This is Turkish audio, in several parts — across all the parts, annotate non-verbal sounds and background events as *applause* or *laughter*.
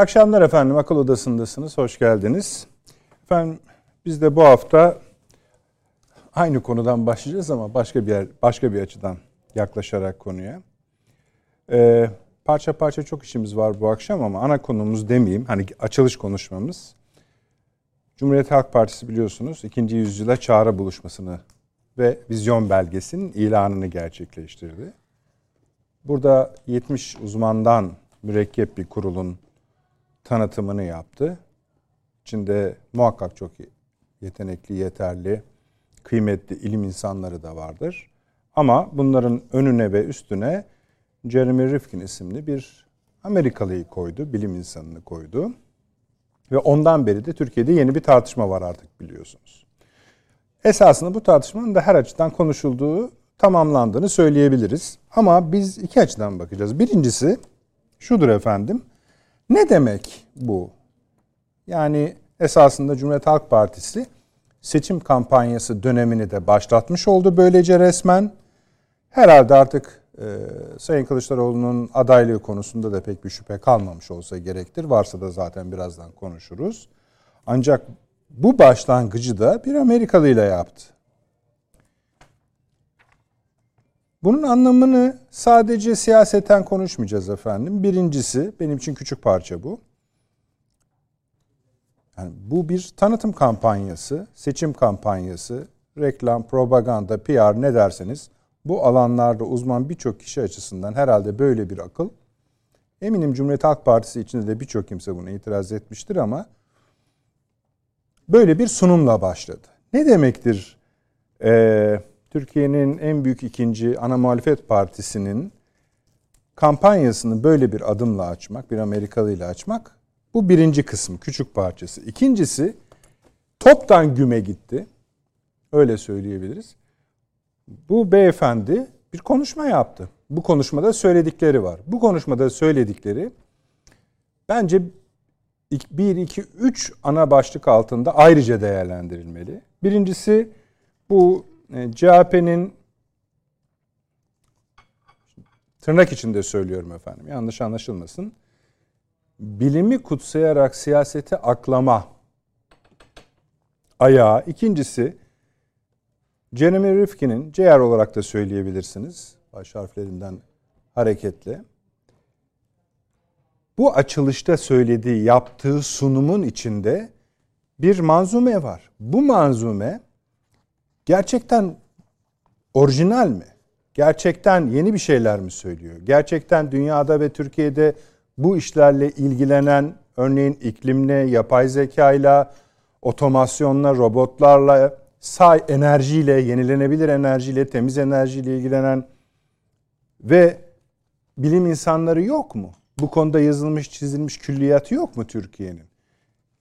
Akşamlar efendim. Akıl Odası'ndasınız. Hoş geldiniz. Efendim biz de bu hafta aynı konudan başlayacağız ama başka bir yer, başka bir açıdan yaklaşarak konuya. Ee, parça parça çok işimiz var bu akşam ama ana konumuz demeyeyim. Hani açılış konuşmamız. Cumhuriyet Halk Partisi biliyorsunuz ikinci yüzyıla çağrı buluşmasını ve vizyon belgesinin ilanını gerçekleştirdi. Burada 70 uzmandan mürekkep bir kurulun tanıtımını yaptı. İçinde muhakkak çok yetenekli, yeterli, kıymetli ilim insanları da vardır. Ama bunların önüne ve üstüne Jeremy Rifkin isimli bir Amerikalıyı koydu, bilim insanını koydu. Ve ondan beri de Türkiye'de yeni bir tartışma var artık biliyorsunuz. Esasında bu tartışmanın da her açıdan konuşulduğu, tamamlandığını söyleyebiliriz. Ama biz iki açıdan bakacağız. Birincisi şudur efendim. Ne demek bu? Yani esasında Cumhuriyet Halk Partisi seçim kampanyası dönemini de başlatmış oldu böylece resmen. Herhalde artık e, Sayın Kılıçdaroğlu'nun adaylığı konusunda da pek bir şüphe kalmamış olsa gerektir. Varsa da zaten birazdan konuşuruz. Ancak bu başlangıcı da bir Amerikalı ile yaptı. Bunun anlamını sadece siyaseten konuşmayacağız efendim. Birincisi, benim için küçük parça bu. Yani bu bir tanıtım kampanyası, seçim kampanyası, reklam, propaganda, PR ne derseniz bu alanlarda uzman birçok kişi açısından herhalde böyle bir akıl. Eminim Cumhuriyet Halk Partisi içinde de birçok kimse buna itiraz etmiştir ama böyle bir sunumla başladı. Ne demektir ee, Türkiye'nin en büyük ikinci ana muhalefet partisinin kampanyasını böyle bir adımla açmak, bir Amerikalı ile açmak bu birinci kısım, küçük parçası. İkincisi toptan güme gitti. Öyle söyleyebiliriz. Bu beyefendi bir konuşma yaptı. Bu konuşmada söyledikleri var. Bu konuşmada söyledikleri bence 1, 2, 3 ana başlık altında ayrıca değerlendirilmeli. Birincisi bu e, CHP'nin tırnak içinde söylüyorum efendim yanlış anlaşılmasın. Bilimi kutsayarak siyaseti aklama ayağı. İkincisi Jeremy Rifkin'in CR olarak da söyleyebilirsiniz. Baş harflerinden hareketle. Bu açılışta söylediği, yaptığı sunumun içinde bir manzume var. Bu manzume gerçekten orijinal mi? Gerçekten yeni bir şeyler mi söylüyor? Gerçekten dünyada ve Türkiye'de bu işlerle ilgilenen örneğin iklimle, yapay zekayla, otomasyonla, robotlarla, say enerjiyle, yenilenebilir enerjiyle, temiz enerjiyle ilgilenen ve bilim insanları yok mu? Bu konuda yazılmış, çizilmiş külliyatı yok mu Türkiye'nin?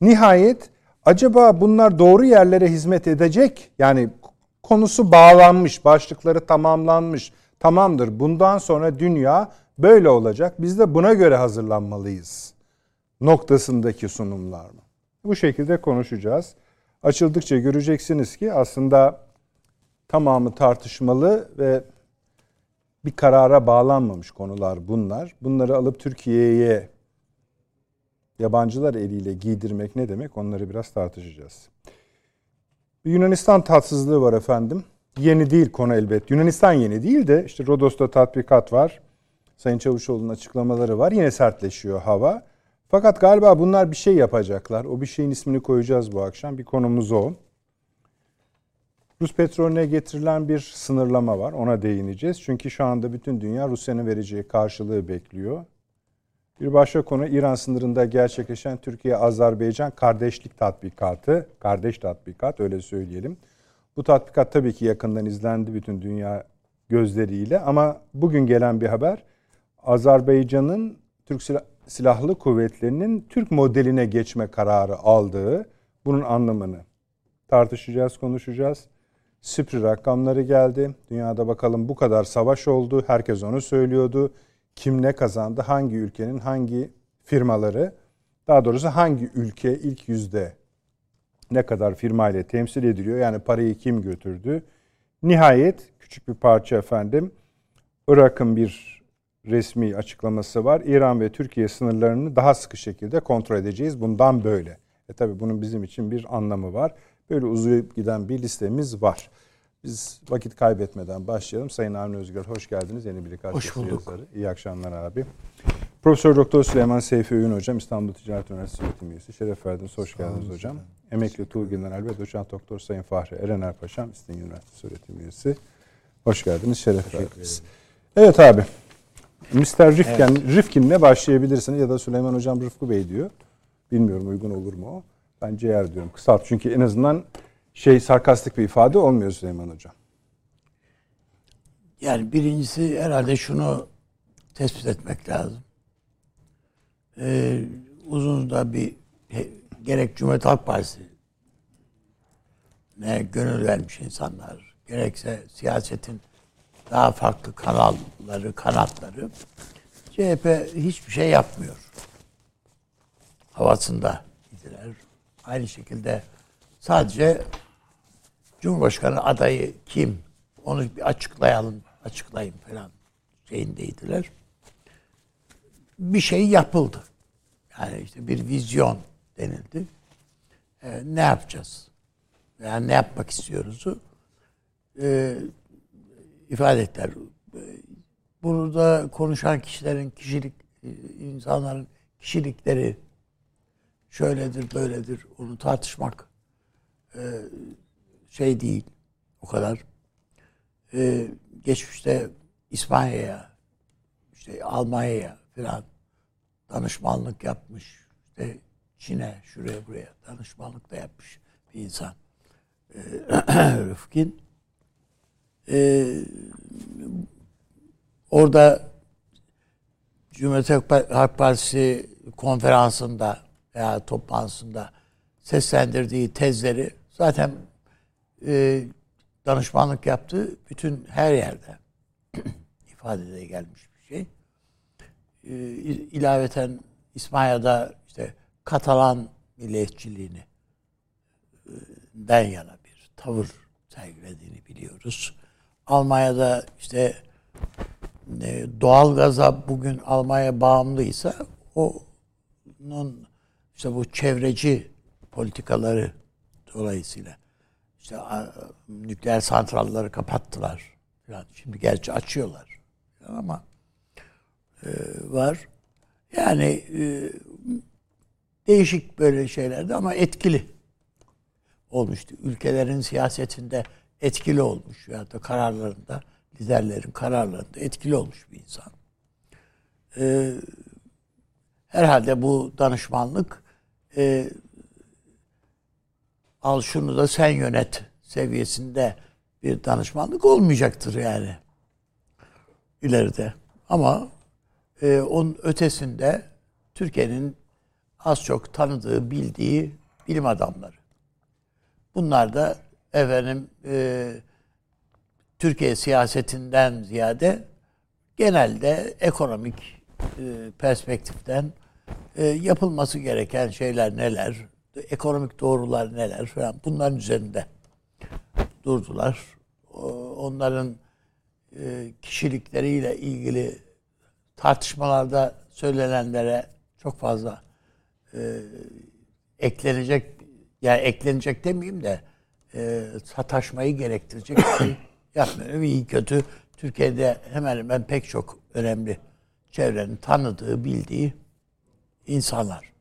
Nihayet acaba bunlar doğru yerlere hizmet edecek yani konusu bağlanmış, başlıkları tamamlanmış. Tamamdır. Bundan sonra dünya böyle olacak. Biz de buna göre hazırlanmalıyız. Noktasındaki sunumlar mı? Bu şekilde konuşacağız. Açıldıkça göreceksiniz ki aslında tamamı tartışmalı ve bir karara bağlanmamış konular bunlar. Bunları alıp Türkiye'ye yabancılar eliyle giydirmek ne demek onları biraz tartışacağız. Yunanistan tatsızlığı var efendim. Yeni değil konu elbet. Yunanistan yeni değil de işte Rodos'ta tatbikat var. Sayın Çavuşoğlu'nun açıklamaları var. Yine sertleşiyor hava. Fakat galiba bunlar bir şey yapacaklar. O bir şeyin ismini koyacağız bu akşam. Bir konumuz o. Rus petrolüne getirilen bir sınırlama var. Ona değineceğiz. Çünkü şu anda bütün dünya Rusya'nın vereceği karşılığı bekliyor. Bir başka konu İran sınırında gerçekleşen Türkiye-Azerbaycan kardeşlik tatbikatı. Kardeş tatbikat öyle söyleyelim. Bu tatbikat tabii ki yakından izlendi bütün dünya gözleriyle ama bugün gelen bir haber Azerbaycan'ın Türk Silahlı Kuvvetleri'nin Türk modeline geçme kararı aldığı bunun anlamını tartışacağız, konuşacağız. Sipri rakamları geldi. Dünyada bakalım bu kadar savaş oldu. Herkes onu söylüyordu. Kim ne kazandı? Hangi ülkenin hangi firmaları? Daha doğrusu hangi ülke ilk yüzde ne kadar firma ile temsil ediliyor? Yani parayı kim götürdü? Nihayet küçük bir parça efendim. Irak'ın bir resmi açıklaması var. İran ve Türkiye sınırlarını daha sıkı şekilde kontrol edeceğiz. Bundan böyle. E tabi bunun bizim için bir anlamı var. Böyle uzayıp giden bir listemiz var. Biz vakit kaybetmeden başlayalım. Sayın Avni Özgür hoş geldiniz. Yeni bir Hoş bulduk. Yazarı. İyi akşamlar abi. Profesör Doktor Süleyman Seyfi Öğün hocam İstanbul Ticaret Üniversitesi öğretim üyesi. Şeref verdiniz. Hoş geldiniz hocam. Emekli Tuğ General ve Doçent Doktor Sayın Fahri Erener Paşam İstinye Üniversitesi öğretim üyesi. Hoş geldiniz. Şeref verdiniz. Evet abi. Mr. Rifkin, evet. Rifkin'le başlayabilirsiniz ya da Süleyman Hocam Rıfkı Bey diyor. Bilmiyorum uygun olur mu o. Ben ciğer diyorum. Kısalt çünkü en azından şey sarkastik bir ifade olmuyor Süleyman Hocam. Yani birincisi herhalde şunu tespit etmek lazım. Ee, uzun da bir gerek Cumhuriyet Halk Partisi ne gönül vermiş insanlar gerekse siyasetin daha farklı kanalları, kanatları CHP hiçbir şey yapmıyor. Havasında idiler. Aynı şekilde sadece Cumhurbaşkanı adayı kim? Onu bir açıklayalım, açıklayın falan şeyindeydiler. Bir şey yapıldı. Yani işte bir vizyon denildi. Ee, ne yapacağız? Yani ne yapmak istiyoruzu e, ifade ettiler. Burada konuşan kişilerin kişilik insanların kişilikleri şöyledir böyledir onu tartışmak e, şey değil o kadar. E, geçmişte İspanya'ya işte Almanya'ya falan danışmanlık yapmış. İşte Çin'e şuraya buraya danışmanlık da yapmış bir insan. E, Rıfkin. E, orada Cumhuriyet Halk Partisi konferansında veya toplantısında seslendirdiği tezleri zaten e, danışmanlık yaptığı bütün her yerde *clears throat* ifadede gelmiş bir şey. E, ilaveten İspanya'da işte Katalan milliyetçiliğini e, den yana bir tavır sergilediğini biliyoruz. Almanya'da işte e, doğalgaza bugün Almanya bağımlıysa onun işte bu çevreci politikaları dolayısıyla işte nükleer santralları kapattılar falan. Şimdi gerçi açıyorlar ama e, var. Yani e, değişik böyle şeylerde ama etkili olmuştu. Ülkelerin siyasetinde etkili olmuş veya da kararlarında liderlerin kararlarında etkili olmuş bir insan. Ee, herhalde bu danışmanlık e, al şunu da sen yönet seviyesinde bir danışmanlık olmayacaktır yani ileride. Ama e, onun ötesinde Türkiye'nin az çok tanıdığı, bildiği bilim adamları. Bunlar da efendim e, Türkiye siyasetinden ziyade genelde ekonomik e, perspektiften e, yapılması gereken şeyler neler, ekonomik doğrular neler falan bunların üzerinde durdular. Onların e, kişilikleriyle ilgili tartışmalarda söylenenlere çok fazla e, eklenecek yani eklenecek demeyeyim de e, sataşmayı gerektirecek şey *coughs* yapmıyorum. İyi kötü Türkiye'de hemen hemen pek çok önemli çevrenin tanıdığı, bildiği insanlar.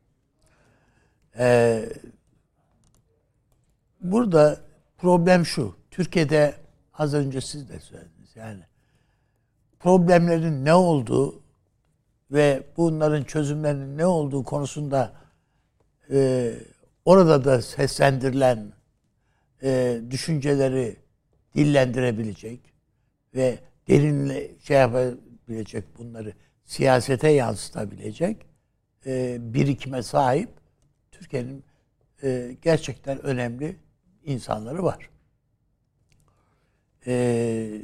Ee, burada problem şu. Türkiye'de az önce siz de söylediniz. Yani problemlerin ne olduğu ve bunların çözümlerinin ne olduğu konusunda e, orada da seslendirilen e, düşünceleri dillendirebilecek ve derinle şey yapabilecek bunları siyasete yansıtabilecek e, birikime sahip Türkiye'nin e, gerçekten önemli insanları var. E,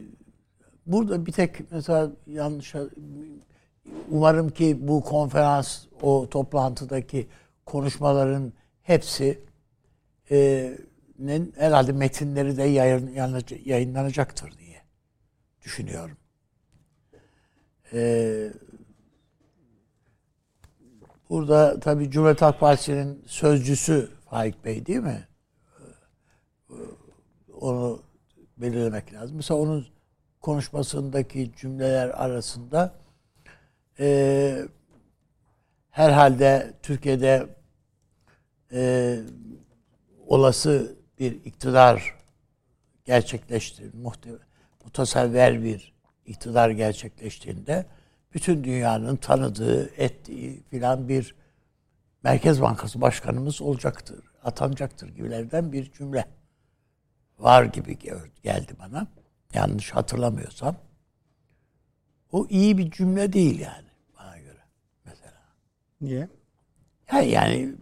burada bir tek mesela yanlış umarım ki bu konferans o toplantıdaki konuşmaların hepsi e, herhalde metinleri de yayınlanacaktır diye düşünüyorum. Ee, burada tabii Cumhuriyet Halk Partisi'nin sözcüsü Faik Bey değil mi? Onu belirlemek lazım. Mesela onun konuşmasındaki cümleler arasında e, herhalde Türkiye'de e, olası bir iktidar gerçekleşti, mutasevver bir iktidar gerçekleştiğinde bütün dünyanın tanıdığı, ettiği filan bir Merkez Bankası Başkanımız olacaktır, atanacaktır gibilerden bir cümle var gibi geldi bana. Yanlış hatırlamıyorsam. O iyi bir cümle değil yani bana göre mesela. Niye? Yani, yani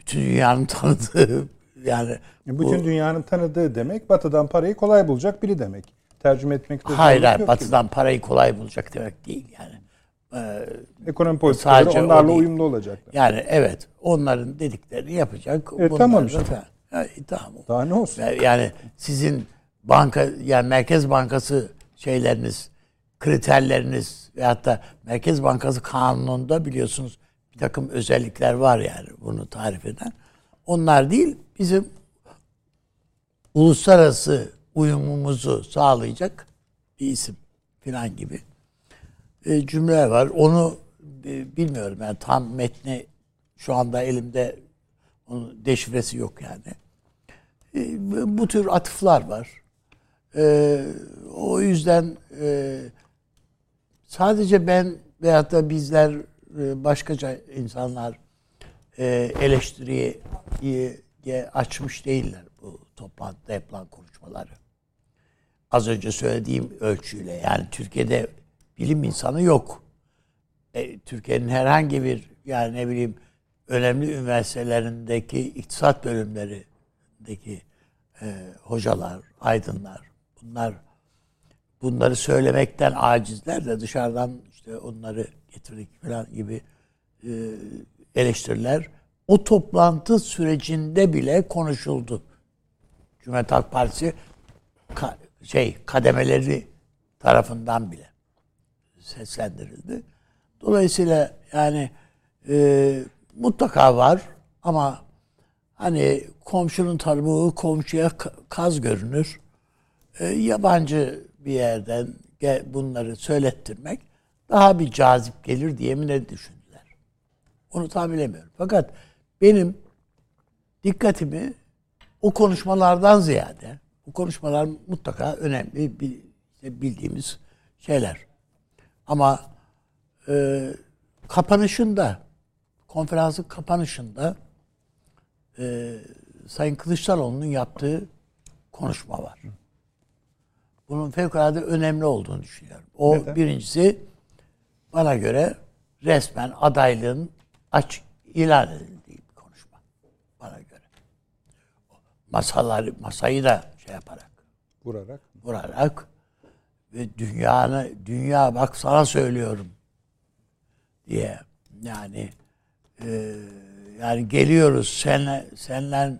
bütün dünyanın *laughs* tanıdığı yani e, bütün bu, dünyanın tanıdığı demek Batı'dan parayı kolay bulacak biri demek. Tercüme etmekte Hayır, hayır Batı'dan gibi. parayı kolay bulacak demek değil yani. Ee, Ekonomi politikaları onlarla uyumlu olacaklar. Yani evet, onların dediklerini yapacak. E, tamam işte. Da, yani, tamam. Daha ne olsun? Yani sizin banka yani Merkez Bankası şeyleriniz, kriterleriniz ve hatta Merkez Bankası kanununda biliyorsunuz bir takım özellikler var yani bunu tarif eden. Onlar değil, bizim uluslararası uyumumuzu sağlayacak bir isim filan gibi e, cümleler var. Onu e, bilmiyorum yani tam metni şu anda elimde onun deşifresi yok yani. E, bu tür atıflar var. O yüzden sadece ben veyahut da bizler e, başkaca insanlar eleştiriye açmış değiller bu toplantıda yapılan konuşmaları. Az önce söylediğim ölçüyle yani Türkiye'de bilim insanı yok. E, Türkiye'nin herhangi bir yani ne bileyim önemli üniversitelerindeki iktisat bölümlerindeki e, hocalar, aydınlar bunlar bunları söylemekten acizler de dışarıdan işte onları getirdik falan gibi e, eleştiriler o toplantı sürecinde bile konuşuldu. Cumhuriyet Halk Partisi ka, şey kademeleri tarafından bile seslendirildi. Dolayısıyla yani e, mutlaka var ama hani komşunun tarımı komşuya kaz görünür. E, yabancı bir yerden bunları söylettirmek daha bir cazip gelir diye mi ne düşündüler? Onu tahmin edemiyorum. Fakat benim dikkatimi o konuşmalardan ziyade bu konuşmalar mutlaka önemli bildiğimiz şeyler. Ama e, kapanışında konferansın kapanışında e, Sayın Kılıçdaroğlu'nun yaptığı konuşma var. Bunun fevkalade önemli olduğunu düşünüyorum. O Neden? birincisi bana göre resmen adaylığın açık ilan edildi masaları masayı da şey yaparak vurarak vurarak dünyanı dünya bak sana söylüyorum diye yani e, yani geliyoruz senle senle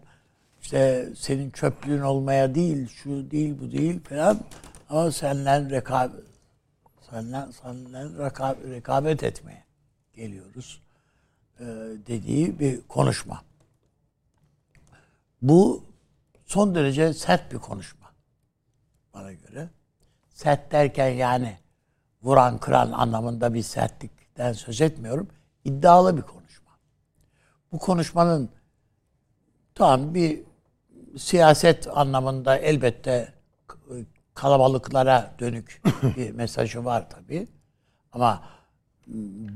işte senin çöplüğün olmaya değil şu değil bu değil falan ama senle rekabet senle, senle rekabet, rekabet etmeye geliyoruz e, dediği bir konuşma. Bu son derece sert bir konuşma bana göre. Sert derken yani vuran kıran anlamında bir sertlikten söz etmiyorum. İddialı bir konuşma. Bu konuşmanın tam bir siyaset anlamında elbette kalabalıklara dönük *laughs* bir mesajı var tabii. Ama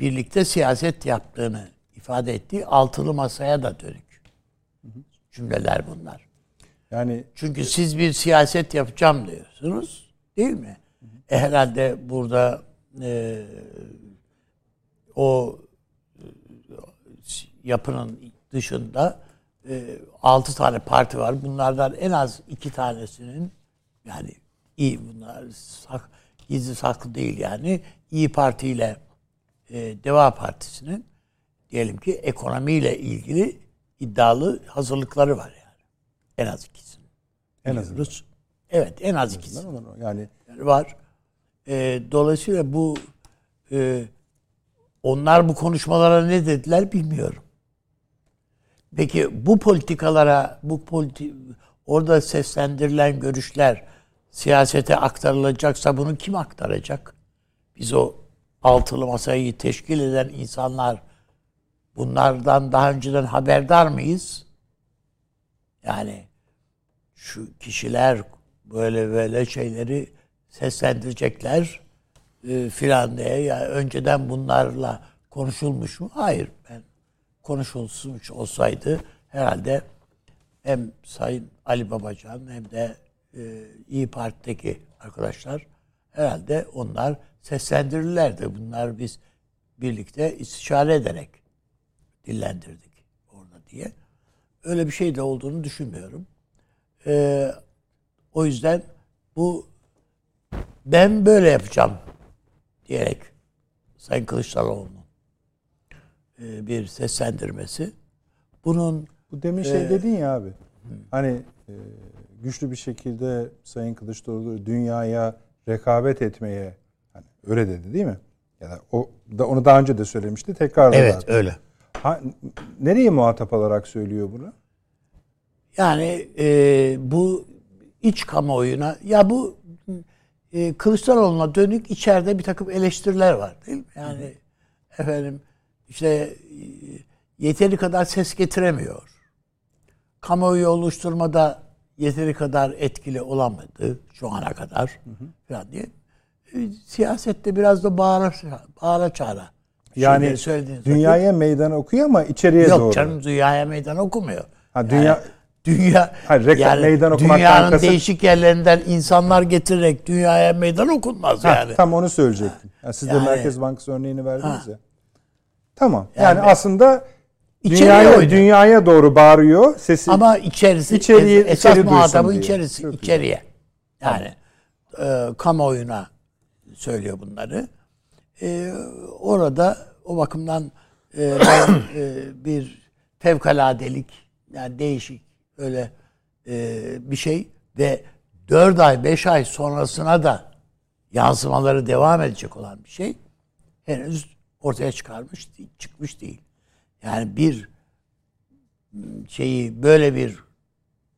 birlikte siyaset yaptığını ifade ettiği altılı masaya da dönük cümleler bunlar. Yani çünkü siz bir siyaset yapacağım diyorsunuz, değil mi? E, herhalde burada e, o yapının dışında e, 6 tane parti var. Bunlardan en az iki tanesinin yani iyi bunlar sak, gizli saklı değil yani İyi Parti ile e, Deva Partisi'nin diyelim ki ekonomiyle ilgili iddialı hazırlıkları var yani. En az ikisinin. En az. Evet en az ikisi. Yani var. E, dolayısıyla bu e, onlar bu konuşmalara ne dediler bilmiyorum. Peki bu politikalara, bu politi orada seslendirilen görüşler siyasete aktarılacaksa bunu kim aktaracak? Biz o altılı masayı teşkil eden insanlar bunlardan daha önceden haberdar mıyız? Yani şu kişiler böyle böyle şeyleri seslendirecekler e, filan diye. Yani önceden bunlarla konuşulmuş mu? Hayır. Ben konuşulmuş olsaydı herhalde hem Sayın Ali Babacan hem de e, İyi Parti'deki arkadaşlar herhalde onlar seslendirirlerdi. Bunlar biz birlikte istişare ederek dillendirdik orada diye. Öyle bir şey de olduğunu düşünmüyorum. Ee, o yüzden bu ben böyle yapacağım diyerek Sayın Kılıçdaroğlu'nun e, bir seslendirmesi. Bunun bu demin şey e, dedin ya abi. Hani e, güçlü bir şekilde Sayın Kılıçdaroğlu dünyaya rekabet etmeye hani öyle dedi değil mi? Ya da o da onu daha önce de söylemişti. Tekrar Evet, zaten. öyle. Ha, nereye muhatap alarak söylüyor bunu? Yani e, bu iç kamuoyuna ya bu e, Kılıçdaroğlu'na dönük içeride bir takım eleştiriler var değil mi? Yani hı efendim işte e, yeteri kadar ses getiremiyor. Kamuoyu oluşturmada yeteri kadar etkili olamadı şu ana kadar hı hı. falan diye. E, siyasette biraz da bağıra, bağıra çağıra. Yani dünyaya meydan okuyor ama içeriye Yok, doğru. Yok canım dünyaya meydan okumuyor. Ha, dünya yani, dünya Hayır, reklam, yani meydan dünyanın kasıt... değişik yerlerinden insanlar getirerek dünyaya meydan okunmaz ha, yani. Tam onu söyleyecektim. Yani siz yani, de Merkez Bankası örneğini verdiniz ha. ya. Tamam. Yani, yani aslında dünyaya, dünyaya doğru bağırıyor sesi. Ama içerisi içeriye, esas içeri muhatabı içerisi Çok içeriye. Yani e, kamuoyuna söylüyor bunları. E, orada o bakımdan e, ben, e, bir fevkaladelik yani değişik öyle e, bir şey ve 4 ay 5 ay sonrasına da yansımaları devam edecek olan bir şey henüz ortaya çıkarmış çıkmış değil. Yani bir şeyi böyle bir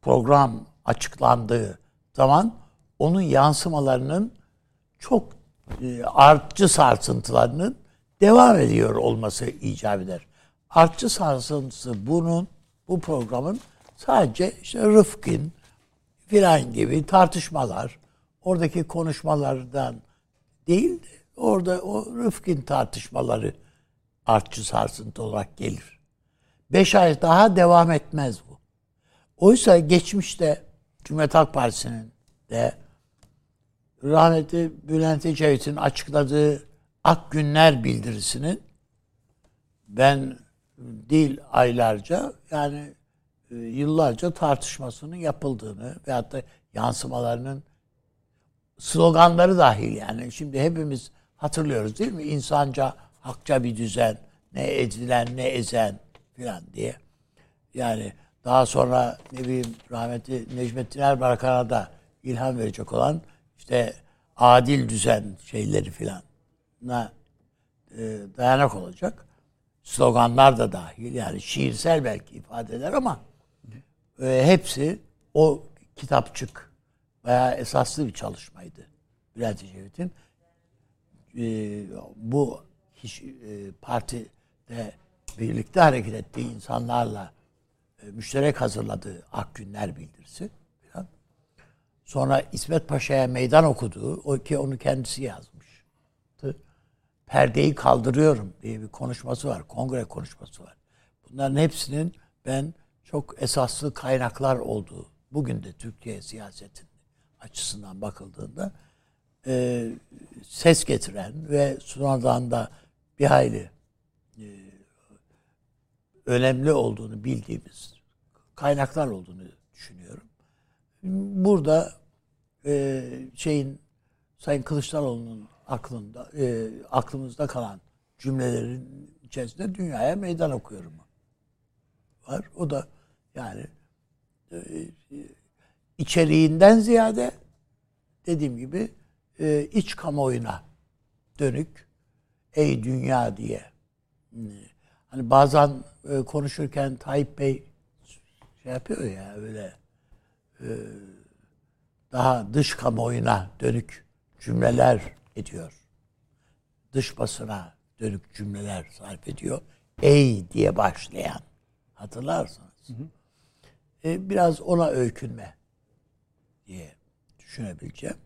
program açıklandığı zaman onun yansımalarının çok e, artçı sarsıntılarının devam ediyor olması icap eder. Artçı sarsıntısı bunun bu programın Sadece işte Rıfkın filan gibi tartışmalar, oradaki konuşmalardan değil de orada o Rıfkın tartışmaları artçı sarsıntı olarak gelir. Beş ay daha devam etmez bu. Oysa geçmişte Cumhuriyet Halk Partisi'nin de rahmetli Bülent Ecevit'in açıkladığı Ak Günler bildirisinin ben değil aylarca yani yıllarca tartışmasının yapıldığını veyahut da yansımalarının sloganları dahil yani. Şimdi hepimiz hatırlıyoruz değil mi? İnsanca, hakça bir düzen, ne edilen ne ezen filan diye. Yani daha sonra ne bileyim rahmetli Necmettin Erbakan'a da ilham verecek olan işte adil düzen şeyleri filan e, dayanak olacak. Sloganlar da dahil yani şiirsel belki ifadeler ama e, hepsi o kitapçık veya esaslı bir çalışmaydı Bülent Ecevit'in. E, bu hiç, e, partide birlikte hareket ettiği insanlarla e, müşterek hazırladığı Ak Günler bildirisi. Sonra İsmet Paşa'ya meydan okuduğu, o ki onu kendisi yazmış. Perdeyi kaldırıyorum diye bir konuşması var. Kongre konuşması var. Bunların hepsinin ben çok esaslı kaynaklar olduğu bugün de Türkiye siyasetin açısından bakıldığında e, ses getiren ve sonradan da bir hayli e, önemli olduğunu bildiğimiz kaynaklar olduğunu düşünüyorum. Burada e, şeyin Sayın Kılıçdaroğlu'nun aklında e, aklımızda kalan cümlelerin içerisinde dünyaya meydan okuyorum var. O da yani e, içeriğinden ziyade dediğim gibi e, iç kamuoyuna dönük ey dünya diye hani bazen e, konuşurken Tayyip Bey şey yapıyor ya öyle e, daha dış kamuoyuna dönük cümleler ediyor. Dış basına dönük cümleler sarf ediyor. Ey diye başlayan. Hatırlarsınız. Hı hı. E, biraz ona öykünme diye düşünebileceğim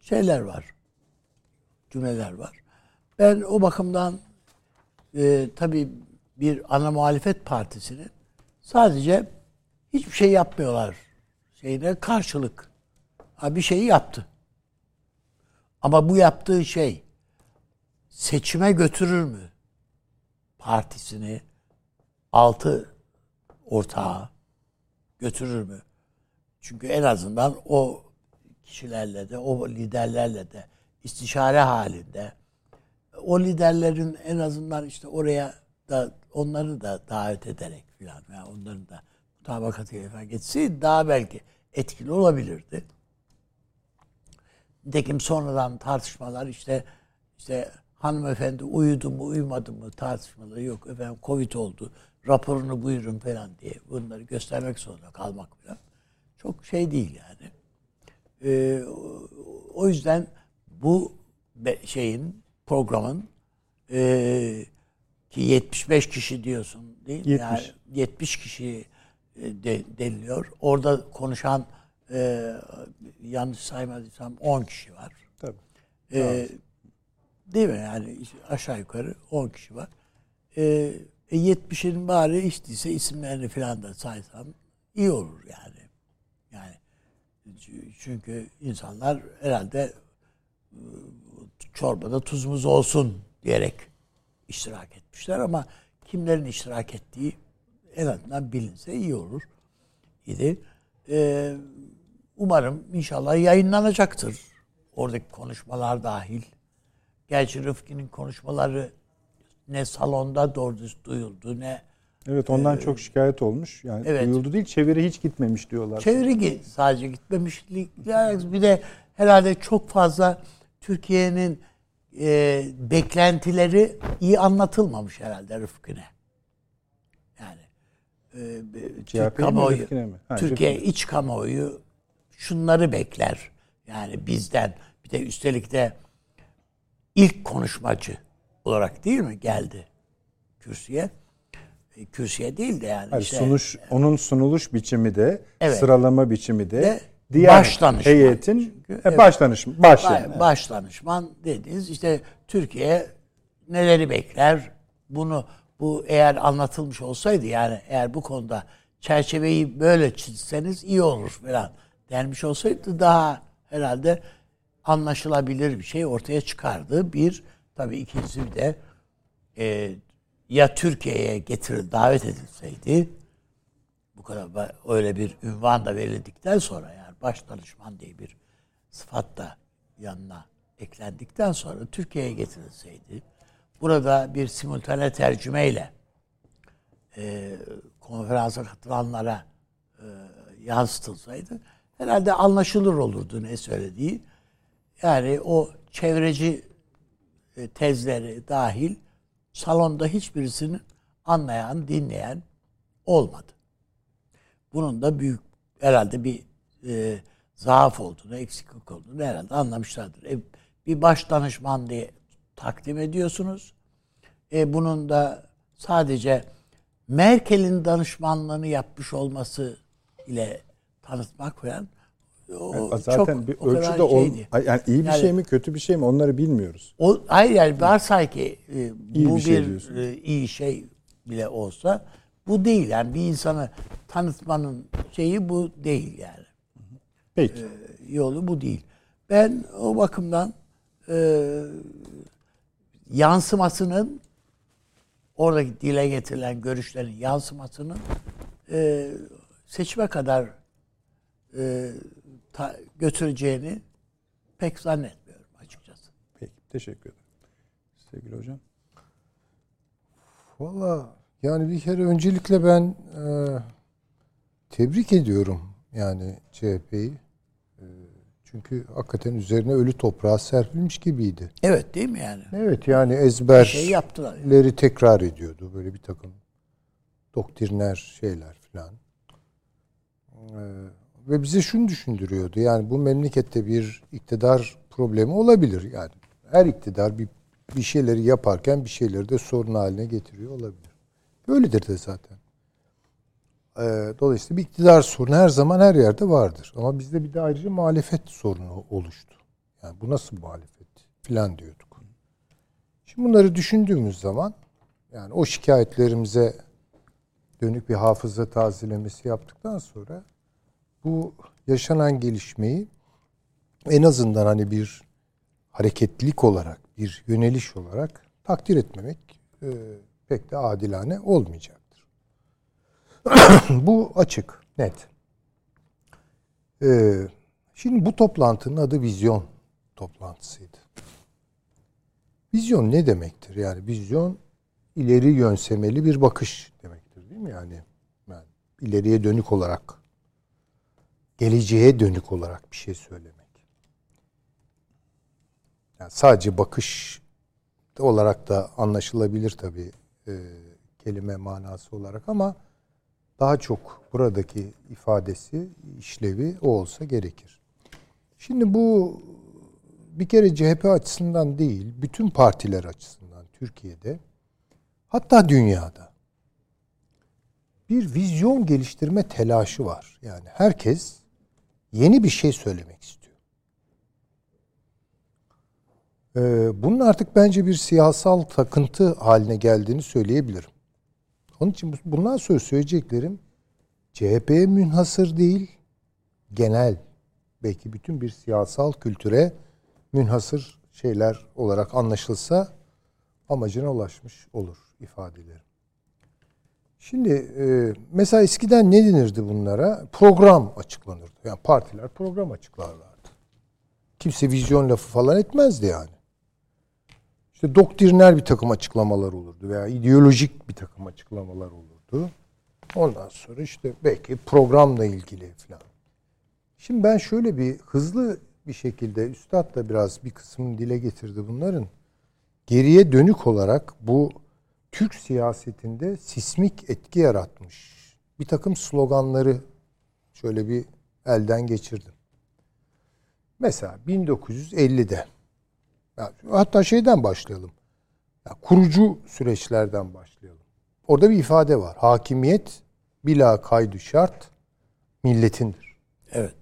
şeyler var. Cümleler var. Ben o bakımdan e, tabii bir ana muhalefet partisinin sadece hiçbir şey yapmıyorlar şeyine karşılık. Ha, bir şeyi yaptı. Ama bu yaptığı şey seçime götürür mü? Partisini altı ortağı götürür mü? Çünkü en azından o kişilerle de, o liderlerle de istişare halinde o liderlerin en azından işte oraya da onları da davet ederek filan yani onların da mutabakatıyla falan geçseydi daha belki etkili olabilirdi. Nitekim sonradan tartışmalar işte işte hanımefendi uyudu mu uyumadı mı tartışmaları yok. Efendim Covid oldu raporunu buyurun falan diye bunları göstermek zorunda kalmak falan. Çok şey değil yani. Ee, o yüzden bu şeyin programın e, ki 75 kişi diyorsun değil mi? 70. Yani 70 kişi e, de, deniliyor. Orada konuşan e, yanlış saymadıysam 10 kişi var. Tabii. E, değil mi? Yani aşağı yukarı 10 kişi var. E, e 70'in bari hiç isimlerini falan da saysam iyi olur yani. Yani çünkü insanlar herhalde e, çorbada tuzumuz olsun diyerek iştirak etmişler ama kimlerin iştirak ettiği en azından bilinse iyi olur idi. Ee, umarım inşallah yayınlanacaktır. Oradaki konuşmalar dahil. Gerçi Rıfkı'nın konuşmaları ne salonda doğru duyuldu ne Evet ondan ee, çok şikayet olmuş. Yani evet. duyuldu değil çeviri hiç gitmemiş diyorlar. Çeviri sadece gitmemiş. Bir de herhalde çok fazla Türkiye'nin e, beklentileri iyi anlatılmamış herhalde Rıfkı'ne. Yani e, Türk kamuoyu, ha, Türkiye Rıfkı'ne. iç kamuoyu şunları bekler. Yani bizden bir de üstelik de ilk konuşmacı olarak değil mi geldi kürsüye? E, kürsüye değil de yani. Hayır, işte, sunuş, onun sunuluş biçimi de, evet, sıralama biçimi de, de diğer baş danışman heyetin çünkü, e, baş danışman baş yani. Baş danışman dediğiniz işte Türkiye neleri bekler? Bunu bu eğer anlatılmış olsaydı yani eğer bu konuda çerçeveyi böyle çizseniz iyi olur falan denmiş olsaydı daha herhalde anlaşılabilir bir şey ortaya çıkardı. Bir tabii ikincisi bir de e, ya Türkiye'ye getirir davet edilseydi bu kadar öyle bir ünvan da verildikten sonra yani baş danışman diye bir sıfat da yanına eklendikten sonra Türkiye'ye getirilseydi, burada bir simultane tercümeyle e, konferansa katılanlara e, yansıtılsaydı herhalde anlaşılır olurdu ne söylediği. Yani o çevreci tezleri dahil salonda hiçbirisini anlayan, dinleyen olmadı. Bunun da büyük herhalde bir e, zaaf olduğunu, eksiklik olduğunu herhalde anlamışlardır. E, bir baş danışman diye takdim ediyorsunuz. E, bunun da sadece Merkel'in danışmanlığını yapmış olması ile tanıtmak falan o yani zaten çok, bir ölçüde ol, yani iyi bir yani, şey mi kötü bir şey mi onları bilmiyoruz. O, hayır yani varsay ki e, bu bir, şey bir e, iyi şey bile olsa bu değil yani bir insanı tanıtmanın şeyi bu değil yani. Peki. E, yolu bu değil. Ben o bakımdan e, yansımasının oradaki dile getirilen görüşlerin yansımasının e, seçime kadar e, ta, götüreceğini pek zannetmiyorum açıkçası. Peki teşekkür ederim. Sevgili hocam. Valla yani bir kere öncelikle ben e, tebrik ediyorum yani CHP'yi. E, çünkü hakikaten üzerine ölü toprağa serpilmiş gibiydi. Evet değil mi yani? Evet yani ezberleri şey yaptılar yani. tekrar ediyordu. Böyle bir takım doktriner şeyler falan. E, ve bize şunu düşündürüyordu. Yani bu memlekette bir iktidar problemi olabilir. Yani her iktidar bir bir şeyleri yaparken bir şeyleri de sorun haline getiriyor olabilir. Böyledir de zaten. Ee, dolayısıyla bir iktidar sorunu her zaman her yerde vardır. Ama bizde bir de ayrıca muhalefet sorunu oluştu. Yani bu nasıl muhalefet filan diyorduk. Şimdi bunları düşündüğümüz zaman yani o şikayetlerimize dönük bir hafıza tazelemesi yaptıktan sonra bu yaşanan gelişmeyi en azından hani bir hareketlilik olarak, bir yöneliş olarak takdir etmemek e, pek de adilane olmayacaktır. *clears throat* bu açık, net. E, şimdi bu toplantının adı vizyon toplantısıydı. Vizyon ne demektir? Yani vizyon ileri yönsemeli bir bakış demektir değil mi? Yani, yani ileriye dönük olarak, geleceğe dönük olarak bir şey söylemek. Yani sadece bakış olarak da anlaşılabilir tabii e, kelime manası olarak ama daha çok buradaki ifadesi, işlevi o olsa gerekir. Şimdi bu bir kere CHP açısından değil, bütün partiler açısından Türkiye'de hatta dünyada bir vizyon geliştirme telaşı var. Yani herkes yeni bir şey söylemek istiyor. Ee, bunun artık bence bir siyasal takıntı haline geldiğini söyleyebilirim. Onun için bundan sonra söyleyeceklerim CHP'ye münhasır değil, genel belki bütün bir siyasal kültüre münhasır şeyler olarak anlaşılsa amacına ulaşmış olur ifadeleri. Şimdi e, mesela eskiden ne denirdi bunlara? Program açıklanırdı. Yani partiler program açıklarlardı. Kimse vizyon lafı falan etmezdi yani işte doktriner bir takım açıklamalar olurdu veya ideolojik bir takım açıklamalar olurdu. Ondan sonra işte belki programla ilgili falan. Şimdi ben şöyle bir hızlı bir şekilde Üstad da biraz bir kısmını dile getirdi bunların. Geriye dönük olarak bu Türk siyasetinde sismik etki yaratmış bir takım sloganları şöyle bir elden geçirdim. Mesela 1950'de yani hatta şeyden başlayalım. Kurucu süreçlerden başlayalım. Orada bir ifade var. Hakimiyet bila kaydı şart milletindir. Evet.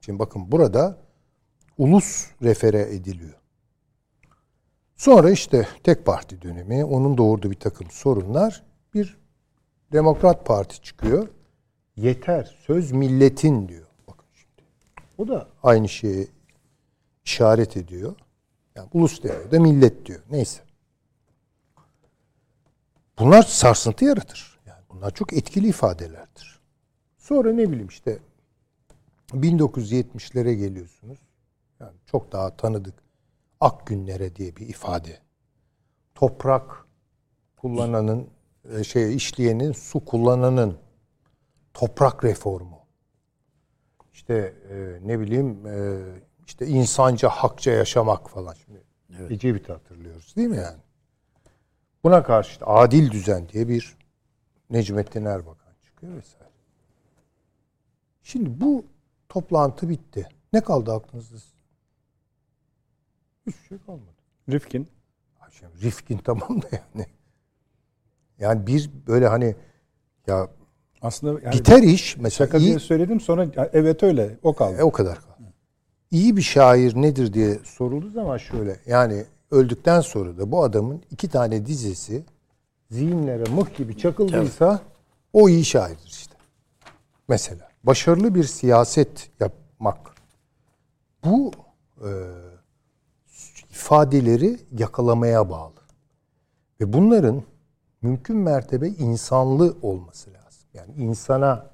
Şimdi bakın burada ulus refere ediliyor. Sonra işte tek parti dönemi, onun doğurduğu bir takım sorunlar. Bir Demokrat Parti çıkıyor. Yeter, söz milletin diyor. Bakın şimdi. O da aynı şeyi işaret ediyor. Yani ulus demiyor da millet diyor. Neyse. Bunlar sarsıntı yaratır. Yani bunlar çok etkili ifadelerdir. Sonra ne bileyim işte 1970'lere geliyorsunuz. Yani çok daha tanıdık. Ak günlere diye bir ifade. Toprak kullananın e, şey işleyenin su kullananın toprak reformu. İşte e, ne bileyim e, işte insanca, hakça yaşamak falan. Şimdi evet. Ecevit'i hatırlıyoruz değil mi yani? Buna karşı işte adil düzen diye bir Necmettin Erbakan çıkıyor vesaire. Şimdi bu toplantı bitti. Ne kaldı aklınızda? Hiçbir şey kalmadı. Rifkin. Şimdi Rifkin tamam da yani. Yani bir böyle hani ya aslında yani biter iş mesela şaka iyi, diye söyledim sonra evet öyle o kaldı. E, o kadar kaldı iyi bir şair nedir diye sorulduğu zaman şöyle yani öldükten sonra da bu adamın iki tane dizesi zihinlere mıh gibi çakıldıysa evet. o iyi şairdir işte. Mesela başarılı bir siyaset yapmak bu e, ifadeleri yakalamaya bağlı. Ve bunların mümkün mertebe insanlı olması lazım. Yani insana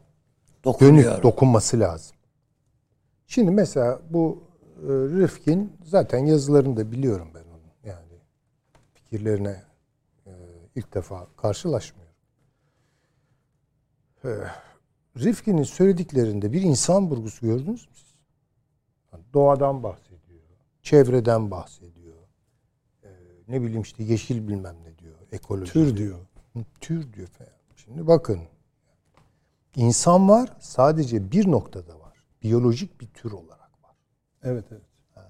Dokunuyor. dönük dokunması lazım. Şimdi mesela bu e, Rifkin zaten yazılarını da biliyorum ben onun. Yani fikirlerine e, ilk defa karşılaşmıyorum. E, Rifkin'in söylediklerinde bir insan vurgusu gördünüz mü siz? Yani doğadan bahsediyor, çevreden bahsediyor. E, ne bileyim işte yeşil bilmem ne diyor, ekoloji. Tür diyor. Tür diyor falan. Şimdi bakın. İnsan var sadece bir noktada var. Biyolojik bir tür olarak var. Evet evet.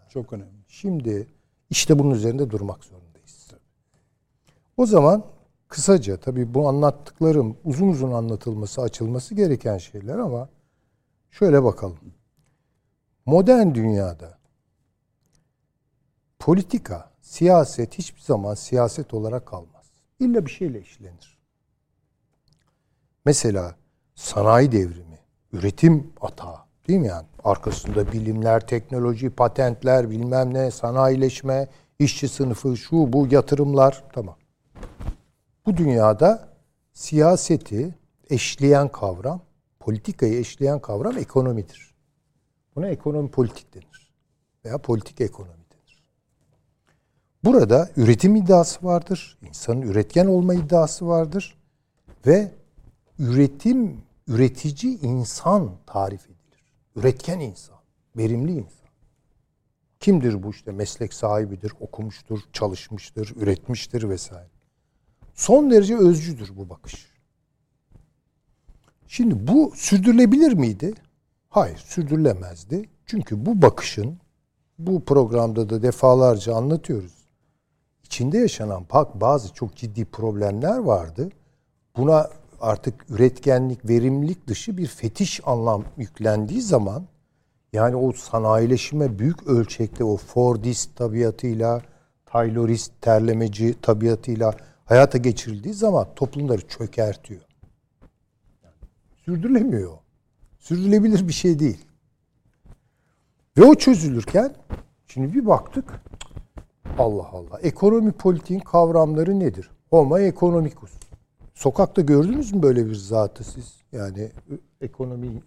Çok önemli. Şimdi işte bunun üzerinde durmak zorundayız. O zaman kısaca tabii bu anlattıklarım uzun uzun anlatılması, açılması gereken şeyler ama şöyle bakalım. Modern dünyada politika, siyaset hiçbir zaman siyaset olarak kalmaz. İlla bir şeyle işlenir. Mesela sanayi devrimi, üretim atağı değil mi yani? Arkasında bilimler, teknoloji, patentler, bilmem ne, sanayileşme, işçi sınıfı, şu bu yatırımlar tamam. Bu dünyada siyaseti eşleyen kavram, politikayı eşleyen kavram ekonomidir. Buna ekonomi politik denir. Veya politik ekonomi. Burada üretim iddiası vardır. insanın üretken olma iddiası vardır. Ve üretim, üretici insan tarif edilir. Üretken insan, verimli insan. Kimdir bu işte meslek sahibidir, okumuştur, çalışmıştır, üretmiştir vesaire. Son derece özcüdür bu bakış. Şimdi bu sürdürülebilir miydi? Hayır, sürdürülemezdi. Çünkü bu bakışın bu programda da defalarca anlatıyoruz. İçinde yaşanan bazı çok ciddi problemler vardı. Buna artık üretkenlik, verimlilik dışı bir fetiş anlam yüklendiği zaman yani o sanayileşme büyük ölçekte o Fordist tabiatıyla, Taylorist terlemeci tabiatıyla hayata geçirildiği zaman toplumları çökertiyor. Sürdürülemiyor. Sürdürülebilir bir şey değil. Ve o çözülürken şimdi bir baktık Allah Allah. Ekonomi politiğin kavramları nedir? Homo economicus. Sokakta gördünüz mü böyle bir zatı siz? Yani ekonomi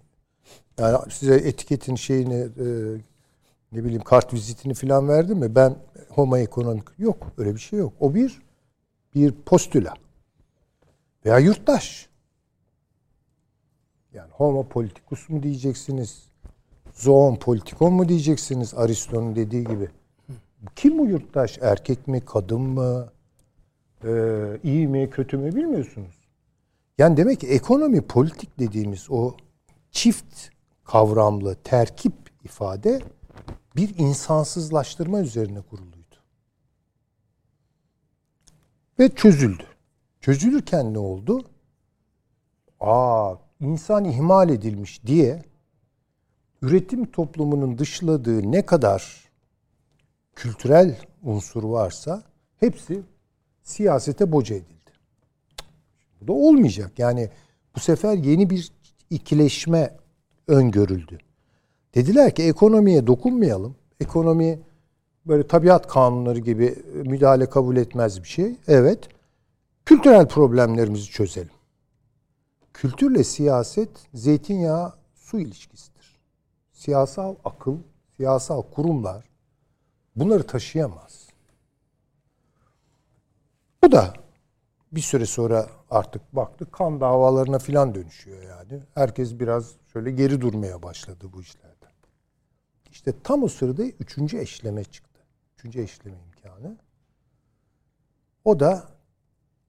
yani size etiketin şeyini e, ne bileyim kart vizitini falan verdi mi? Ben homo ekonomik yok. Öyle bir şey yok. O bir bir postüla. Veya yurttaş. Yani homo politicus mu diyeceksiniz? Zoon politikon mu diyeceksiniz Aristo'nun dediği gibi? Kim bu yurttaş? Erkek mi, kadın mı? Ee, iyi mi, kötü mü bilmiyorsunuz. Yani demek ki ekonomi politik dediğimiz o çift kavramlı terkip ifade bir insansızlaştırma üzerine kuruluydu. Ve çözüldü. Çözülürken ne oldu? Aa, insan ihmal edilmiş diye üretim toplumunun dışladığı ne kadar kültürel unsur varsa hepsi siyasete boca edildi. Bu da olmayacak. Yani bu sefer yeni bir ikileşme öngörüldü. Dediler ki ekonomiye dokunmayalım. Ekonomi böyle tabiat kanunları gibi müdahale kabul etmez bir şey. Evet. Kültürel problemlerimizi çözelim. Kültürle siyaset zeytinyağı su ilişkisidir. Siyasal akıl, siyasal kurumlar bunları taşıyamaz. Bu da bir süre sonra artık baktık kan davalarına filan dönüşüyor yani. Herkes biraz şöyle geri durmaya başladı bu işlerden. İşte tam o sırada üçüncü eşleme çıktı. Üçüncü eşleme imkanı. O da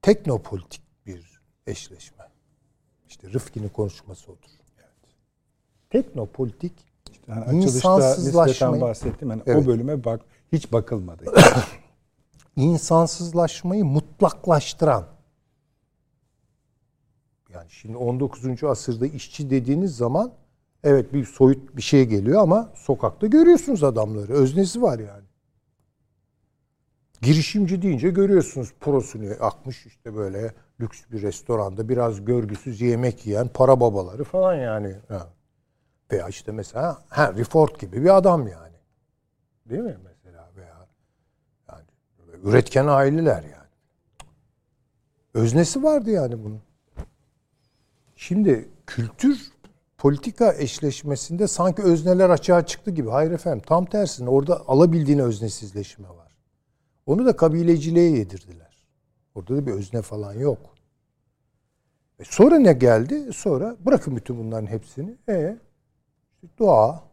teknopolitik bir eşleşme. İşte Rıfkin'in konuşması odur. Evet. Teknopolitik işte hani açılışta nispeten bahsettim. Yani evet. O bölüme bak hiç bakılmadı. *coughs* insansızlaşmayı mutlaklaştıran yani şimdi 19. asırda işçi dediğiniz zaman evet bir soyut bir şey geliyor ama sokakta görüyorsunuz adamları. Öznesi var yani. Girişimci deyince görüyorsunuz prosunu akmış işte böyle lüks bir restoranda biraz görgüsüz yemek yiyen para babaları falan yani. Ha. Veya işte mesela Henry Ford gibi bir adam yani. Değil mi üretken aileler yani. Öznesi vardı yani bunun. Şimdi kültür politika eşleşmesinde sanki özneler açığa çıktı gibi. Hayır efendim tam tersine orada alabildiğine öznesizleşme var. Onu da kabileciliğe yedirdiler. Orada da bir özne falan yok. E sonra ne geldi? Sonra bırakın bütün bunların hepsini. E doğa,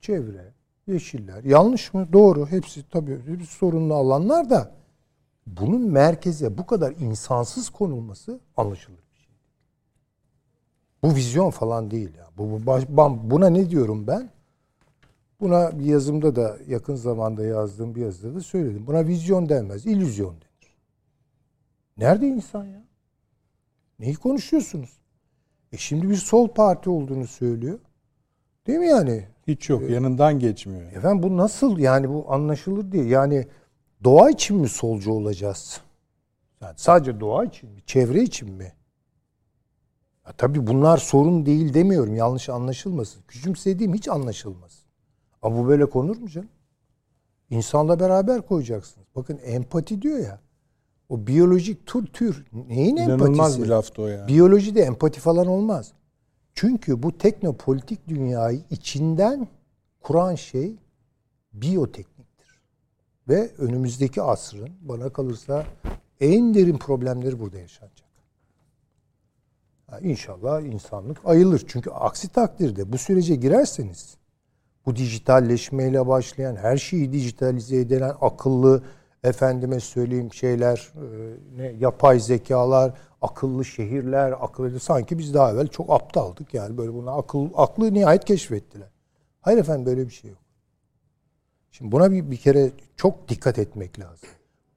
çevre, yeşiller. Yanlış mı? Doğru. Hepsi tabii hepsi sorunlu alanlar da bunun merkeze bu kadar insansız konulması anlaşılır bir şey. Bu vizyon falan değil ya. Bu, bu buna ne diyorum ben? Buna bir yazımda da yakın zamanda yazdığım bir yazıda da söyledim. Buna vizyon denmez, illüzyon denir. Nerede insan ya? Neyi konuşuyorsunuz? E şimdi bir sol parti olduğunu söylüyor. Değil mi yani? Hiç yok. Ee, yanından geçmiyor. Efendim bu nasıl yani bu anlaşılır diye. Yani doğa için mi solcu olacağız? Yani sadece doğa için mi? Çevre için mi? Ya tabii bunlar sorun değil demiyorum. Yanlış anlaşılmasın. Küçümsediğim hiç anlaşılmaz. Ama bu böyle konur mu canım? İnsanla beraber koyacaksınız. Bakın empati diyor ya. O biyolojik tür tür neyin İnanılmaz empatisi? İnanılmaz bir laftı o yani. Biyolojide empati falan olmaz. Çünkü bu teknopolitik dünyayı içinden kuran şey biyotekniktir. Ve önümüzdeki asrın bana kalırsa en derin problemleri burada yaşanacak. Yani inşallah insanlık ayılır. Çünkü aksi takdirde bu sürece girerseniz bu dijitalleşmeyle başlayan her şeyi dijitalize edilen akıllı efendime söyleyeyim şeyler e, ne yapay zekalar akıllı şehirler akıllı sanki biz daha evvel çok aptaldık yani böyle buna akıl aklı nihayet keşfettiler. Hayır efendim böyle bir şey yok. Şimdi buna bir, bir kere çok dikkat etmek lazım.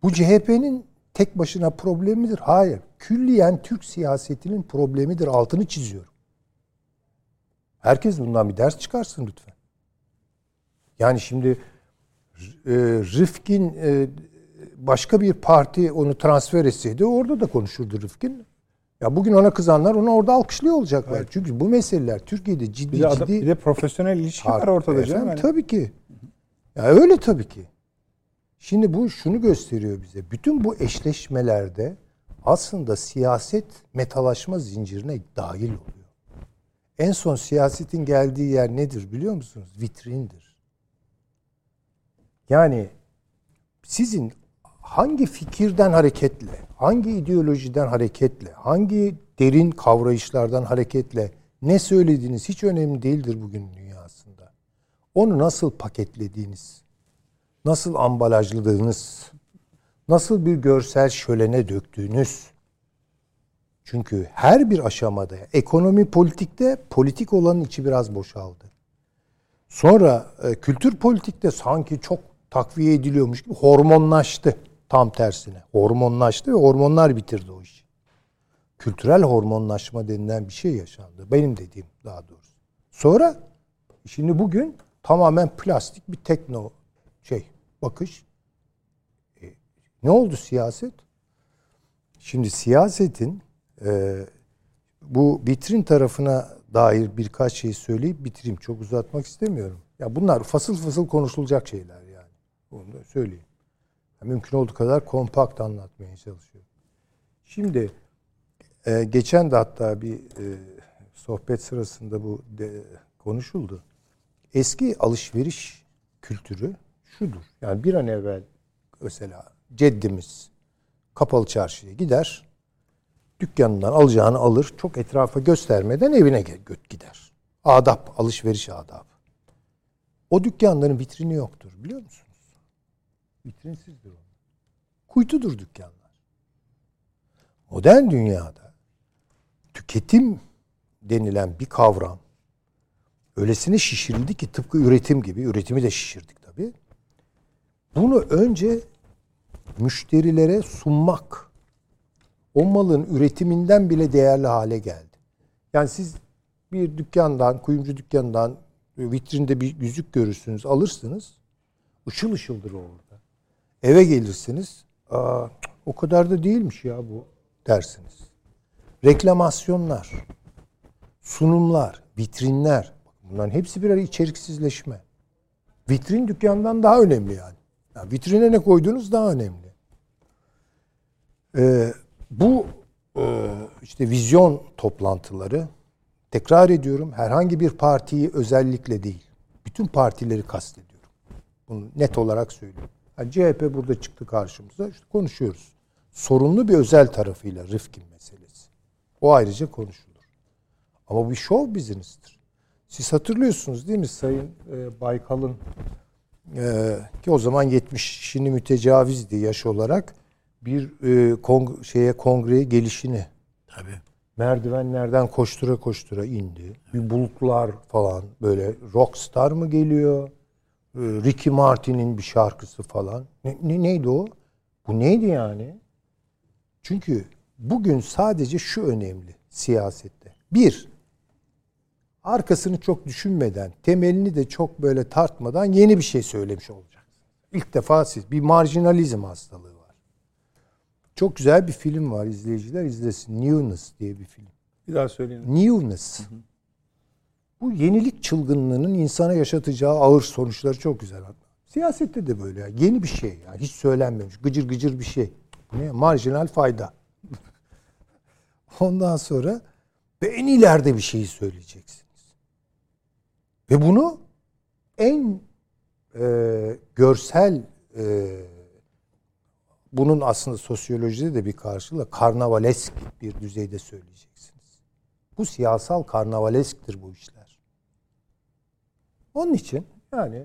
Bu CHP'nin tek başına problemidir. Hayır. Külliyen Türk siyasetinin problemidir. Altını çiziyorum. Herkes bundan bir ders çıkarsın lütfen. Yani şimdi e, Rifkin e, başka bir parti onu transfer etseydi orada da konuşurdu Rifkin. Ya bugün ona kızanlar onu orada alkışlıyor olacaklar. Evet. Çünkü bu meseleler Türkiye'de ciddi bir de ciddi... bir de profesyonel ilişki var ortada efendim, canım. Yani. Tabii ki. Ya öyle tabii ki. Şimdi bu şunu gösteriyor bize. Bütün bu eşleşmelerde aslında siyaset metalaşma zincirine dahil oluyor. En son siyasetin geldiği yer nedir biliyor musunuz? Vitrindir. Yani sizin hangi fikirden hareketle, hangi ideolojiden hareketle, hangi derin kavrayışlardan hareketle ne söylediğiniz hiç önemli değildir bugün dünyasında. Onu nasıl paketlediğiniz, nasıl ambalajladığınız, nasıl bir görsel şölene döktüğünüz. Çünkü her bir aşamada ekonomi politikte politik olanın içi biraz boşaldı. Sonra e, kültür politikte sanki çok takviye ediliyormuş gibi hormonlaştı. Tam tersine. Hormonlaştı ve hormonlar bitirdi o işi. Kültürel hormonlaşma denilen bir şey yaşandı. Benim dediğim daha doğrusu. Sonra şimdi bugün tamamen plastik bir tekno şey bakış. E, ne oldu siyaset? Şimdi siyasetin e, bu vitrin tarafına dair birkaç şey söyleyip bitireyim. Çok uzatmak istemiyorum. Ya bunlar fasıl fasıl konuşulacak şeyler yani. Onu da söyleyeyim mümkün olduğu kadar kompakt anlatmaya çalışıyorum. Şimdi e, geçen de hatta bir e, sohbet sırasında bu de, konuşuldu. Eski alışveriş kültürü şudur. Yani bir an evvel mesela ceddimiz kapalı çarşıya gider. Dükkanından alacağını alır. Çok etrafa göstermeden evine gider. Adap, alışveriş adabı. O dükkanların vitrini yoktur biliyor musun? Vitrinsizdir o. Kuytudur dükkanlar. Modern dünyada tüketim denilen bir kavram öylesine şişirildi ki tıpkı üretim gibi, üretimi de şişirdik tabii. Bunu önce müşterilere sunmak, o malın üretiminden bile değerli hale geldi. Yani siz bir dükkandan, kuyumcu dükkanından vitrinde bir yüzük görürsünüz, alırsınız. Işıl ışıldır o orada. Eve gelirsiniz. Aa, o kadar da değilmiş ya bu dersiniz. Reklamasyonlar, sunumlar, vitrinler. Bunların hepsi birer içeriksizleşme. Vitrin dükkandan daha önemli yani. yani vitrine ne koyduğunuz daha önemli. Ee, bu e, işte vizyon toplantıları tekrar ediyorum herhangi bir partiyi özellikle değil. Bütün partileri kastediyorum. Bunu net olarak söylüyorum. Yani CHP burada çıktı karşımıza. İşte konuşuyoruz. Sorunlu bir özel tarafıyla Rifkin meselesi. O ayrıca konuşulur. Ama bir show business'tir. Siz hatırlıyorsunuz değil mi Sayın e, Baykal'ın e, ki o zaman 70'ini mütecavizdi yaş olarak bir e, kong şeye kongreye gelişini. Tabii. Merdivenlerden koştura koştura indi. Bir bulutlar falan böyle rockstar mı geliyor? E, Ricky Martin'in bir şarkısı falan. Ne, ne, neydi o? Bu neydi yani? Çünkü bugün sadece şu önemli siyasette. Bir, arkasını çok düşünmeden, temelini de çok böyle tartmadan yeni bir şey söylemiş olacaksınız. İlk defa siz bir marjinalizm hastalığı var. Çok güzel bir film var izleyiciler izlesin. Newness diye bir film. Bir daha söyleyin. Newness. Bu yenilik çılgınlığının insana yaşatacağı ağır sonuçları çok güzel. Siyasette de böyle ya. Yeni bir şey ya. Hiç söylenmemiş. Gıcır gıcır bir şey. Ne? Marjinal fayda. *laughs* Ondan sonra ve en ileride bir şeyi söyleyeceksiniz. Ve bunu en e, görsel e, bunun aslında sosyolojide de bir karşılığı karnavalesk bir düzeyde söyleyeceksiniz. Bu siyasal karnavalesktir bu işler. Onun için yani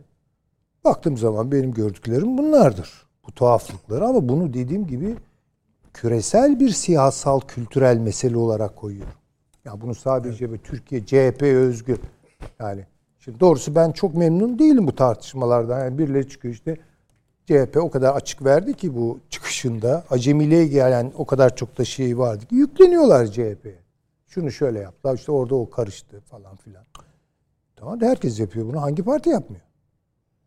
baktığım zaman benim gördüklerim bunlardır. Bu tuhaflıkları ama bunu dediğim gibi küresel bir siyasal kültürel mesele olarak koyuyorum. Ya bunu sadece evet. Türkiye CHP özgü yani şimdi doğrusu ben çok memnun değilim bu tartışmalardan. Yani birileri çıkıyor işte CHP o kadar açık verdi ki bu çıkışında acemiliğe gelen o kadar çok da şey vardı ki yükleniyorlar CHP'ye. Şunu şöyle yaptılar işte orada o karıştı falan filan. Tamam da herkes yapıyor bunu. Hangi parti yapmıyor?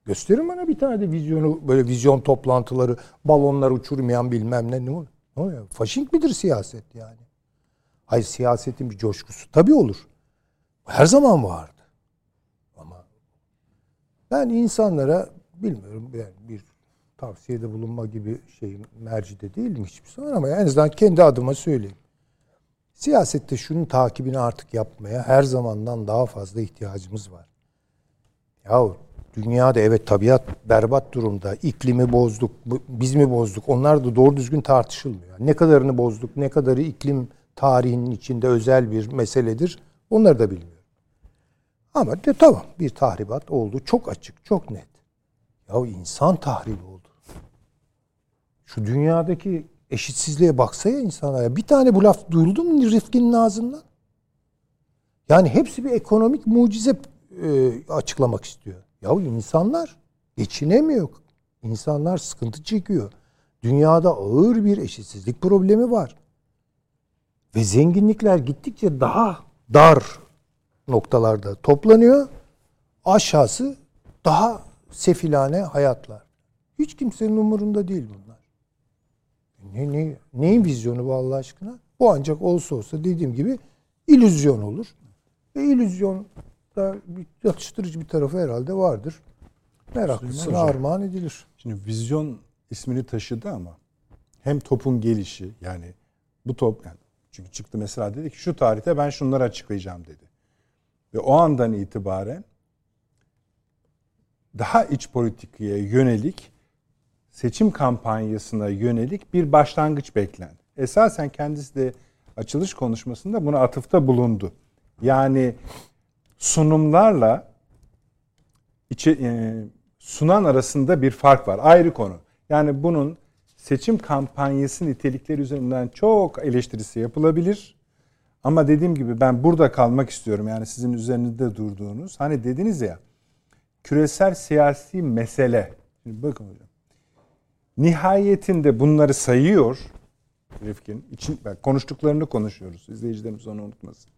Gösterin bana bir tane de vizyonu böyle vizyon toplantıları, balonlar uçurmayan bilmem ne. Ne oluyor? Oluyor? Faşink midir siyaset yani? Hayır siyasetin bir coşkusu. Tabii olur. Her zaman vardı. Ama ben insanlara bilmiyorum yani bir tavsiyede bulunma gibi şeyin mercide değilim hiçbir zaman ama en azından kendi adıma söyleyeyim. Siyasette şunun takibini artık yapmaya her zamandan daha fazla ihtiyacımız var. Yahu dünyada evet tabiat berbat durumda. İklimi bozduk, biz mi bozduk? Onlar da doğru düzgün tartışılmıyor. Ne kadarını bozduk, ne kadarı iklim tarihinin içinde özel bir meseledir. Onları da bilmiyorum. Ama de tamam bir tahribat oldu. Çok açık, çok net. Ya insan tahribi oldu. Şu dünyadaki eşitsizliğe baksaya insanlara. Bir tane bu laf duyuldu mu Rifkin'in ağzından? Yani hepsi bir ekonomik mucize e, açıklamak istiyor. Ya insanlar geçinemiyor. İnsanlar sıkıntı çekiyor. Dünyada ağır bir eşitsizlik problemi var. Ve zenginlikler gittikçe daha dar noktalarda toplanıyor. Aşağısı daha sefilane hayatlar. Hiç kimsenin umurunda değil bunlar. Ne, ne, neyin vizyonu bu Allah aşkına? Bu ancak olsa olsa dediğim gibi illüzyon olur. Ve illüzyon da bir yatıştırıcı bir tarafı herhalde vardır. Meraklısına armağan edilir. Şimdi vizyon ismini taşıdı ama hem topun gelişi yani bu top yani çünkü çıktı mesela dedi ki şu tarihte ben şunları açıklayacağım dedi. Ve o andan itibaren daha iç politikaya yönelik seçim kampanyasına yönelik bir başlangıç beklendi. Esasen kendisi de açılış konuşmasında buna atıfta bulundu. Yani sunumlarla içi, e, sunan arasında bir fark var. Ayrı konu. Yani bunun seçim kampanyası nitelikleri üzerinden çok eleştirisi yapılabilir. Ama dediğim gibi ben burada kalmak istiyorum. Yani sizin üzerinizde durduğunuz. Hani dediniz ya küresel siyasi mesele. Şimdi bakın hocam. Nihayetinde bunları sayıyor Rifkin. İçin, bak, konuştuklarını konuşuyoruz. İzleyicilerimiz onu unutmasın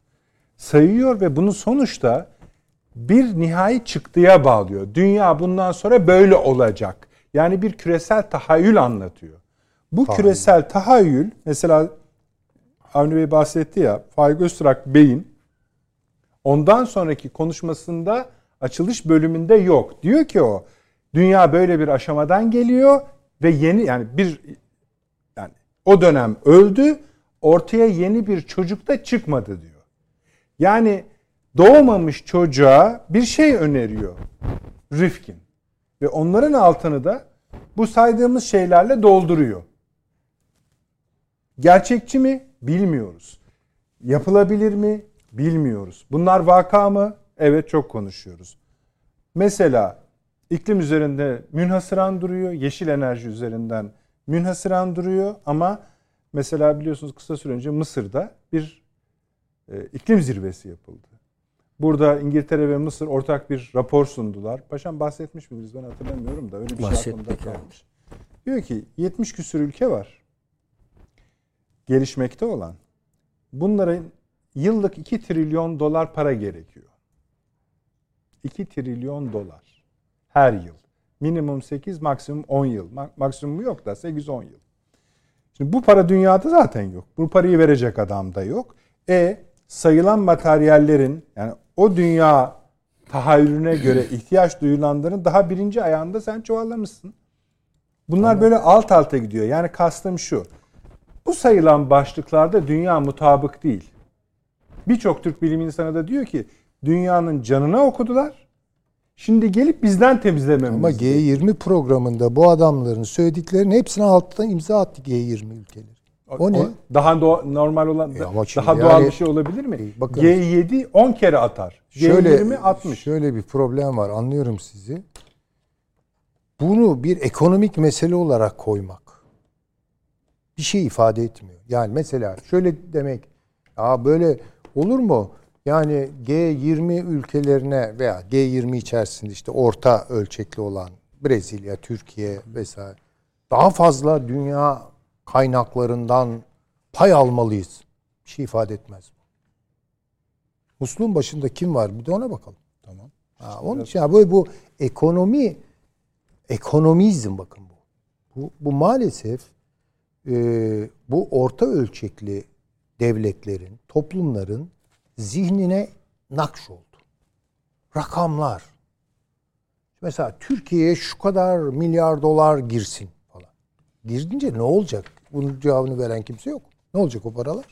sayıyor ve bunu sonuçta bir nihai çıktıya bağlıyor. Dünya bundan sonra böyle olacak. Yani bir küresel tahayyül anlatıyor. Bu tahayyül. küresel tahayyül mesela Avni Bey bahsetti ya Faik Öztürk Bey'in ondan sonraki konuşmasında açılış bölümünde yok. Diyor ki o dünya böyle bir aşamadan geliyor ve yeni yani bir yani o dönem öldü ortaya yeni bir çocuk da çıkmadı diyor. Yani doğmamış çocuğa bir şey öneriyor Rifkin. Ve onların altını da bu saydığımız şeylerle dolduruyor. Gerçekçi mi? Bilmiyoruz. Yapılabilir mi? Bilmiyoruz. Bunlar vaka mı? Evet çok konuşuyoruz. Mesela iklim üzerinde münhasıran duruyor. Yeşil enerji üzerinden münhasıran duruyor ama mesela biliyorsunuz kısa süre önce Mısır'da bir e, iklim zirvesi yapıldı. Burada İngiltere ve Mısır ortak bir rapor sundular. Paşam bahsetmiş miydiniz ben hatırlamıyorum da öyle bir şey aklımda kalmış. Diyor ki 70 küsür ülke var. Gelişmekte olan. Bunların yıllık 2 trilyon dolar para gerekiyor. 2 trilyon dolar. Her yıl. Minimum 8, maksimum 10 yıl. Maksimumu yok da 8-10 yıl. Şimdi bu para dünyada zaten yok. Bu parayı verecek adam da yok. E sayılan materyallerin yani o dünya tahayyülüne göre *clears throat* ihtiyaç duyulanların daha birinci ayağında sen çuvallamışsın. Bunlar tamam. böyle alt alta gidiyor. Yani kastım şu. Bu sayılan başlıklarda dünya mutabık değil. Birçok Türk bilim insanı da diyor ki dünyanın canına okudular. Şimdi gelip bizden temizlememiz. Ama G20 programında bu adamların söylediklerinin hepsine alttan imza attı G20 ülkeleri. O, o ne? Daha do- normal olan e daha doğal yani, bir şey olabilir mi? E, bakın, G7 10 kere atar. Şöyle, G20 60. Şöyle bir problem var. Anlıyorum sizi. Bunu bir ekonomik mesele olarak koymak bir şey ifade etmiyor. Yani mesela şöyle demek, ya böyle olur mu? Yani G20 ülkelerine veya G20 içerisinde işte orta ölçekli olan Brezilya, Türkiye vesaire daha fazla dünya kaynaklarından pay almalıyız. Bir şey ifade etmez bu. Musluğun başında kim var? Bir de ona bakalım. Tamam. Ha, onun için ya böyle bu ekonomi ekonomizm bakın bu. Bu, bu maalesef e, bu orta ölçekli devletlerin, toplumların zihnine nakş oldu. Rakamlar. Mesela Türkiye'ye şu kadar milyar dolar girsin falan. Girdince ne olacak? Bunun cevabını veren kimse yok. Ne olacak o paralar?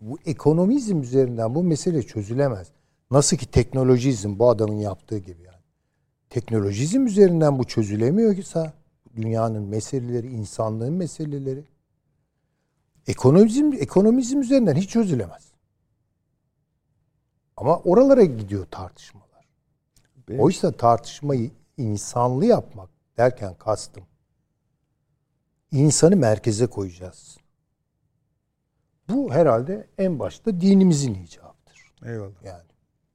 Bu ekonomizm üzerinden bu mesele çözülemez. Nasıl ki teknolojizm bu adamın yaptığı gibi yani. Teknolojizm üzerinden bu çözülemiyor ki sağ dünyanın meseleleri, insanlığın meseleleri. Ekonomizm, ekonomizm üzerinden hiç çözülemez. Ama oralara gidiyor tartışmalar. Benim... Oysa tartışmayı insanlı yapmak derken kastım. insanı merkeze koyacağız. Bu herhalde en başta dinimizin icabıdır. Eyvallah. Yani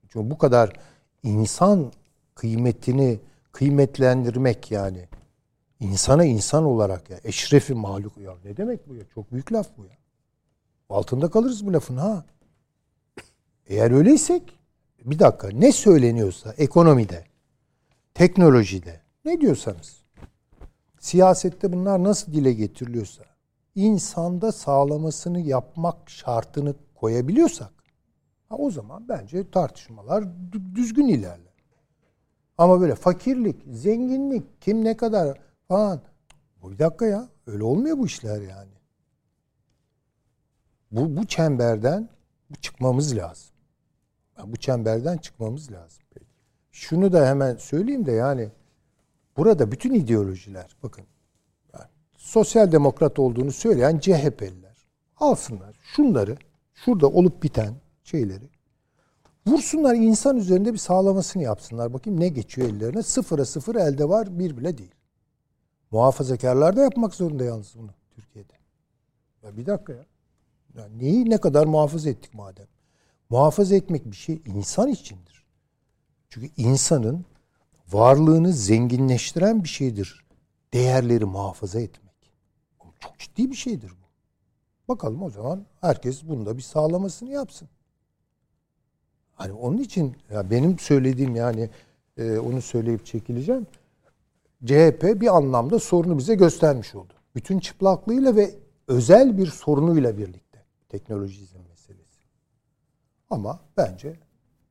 çünkü bu kadar insan kıymetini kıymetlendirmek yani insana insan olarak ya eşrefi mahluk ya ne demek bu ya? Çok büyük laf bu ya. Altında kalırız bu lafın ha. Eğer öyleysek bir dakika ne söyleniyorsa ekonomide, teknolojide ne diyorsanız siyasette bunlar nasıl dile getiriliyorsa insanda sağlamasını yapmak şartını koyabiliyorsak ha, o zaman bence tartışmalar düzgün ilerler. Ama böyle fakirlik, zenginlik, kim ne kadar falan. Bir dakika ya. Öyle olmuyor bu işler yani. Bu, bu çemberden çıkmamız lazım. Bu çemberden çıkmamız lazım. Şunu da hemen söyleyeyim de yani burada bütün ideolojiler bakın yani sosyal demokrat olduğunu söyleyen CHP'liler alsınlar şunları şurada olup biten şeyleri vursunlar insan üzerinde bir sağlamasını yapsınlar. Bakayım ne geçiyor ellerine. Sıfıra sıfır elde var bir bile değil. Muhafazakarlar da yapmak zorunda yalnız bunu Türkiye'de. Ya bir dakika ya. ya. Neyi ne kadar muhafaza ettik madem? Muhafaza etmek bir şey insan içindir. Çünkü insanın varlığını zenginleştiren bir şeydir. Değerleri muhafaza etmek. Çok ciddi bir şeydir bu. Bakalım o zaman herkes bunda bir sağlamasını yapsın. Hani onun için ya benim söylediğim yani e, onu söyleyip çekileceğim. CHP bir anlamda sorunu bize göstermiş oldu. Bütün çıplaklığıyla ve özel bir sorunuyla birlikte teknolojizm meselesi. Ama bence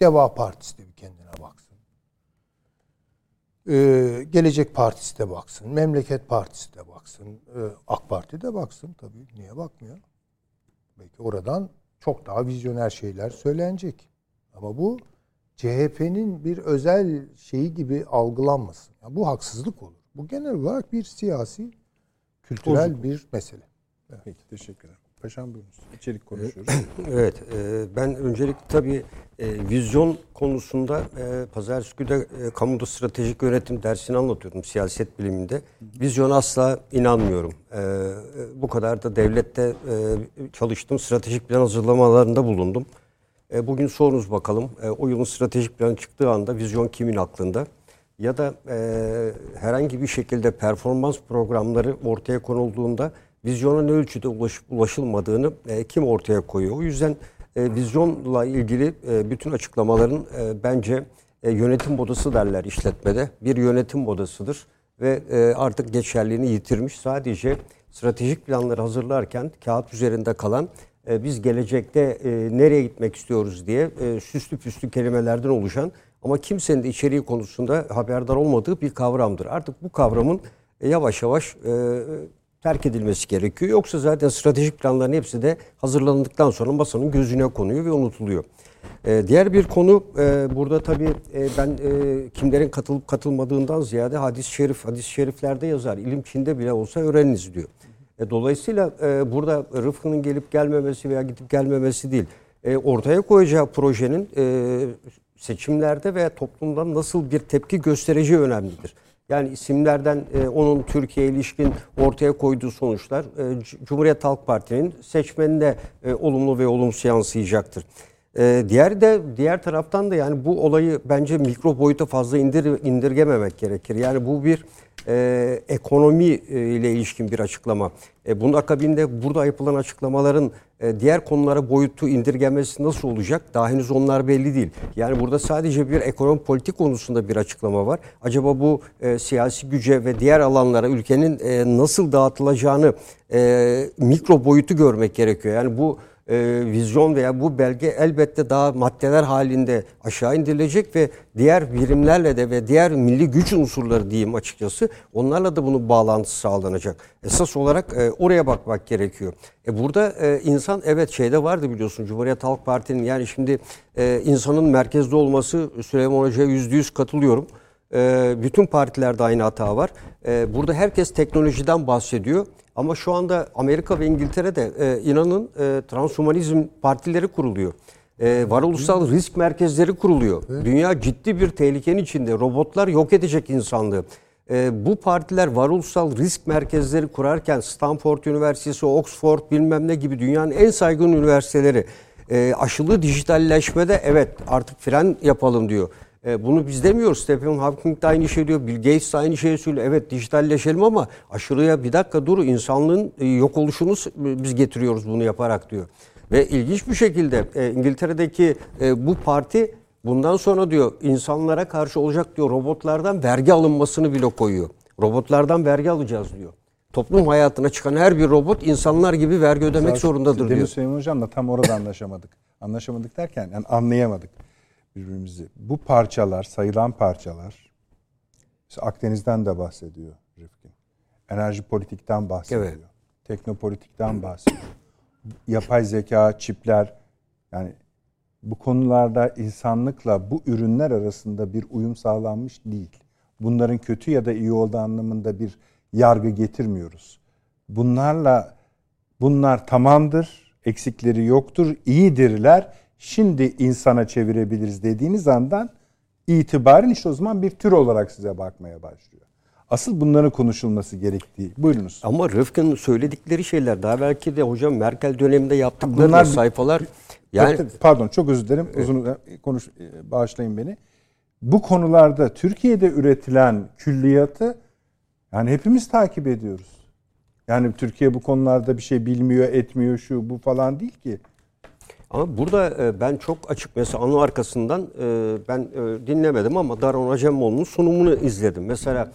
Deva Partisi de bir kendine baksın. Ee, Gelecek Partisi de baksın, Memleket Partisi de baksın, e, AK Parti de baksın tabii. Niye bakmıyor? Belki oradan çok daha vizyoner şeyler söylenecek. Ama bu CHP'nin bir özel şeyi gibi algılanmasın. Yani bu haksızlık olur. Bu genel olarak bir siyasi, kültürel bir mesele. Peki teşekkür ederim. Paşam buyurunuz. İçerik konuşuyoruz. *clears throat* Evet, e, ben öncelikle tabii e, vizyon konusunda e, Pazartesi e, kamuda stratejik yönetim dersini anlatıyordum siyaset biliminde. Vizyon asla inanmıyorum. E, bu kadar da devlette e, çalıştım, stratejik plan hazırlamalarında bulundum. E, bugün sorunuz bakalım, e, o yılın stratejik planı çıktığı anda vizyon kimin aklında? Ya da e, herhangi bir şekilde performans programları ortaya konulduğunda vizyona ne ölçüde ulaş, ulaşılmadığını e, kim ortaya koyuyor? O yüzden e, vizyonla ilgili e, bütün açıklamaların e, bence e, yönetim modası derler işletmede. Bir yönetim modasıdır ve e, artık geçerliğini yitirmiş. Sadece stratejik planları hazırlarken kağıt üzerinde kalan e, biz gelecekte e, nereye gitmek istiyoruz diye e, süslü püslü kelimelerden oluşan ama kimsenin de içeriği konusunda haberdar olmadığı bir kavramdır. Artık bu kavramın e, yavaş yavaş e, terk edilmesi gerekiyor. Yoksa zaten stratejik planların hepsi de hazırlandıktan sonra masanın gözüne konuyor ve unutuluyor. Ee, diğer bir konu e, burada tabii e, ben e, kimlerin katılıp katılmadığından ziyade hadis-i şerif, hadis-i şeriflerde yazar. İlim Çin'de bile olsa öğreniniz diyor. E, dolayısıyla e, burada Rıfkı'nın gelip gelmemesi veya gidip gelmemesi değil. E, ortaya koyacağı projenin e, seçimlerde veya toplumdan nasıl bir tepki göstereceği önemlidir. Yani isimlerden e, onun Türkiye ilişkin ortaya koyduğu sonuçlar e, Cumhuriyet Halk Parti'nin seçmenine e, olumlu ve olumsuz yansıyacaktır. E, diğer de diğer taraftan da yani bu olayı bence mikro boyuta fazla indir, indirgememek gerekir. Yani bu bir e, ekonomi e, ile ilişkin bir açıklama. E, bunun akabinde burada yapılan açıklamaların e, diğer konulara boyutu indirgemesi nasıl olacak? Daha henüz onlar belli değil. Yani burada sadece bir ekonomi politik konusunda bir açıklama var. Acaba bu e, siyasi güce ve diğer alanlara ülkenin e, nasıl dağıtılacağını e, mikro boyutu görmek gerekiyor. Yani bu e, vizyon veya bu belge elbette daha maddeler halinde aşağı indirilecek ve diğer birimlerle de ve diğer milli güç unsurları diyeyim açıkçası onlarla da bunun bağlantısı sağlanacak. Esas olarak e, oraya bakmak gerekiyor. E burada e, insan evet şeyde vardı biliyorsun Cumhuriyet Halk Parti'nin yani şimdi e, insanın merkezde olması Süleyman Hoca'ya yüzde yüz katılıyorum. E, bütün partilerde aynı hata var. E, burada herkes teknolojiden bahsediyor. Ama şu anda Amerika ve İngiltere'de e, inanın e, transhumanizm partileri kuruluyor. E, varoluşsal risk merkezleri kuruluyor. Evet. Dünya ciddi bir tehlikenin içinde. Robotlar yok edecek insanlığı. E, bu partiler varoluşsal risk merkezleri kurarken Stanford Üniversitesi, Oxford bilmem ne gibi dünyanın en saygın üniversiteleri e, aşılı dijitalleşmede evet artık fren yapalım diyor. E, bunu biz demiyoruz. Stephen Hawking de aynı şey diyor. Bill Gates de aynı şeyi söylüyor. Evet dijitalleşelim ama aşırıya bir dakika dur insanlığın e, yok oluşunu biz getiriyoruz bunu yaparak diyor. Ve ilginç bir şekilde e, İngiltere'deki e, bu parti bundan sonra diyor insanlara karşı olacak diyor robotlardan vergi alınmasını bile koyuyor. Robotlardan vergi alacağız diyor. Toplum hayatına çıkan her bir robot insanlar gibi vergi ödemek Zaten zorundadır diyor. Demin Süleyman Hocam'la tam orada anlaşamadık. Anlaşamadık derken yani anlayamadık birbirimizi. Bu parçalar, sayılan parçalar, işte Akdeniz'den de bahsediyor Rifkin. Enerji politikten bahsediyor. Evet. Teknopolitikten bahsediyor. Yapay zeka, çipler, yani bu konularda insanlıkla bu ürünler arasında bir uyum sağlanmış değil. Bunların kötü ya da iyi olduğu anlamında bir yargı getirmiyoruz. Bunlarla bunlar tamamdır, eksikleri yoktur, iyidirler şimdi insana çevirebiliriz dediğiniz andan itibaren işte o zaman bir tür olarak size bakmaya başlıyor. Asıl bunların konuşulması gerektiği. Buyurunuz. Ama Rıfkı'nın söyledikleri şeyler daha belki de hocam Merkel döneminde yaptıkları Bunlar, sayfalar yani pardon çok özür dilerim. Uzun konuş bağışlayın beni. Bu konularda Türkiye'de üretilen külliyatı yani hepimiz takip ediyoruz. Yani Türkiye bu konularda bir şey bilmiyor, etmiyor şu bu falan değil ki. Ama burada e, ben çok açık mesela onun arkasından e, ben e, dinlemedim ama Daron Acemoğlu'nun sunumunu izledim. Mesela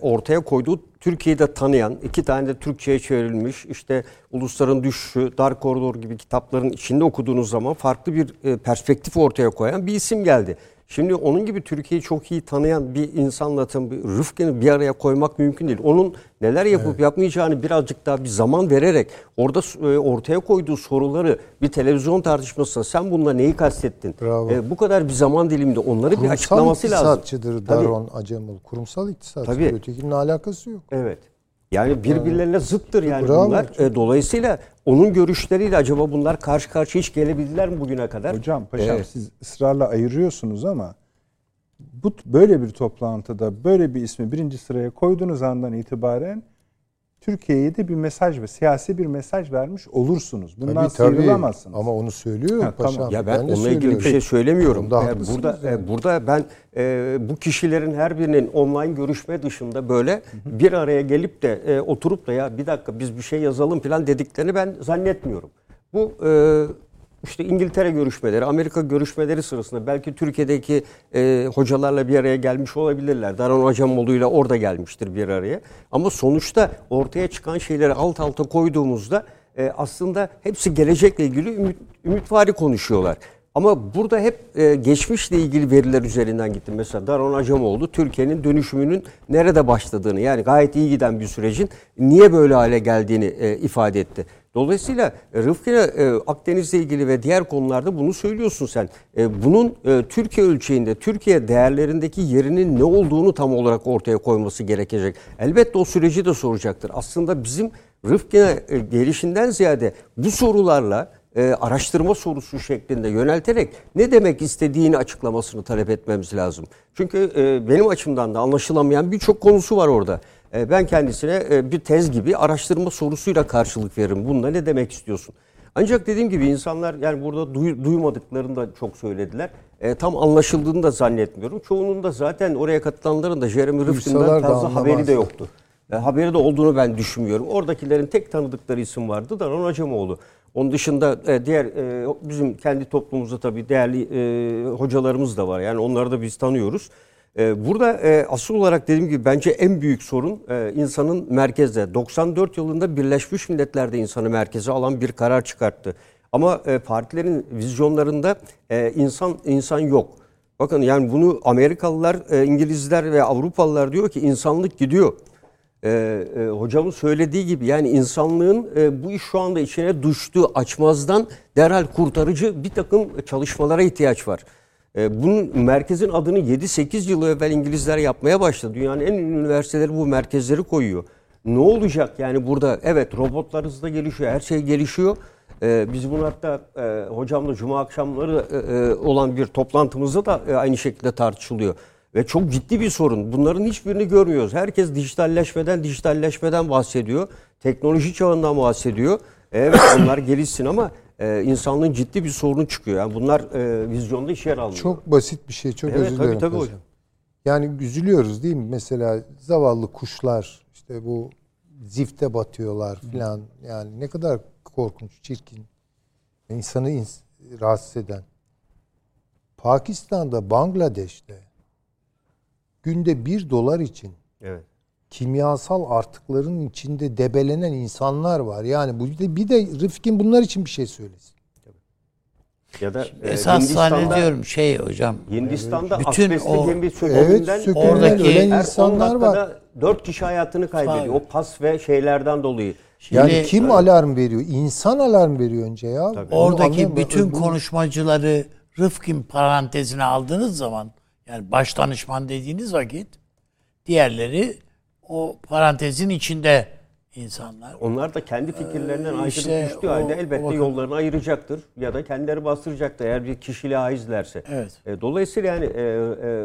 ortaya koyduğu Türkiye'de tanıyan, iki tane de Türkçe'ye çevrilmiş, işte Ulusların Düşüşü, Dar Koridor gibi kitapların içinde okuduğunuz zaman farklı bir perspektif ortaya koyan bir isim geldi. Şimdi onun gibi Türkiye'yi çok iyi tanıyan bir insanla tam bir Rıfkı'nı bir araya koymak mümkün değil. Onun neler yapıp evet. yapmayacağını birazcık daha bir zaman vererek orada e, ortaya koyduğu soruları bir televizyon tartışmasında sen bununla neyi kastettin? Bravo. E, bu kadar bir zaman diliminde onları Kurumsal bir açıklaması lazım. Kurumsal iktisatçıdır Daron Acemul. Kurumsal iktisatçı. Tabii. Ötekinin alakası yok. Evet. Yani birbirlerine zıttır yani Bravo. bunlar. E, dolayısıyla onun görüşleriyle acaba bunlar karşı karşıya hiç gelebildiler mi bugüne kadar? Hocam paşam evet. siz ısrarla ayırıyorsunuz ama bu böyle bir toplantıda böyle bir ismi birinci sıraya koyduğunuz andan itibaren Türkiye'ye de bir mesaj ve siyasi bir mesaj vermiş olursunuz. Bundan tabii, tabii. sıyrılamazsınız. Ama onu söylüyor ha, paşam. Tamam. Ya ben, ben onunla ilgili bir şey söylemiyorum. Yani burada yani. E, burada ben e, bu kişilerin her birinin online görüşme dışında böyle bir araya gelip de e, oturup da ya bir dakika biz bir şey yazalım falan dediklerini ben zannetmiyorum. Bu e, işte İngiltere görüşmeleri, Amerika görüşmeleri sırasında belki Türkiye'deki e, hocalarla bir araya gelmiş olabilirler. Daran Hocamoğlu ile orada gelmiştir bir araya. Ama sonuçta ortaya çıkan şeyleri alt alta koyduğumuzda e, aslında hepsi gelecekle ilgili ümit, ümitvari konuşuyorlar. Ama burada hep e, geçmişle ilgili veriler üzerinden gittim. Mesela Daron Acemoğlu Türkiye'nin dönüşümünün nerede başladığını yani gayet iyi giden bir sürecin niye böyle hale geldiğini e, ifade etti. Dolayısıyla e, Rıfkı e, Akdeniz'le ilgili ve diğer konularda bunu söylüyorsun sen. E, bunun e, Türkiye ölçeğinde, Türkiye değerlerindeki yerinin ne olduğunu tam olarak ortaya koyması gerekecek. Elbette o süreci de soracaktır. Aslında bizim Rıfkı'na e, gelişinden ziyade bu sorularla e, araştırma sorusu şeklinde yönelterek ne demek istediğini açıklamasını talep etmemiz lazım. Çünkü e, benim açımdan da anlaşılamayan birçok konusu var orada. E, ben kendisine e, bir tez gibi araştırma sorusuyla karşılık veririm. Bunda ne demek istiyorsun? Ancak dediğim gibi insanlar yani burada duy, duymadıklarını da çok söylediler. E, tam anlaşıldığını da zannetmiyorum. Çoğunun da zaten oraya katılanların da Jeremy Rifkin'den fazla haberi de yoktu. E, haberi de olduğunu ben düşünmüyorum. Oradakilerin tek tanıdıkları isim vardı da Ron Acemoğlu. Onun dışında e, diğer e, bizim kendi toplumumuzda tabii değerli e, hocalarımız da var. Yani onları da biz tanıyoruz. E, burada e, asıl olarak dediğim gibi bence en büyük sorun e, insanın merkezde. 94 yılında Birleşmiş Milletler'de insanı merkeze alan bir karar çıkarttı. Ama e, partilerin vizyonlarında insan insan yok. Bakın yani bunu Amerikalılar, İngilizler ve Avrupalılar diyor ki insanlık gidiyor hocamın söylediği gibi yani insanlığın bu iş şu anda içine düştüğü açmazdan derhal kurtarıcı bir takım çalışmalara ihtiyaç var. E, bunun merkezin adını 7-8 yıl evvel İngilizler yapmaya başladı. Dünyanın en ünlü üniversiteleri bu merkezleri koyuyor. Ne olacak yani burada? Evet robotlar hızla gelişiyor, her şey gelişiyor. Ee, biz bunu hatta e, hocamla cuma akşamları e, e, olan bir toplantımızda da e, aynı şekilde tartışılıyor. Ve çok ciddi bir sorun. Bunların hiçbirini görmüyoruz. Herkes dijitalleşmeden, dijitalleşmeden bahsediyor. Teknoloji çağından bahsediyor. Evet bunlar gelişsin ama e, insanlığın ciddi bir sorunu çıkıyor. Yani bunlar e, vizyonda iş yer almıyor. Çok basit bir şey. Çok evet, özür dilerim. Tabii, tabii hocam. Yani üzülüyoruz değil mi? Mesela zavallı kuşlar işte bu zifte batıyorlar filan. Yani ne kadar korkunç, çirkin. İnsanı ins rahatsız eden. Pakistan'da, Bangladeş'te günde bir dolar için evet. Kimyasal artıkların içinde debelenen insanlar var. Yani bu de, bir de Rıfkin bunlar için bir şey söylesin. Ya da e, esas zannediyorum şey hocam. Hindistan'da bütün o gemi sökümünden evet, oradaki ölen insanlar var. Dört kişi hayatını kaybediyor. O pas ve şeylerden dolayı. Şimdi, yani kim evet. alarm veriyor? İnsan alarm veriyor önce ya. Tabii. Oradaki bütün konuşmacıları Rıfkin parantezine aldığınız zaman yani baş danışman dediğiniz vakit diğerleri o parantezin içinde insanlar. Onlar da kendi fikirlerinden ee, işte aykırı düştüğü halde elbette o, yollarını ayıracaktır ya da kendileri bastıracaktır eğer bir kişiliğe aizlerse. Evet. E, dolayısıyla yani e, e,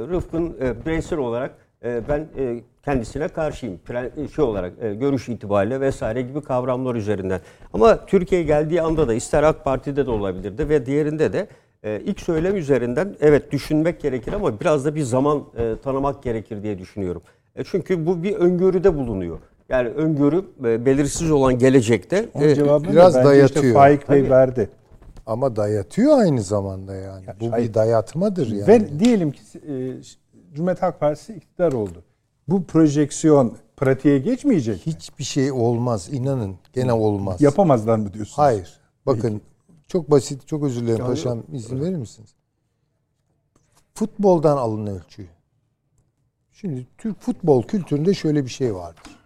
Rıfkın e, bireysel olarak e, ben e, kendisine karşıyım. Pre, şey olarak e, görüş itibariyle vesaire gibi kavramlar üzerinden. Ama Türkiye geldiği anda da ister AK Parti'de de olabilirdi ve diğerinde de e, ilk söylem üzerinden evet düşünmek gerekir ama biraz da bir zaman e, tanımak gerekir diye düşünüyorum. E, çünkü bu bir öngörüde bulunuyor. Yani öngörü e, belirsiz olan gelecekte e, biraz dayatıyor. Işte Faik Bey verdi. Ama dayatıyor aynı zamanda yani. yani bu hayır. bir dayatmadır yani. Ve diyelim ki e, Cumhuriyet Halk Partisi iktidar oldu. Bu projeksiyon pratiğe geçmeyecek. Hiçbir şey olmaz. inanın gene olmaz. Yapamazlar mı diyorsunuz? Hayır. Bakın çok basit, çok özür dilerim paşam. izin verir misiniz? Futboldan alın ölçüyü. Şimdi Türk futbol kültüründe şöyle bir şey vardır.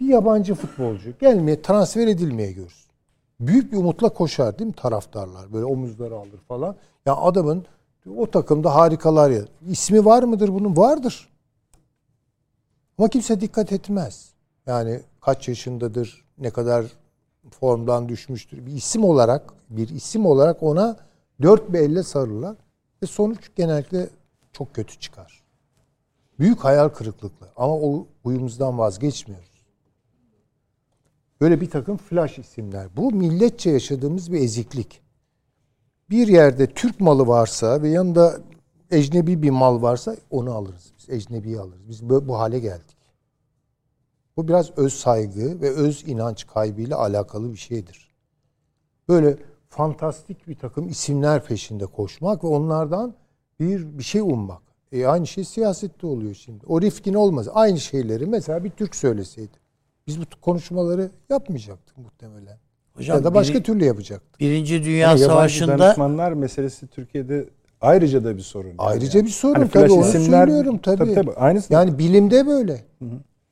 Bir yabancı futbolcu gelmeye, transfer edilmeye görsün. Büyük bir umutla koşar değil mi taraftarlar? Böyle omuzları alır falan. Ya adamın o takımda harikalar ya. İsmi var mıdır bunun? Vardır. Ama kimse dikkat etmez. Yani kaç yaşındadır, ne kadar formdan düşmüştür. Bir isim olarak, bir isim olarak ona dört bir elle sarırlar. Ve sonuç genellikle çok kötü çıkar. Büyük hayal kırıklıkları. Ama o huyumuzdan vazgeçmiyoruz. Böyle bir takım flash isimler. Bu milletçe yaşadığımız bir eziklik. Bir yerde Türk malı varsa ve yanında ecnebi bir mal varsa onu alırız. Biz ecnebiyi alırız. Biz bu, bu hale geldik. Bu biraz öz saygı ve öz inanç kaybıyla alakalı bir şeydir. Böyle fantastik bir takım isimler peşinde koşmak ve onlardan bir bir şey ummak. E aynı şey siyasette oluyor şimdi. O Rifkin olmaz. Aynı şeyleri mesela bir Türk söyleseydi. Biz bu konuşmaları yapmayacaktık muhtemelen. Hocam, ya da başka biri- türlü yapacaktık. Birinci Dünya yabancı Savaşı'nda danışmanlar meselesi Türkiye'de ayrıca da bir sorun. yani. Ayrıca bir sorun Hani tabii onu isimler- söylüyorum tabii. Tabii tabii aynısı. Yani bilimde böyle.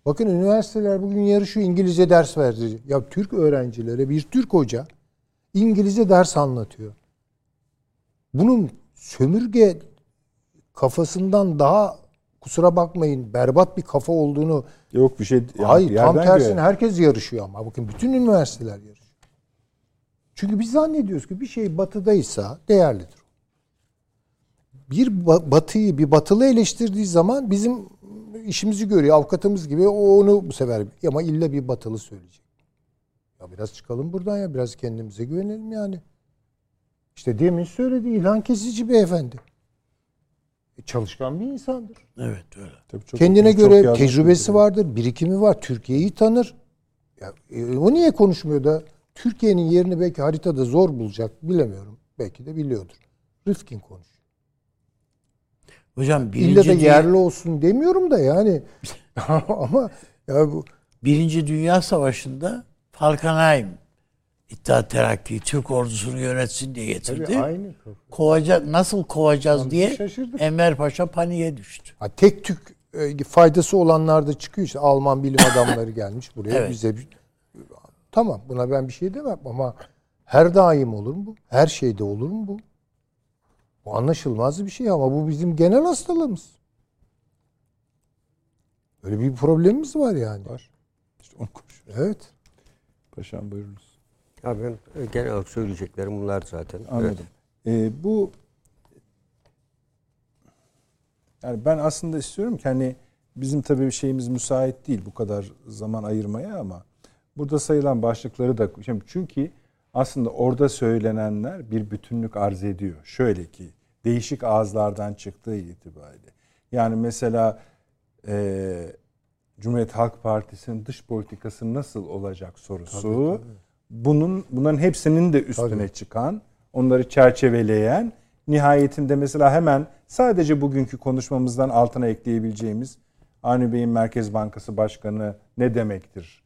Bakın üniversiteler bugün yarışıyor İngilizce ders verecek. Ya Türk öğrencilere bir Türk hoca İngilizce ders anlatıyor. Bunun sömürge kafasından daha kusura bakmayın berbat bir kafa olduğunu Yok bir şey. yani hayır tam tersine göğe. herkes yarışıyor ama bakın bütün üniversiteler yarışıyor. Çünkü biz zannediyoruz ki bir şey batıdaysa değerlidir. Bir ba- batıyı bir batılı eleştirdiği zaman bizim işimizi görüyor avukatımız gibi o onu bu sefer ama illa bir batılı söyleyecek. Ya biraz çıkalım buradan ya biraz kendimize güvenelim yani. İşte demin söyledi İlhan Kesici beyefendi. Çalışkan bir insandır. evet öyle. Tabii çok Kendine okumuş, çok göre yazmış tecrübesi vardır, birikimi var, Türkiye'yi tanır. Ya, e, o niye konuşmuyor da Türkiye'nin yerini belki haritada zor bulacak bilemiyorum. Belki de biliyordur. Rifkin konuşuyor. Hocam birinci, İlla da Dünya, yerli olsun demiyorum da yani. *laughs* *laughs* Ama ya bu Birinci Dünya Savaşı'nda Falkenhayn İttihat Terakki Türk ordusunu yönetsin diye getirdi. aynı. Kovaca, nasıl kovacağız diye şaşırdık. Enver Paşa paniğe düştü. Ha, tek tük e, faydası olanlar da çıkıyor işte Alman bilim adamları gelmiş buraya Evet. bize bir- tamam buna ben bir şey demem ama her daim olur mu bu? Her şeyde olur mu bu? Bu anlaşılmaz bir şey ama bu bizim genel hastalığımız. Öyle bir problemimiz var yani. Var. İşte onu konuşuyoruz. Evet. Paşam buyurunuz. Ben e, genel olarak söyleyeceklerim bunlar zaten. Anladım. Ee, bu yani ben aslında istiyorum ki hani bizim tabii bir şeyimiz müsait değil bu kadar zaman ayırmaya ama burada sayılan başlıkları da şimdi çünkü aslında orada söylenenler bir bütünlük arz ediyor. Şöyle ki değişik ağızlardan çıktığı itibariyle. Yani mesela e, Cumhuriyet Halk Partisi'nin dış politikası nasıl olacak sorusu bunun bunların hepsinin de üstüne Tabii. çıkan, onları çerçeveleyen, nihayetinde mesela hemen sadece bugünkü konuşmamızdan altına ekleyebileceğimiz Avni Bey'in Merkez Bankası Başkanı ne demektir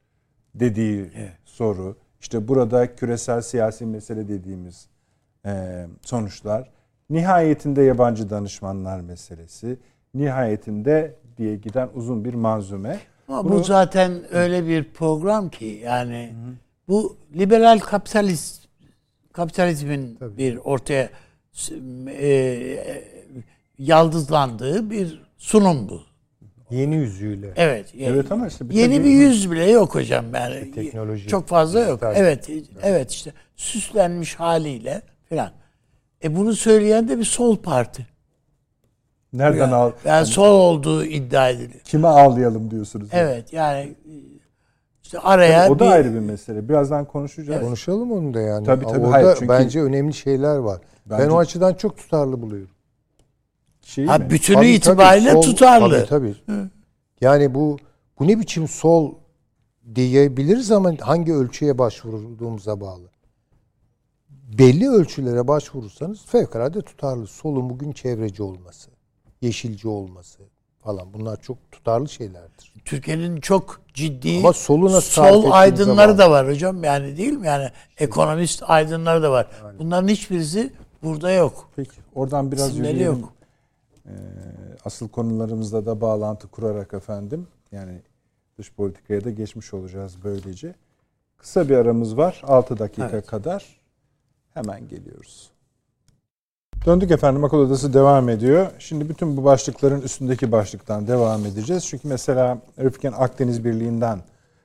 dediği soru. İşte burada küresel siyasi mesele dediğimiz e, sonuçlar. Nihayetinde yabancı danışmanlar meselesi. Nihayetinde diye giden uzun bir manzume. Ama Bunu- bu zaten öyle bir program ki yani bu liberal kapitalist kapitalizmin bir ortaya e, yaldızlandığı bir sunum bu. Yeni yüzüyle. Evet. Evet ama işte bir yeni tabii- bir yüz bile yok hocam yani. teknoloji, çok fazla yok. dijital. Evet. Evet işte süslenmiş haliyle filan. E bunu söyleyen de bir sol parti. Nereden Yani, al? yani sol olduğu iddia ediliyor. Kime ağlayalım diyorsunuz? Evet yani işte araya o da bir, ayrı bir mesele. Birazdan konuşacağız. Konuşalım onu da yani. Tabii, tabii, Orada hayır, çünkü- bence önemli şeyler var. Ben Bence- o açıdan çok tutarlı buluyorum. Şey ha, mi? bütünü Tabii, tabii, itibariyle sol- tutarlı. Tabii tabii. Yani bu bu ne biçim sol diyebiliriz ama hangi ölçüye başvurduğumuza bağlı. Belli ölçülere başvurursanız fevkalade tutarlı. Solun bugün çevreci olması, yeşilci olması falan bunlar çok tutarlı şeylerdir. Türkiye'nin çok ciddi Ama solu nasıl tarif sol aydınları bağlı. da var hocam yani değil mi? Yani ekonomist aydınları da var. Bunların hiçbirisi burada yok. Peki oradan biraz İsimleri yürüyelim. yok. Ee, asıl konularımızla da bağlantı kurarak efendim yani dış politikaya da geçmiş olacağız böylece. Kısa bir aramız var 6 dakika Evet. kadar. Hemen geliyoruz. Döndük efendim akıl odası devam ediyor. Şimdi bütün bu başlıkların üstündeki başlıktan devam edeceğiz. Çünkü mesela Rıfken Akdeniz Birliği'nden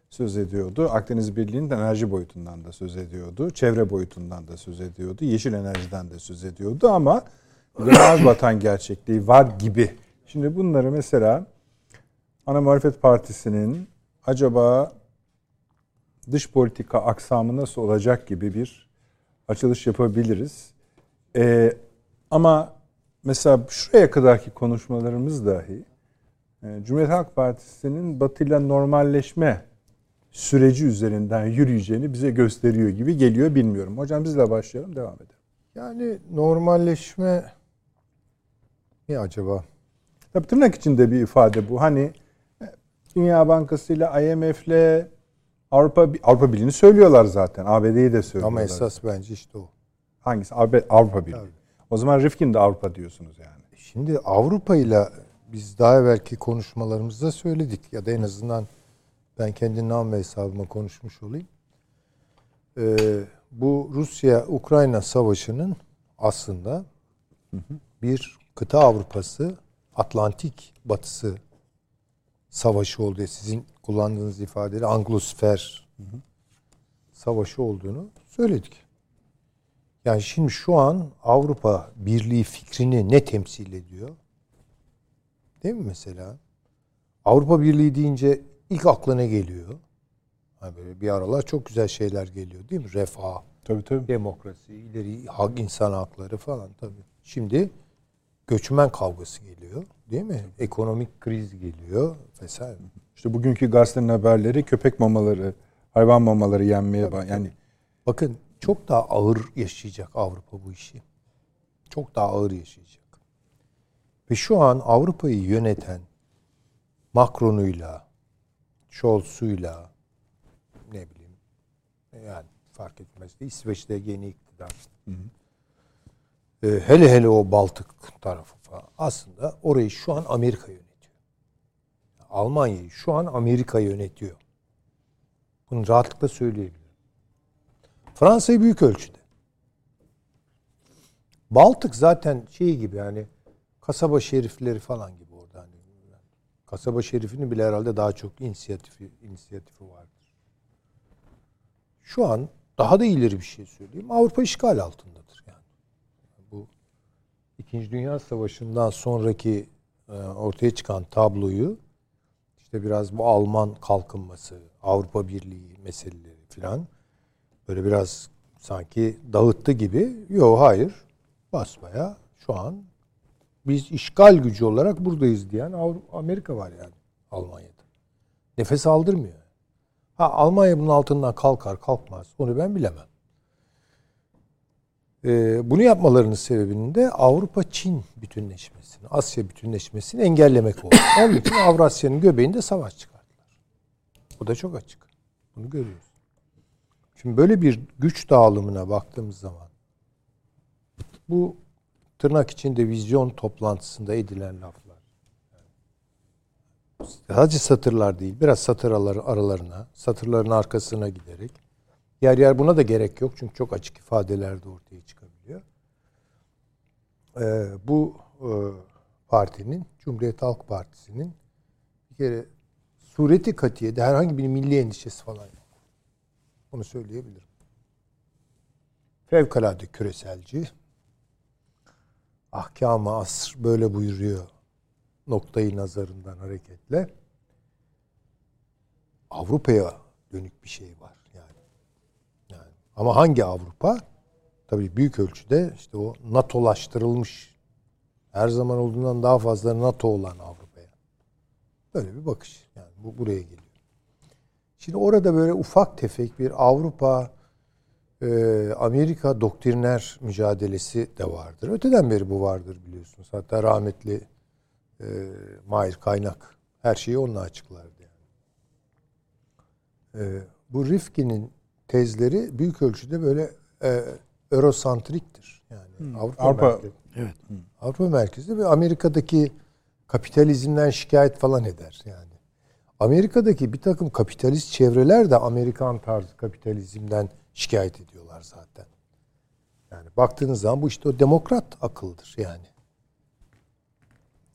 söz ediyordu. Akdeniz Birliği'nin enerji boyutundan da söz ediyordu. Çevre boyutundan da söz ediyordu. Yeşil enerjiden de söz ediyordu ama *coughs* genel vatan gerçekliği var gibi. Şimdi bunları mesela Ana Muhalefet Partisi'nin acaba dış politika aksamı nasıl olacak gibi bir açılış yapabiliriz. Ee, ama mesela şuraya kadarki konuşmalarımız dahi e, Cumhuriyet Halk Partisi'nin batıyla normalleşme süreci üzerinden yürüyeceğini bize gösteriyor gibi geliyor bilmiyorum. Hocam bizle başlayalım devam edelim. Yani normalleşme ne acaba? Tabii tırnak içinde bir ifade bu. Hani e, Dünya Bankası ile IMF'le Avrupa Avrupa Birliği'ni söylüyorlar zaten. ABD'yi de söylüyorlar. Ama esas bence işte o. hangisi? Avrupa, Avrupa Birliği. O zaman Rifkin de Avrupa diyorsunuz yani. Şimdi Avrupa ile biz daha evvelki konuşmalarımızda söyledik ya da en azından ben kendi nam ve hesabıma konuşmuş olayım. Ee, bu Rusya-Ukrayna savaşının aslında bir kıta Avrupası, Atlantik batısı savaşı olduğu sizin kullandığınız ifadeyle Anglosfer savaşı olduğunu söyledik. Yani şimdi şu an Avrupa Birliği fikrini ne temsil ediyor? Değil mi mesela? Avrupa Birliği deyince ilk aklına geliyor. Hani böyle bir aralar çok güzel şeyler geliyor değil mi? Refah, Tabii tabii. demokrasi, ileri hak, insan hakları falan tabii. Şimdi göçmen kavgası geliyor değil mi? Ekonomik kriz geliyor vesaire. İşte bugünkü gazetenin haberleri köpek mamaları, hayvan mamaları yenmeye ba- yani Bakın çok daha ağır yaşayacak Avrupa bu işi. Çok daha ağır yaşayacak. Ve şu an Avrupa'yı yöneten Macron'uyla, Scholz'uyla ne bileyim yani fark etmez. İsveç'te yeni iktidar. Ee, hele hele o Baltık tarafı falan. Aslında orayı şu an Amerika yönetiyor. Almanya'yı şu an Amerika yönetiyor. Bunu rahatlıkla söyleyebilirim. Fransa'yı büyük ölçüde. Baltık zaten şey gibi yani kasaba şerifleri falan gibi orada. Hani kasaba şerifinin bile herhalde daha çok inisiyatifi, inisiyatifi vardır. Şu an daha da ileri bir şey söyleyeyim. Avrupa işgal altındadır yani. Bu İkinci Dünya Savaşı'ndan sonraki e, ortaya çıkan tabloyu işte biraz bu Alman kalkınması, Avrupa Birliği meseleleri filan böyle biraz sanki dağıttı gibi. Yok hayır. Basbaya şu an biz işgal gücü olarak buradayız diyen Amerika var yani Almanya'da. Nefes aldırmıyor. Ha Almanya bunun altından kalkar kalkmaz onu ben bilemem. Ee, bunu yapmalarının sebebinin de Avrupa-Çin bütünleşmesini, Asya bütünleşmesini engellemek oldu. Onun için Avrasya'nın göbeğinde savaş çıkardılar. Bu da çok açık. Bunu görüyoruz. Şimdi böyle bir güç dağılımına baktığımız zaman bu tırnak içinde vizyon toplantısında edilen laflar. Sadece satırlar değil, biraz satır aralarına, satırların arkasına giderek. Yer yer buna da gerek yok çünkü çok açık ifadeler de ortaya çıkabiliyor. Ee, bu e, partinin, Cumhuriyet Halk Partisi'nin bir kere sureti katiyede herhangi bir milli endişesi falan yok. Onu söyleyebilirim. Fevkalade küreselci. Ahkam-ı asr böyle buyuruyor noktayı nazarından hareketle. Avrupa'ya dönük bir şey var yani. yani. Ama hangi Avrupa? Tabii büyük ölçüde işte o NATO'laştırılmış her zaman olduğundan daha fazla NATO olan Avrupa'ya. Böyle bir bakış. Yani bu buraya geliyor. Şimdi orada böyle ufak tefek bir Avrupa e, Amerika doktriner mücadelesi de vardır. Öteden beri bu vardır biliyorsunuz. Hatta rahmetli e, Mahir Kaynak her şeyi onunla açıklardı yani. E, bu Rifkin'in tezleri büyük ölçüde böyle e, Eurosantriktir. Yani Avrupa, Avrupa- merkezli. Evet. Avrupa merkezli ve Amerika'daki kapitalizmden şikayet falan eder yani. Amerika'daki bir takım kapitalist çevreler de Amerikan tarzı kapitalizmden şikayet ediyorlar zaten. Yani baktığınız zaman bu işte o demokrat akıldır yani.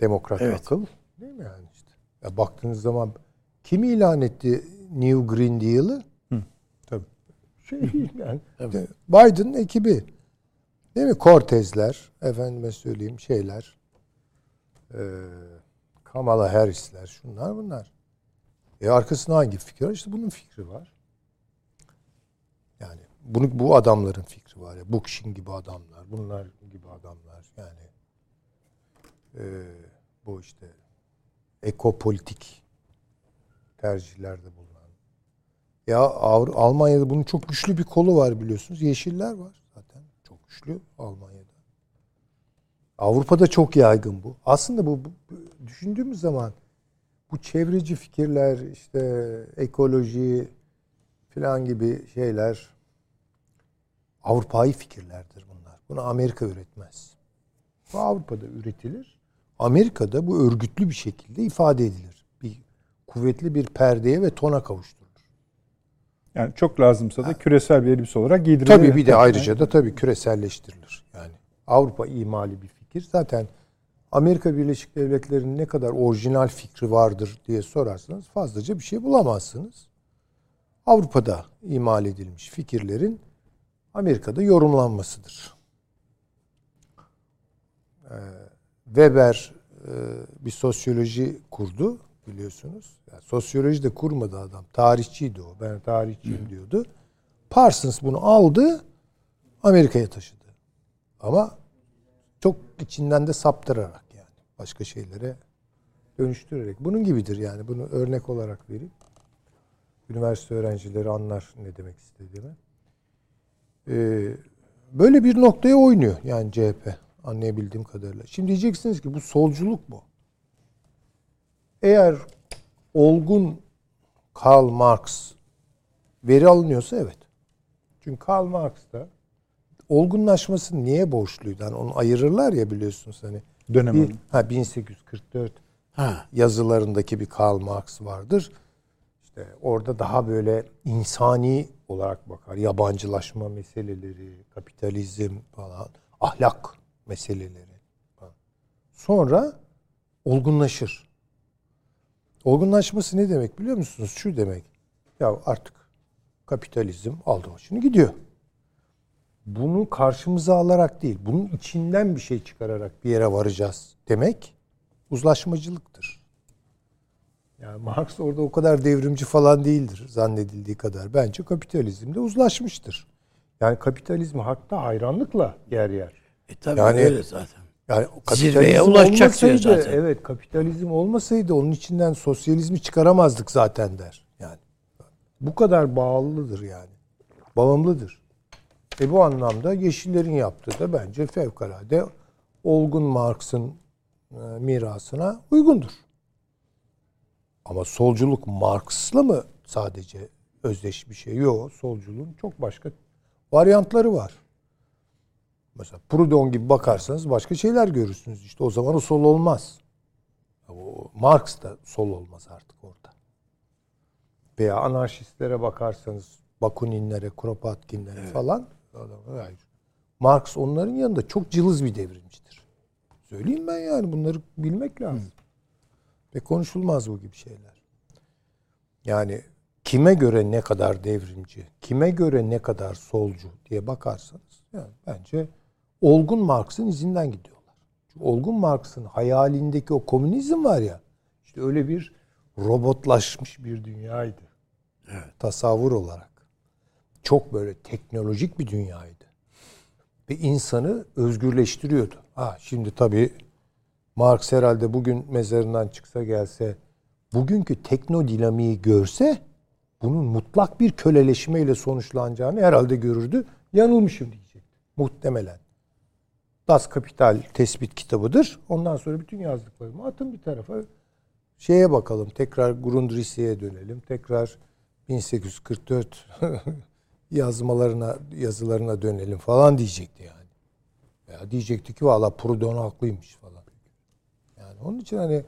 Demokrat Evet. akıl değil mi yani işte? Ya baktığınız zaman kim ilan etti New Green Deal'ı? Tabii. *laughs* Şey yani Biden'ın ekibi. Değil mi? Cortez'ler, efendime söyleyeyim şeyler. Ee, Kamala Harris'ler, şunlar bunlar. E arkasında hangi fikir var? İşte bunun fikri var. Yani bunu bu adamların fikri var ya. Bookchin gibi adamlar, bunlar gibi adamlar. Yani e, bu işte ekopolitik tercihlerde bulunan. Ya Avru- Almanya'da bunun çok güçlü bir kolu var biliyorsunuz. Yeşiller var zaten. Çok güçlü Almanya'da. Avrupa'da çok yaygın bu. Aslında bu- bu- düşündüğümüz zaman bu çevreci fikirler işte ekoloji falan gibi şeyler Avrupa'yı fikirlerdir bunlar. Bunu Amerika üretmez. Bu Avrupa'da üretilir. Amerika'da bu örgütlü bir şekilde ifade edilir. Bir kuvvetli bir perdeye ve tona kavuşturulur. Yani çok lazımsa da küresel bir elbise olarak giydirilir. Tabii bir de ayrıca da tabii küreselleştirilir. Yani Avrupa imali bir fikir. Zaten Amerika Birleşik Devletleri'nin ne kadar orijinal fikri vardır diye sorarsanız fazlaca bir şey bulamazsınız. Avrupa'da imal edilmiş fikirlerin Amerika'da yorumlanmasıdır. Ee, Weber e, bir sosyoloji kurdu biliyorsunuz. Yani sosyoloji de kurmadı adam. Tarihçiydi o. Ben tarihçiyim diyordu. Parsons bunu aldı, Amerika'ya taşıdı. Ama çok içinden de saptırarak. Başka şeylere dönüştürerek. Bunun gibidir yani. Bunu örnek olarak vereyim. Üniversite öğrencileri anlar ne demek istediğimi. Ee, böyle bir noktaya oynuyor yani CHP anlayabildiğim kadarıyla. Şimdi diyeceksiniz ki bu solculuk mu? Eğer olgun Karl Marx veri alınıyorsa evet. Çünkü Karl Marx da olgunlaşması niye borçluydu? Hani onu ayırırlar ya biliyorsunuz hani. Dönem Bir, ha 1844 Ha. yazılarındaki bir Karl Marx vardır. İşte orada daha böyle insani olarak bakar. Yabancılaşma meseleleri, kapitalizm falan, ahlak meseleleri. falan. Sonra olgunlaşır. Olgunlaşması ne demek biliyor musunuz? Şu demek. Ya artık kapitalizm aldı başını gidiyor. Bunu karşımıza alarak değil, bunun içinden bir şey çıkararak bir yere varacağız demek uzlaşmacılıktır. Yani Marx orada o kadar devrimci falan değildir zannedildiği kadar. Bence kapitalizmde uzlaşmıştır. Yani kapitalizmi hatta hayranlıkla yer yer. E tabii Yani- öyle zaten. Yani Zirveye ulaşacak diyor olmasaydı, zaten. Evet kapitalizm olmasaydı onun içinden sosyalizmi çıkaramazdık zaten der. Yani bu kadar bağlıdır yani. Bağımlıdır. E bu anlamda Yeşillerin yaptığı da bence fevkalade olgun Marx'ın e, mirasına uygundur. Ama solculuk Marx'la mı sadece özdeş bir şey? Yok. Solculuğun çok başka varyantları var. Mesela Proudhon gibi bakarsanız başka şeyler görürsünüz. İşte o zaman o sol olmaz. O Marx da sol olmaz artık orada. Veya anarşistlere bakarsanız Bakuninlere, Kropotkinlere falan. Hayır. Marx onların yanında çok cılız bir devrimcidir. Söyleyeyim ben yani bunları bilmek lazım. Ve konuşulmaz bu gibi şeyler. Yani kime göre ne kadar devrimci, kime göre ne kadar solcu diye bakarsanız yani bence olgun Marx'ın izinden gidiyorlar. Çünkü olgun Marx'ın hayalindeki o komünizm var ya işte öyle bir robotlaşmış bir dünyaydı. Tasavvur olarak. Çok böyle teknolojik bir dünyaydı. Ve insanı özgürleştiriyordu. Ha şimdi tabii Marx herhalde bugün mezarından çıksa gelse bugünkü teknodinamiği görse bunun mutlak bir köleleşmeyle sonuçlanacağını herhalde görürdü. Yanılmışım diyecekti. Muhtemelen. Das Kapital tespit kitabıdır. Ondan sonra bütün yazdıklarımı atın bir tarafa. Şeye bakalım. Tekrar Grundrissi'ye dönelim. Tekrar 1844 *laughs* yazmalarına, yazılarına dönelim falan diyecekti yani. Ya diyecekti ki valla Proudhon haklıymış falan. Yani onun için hani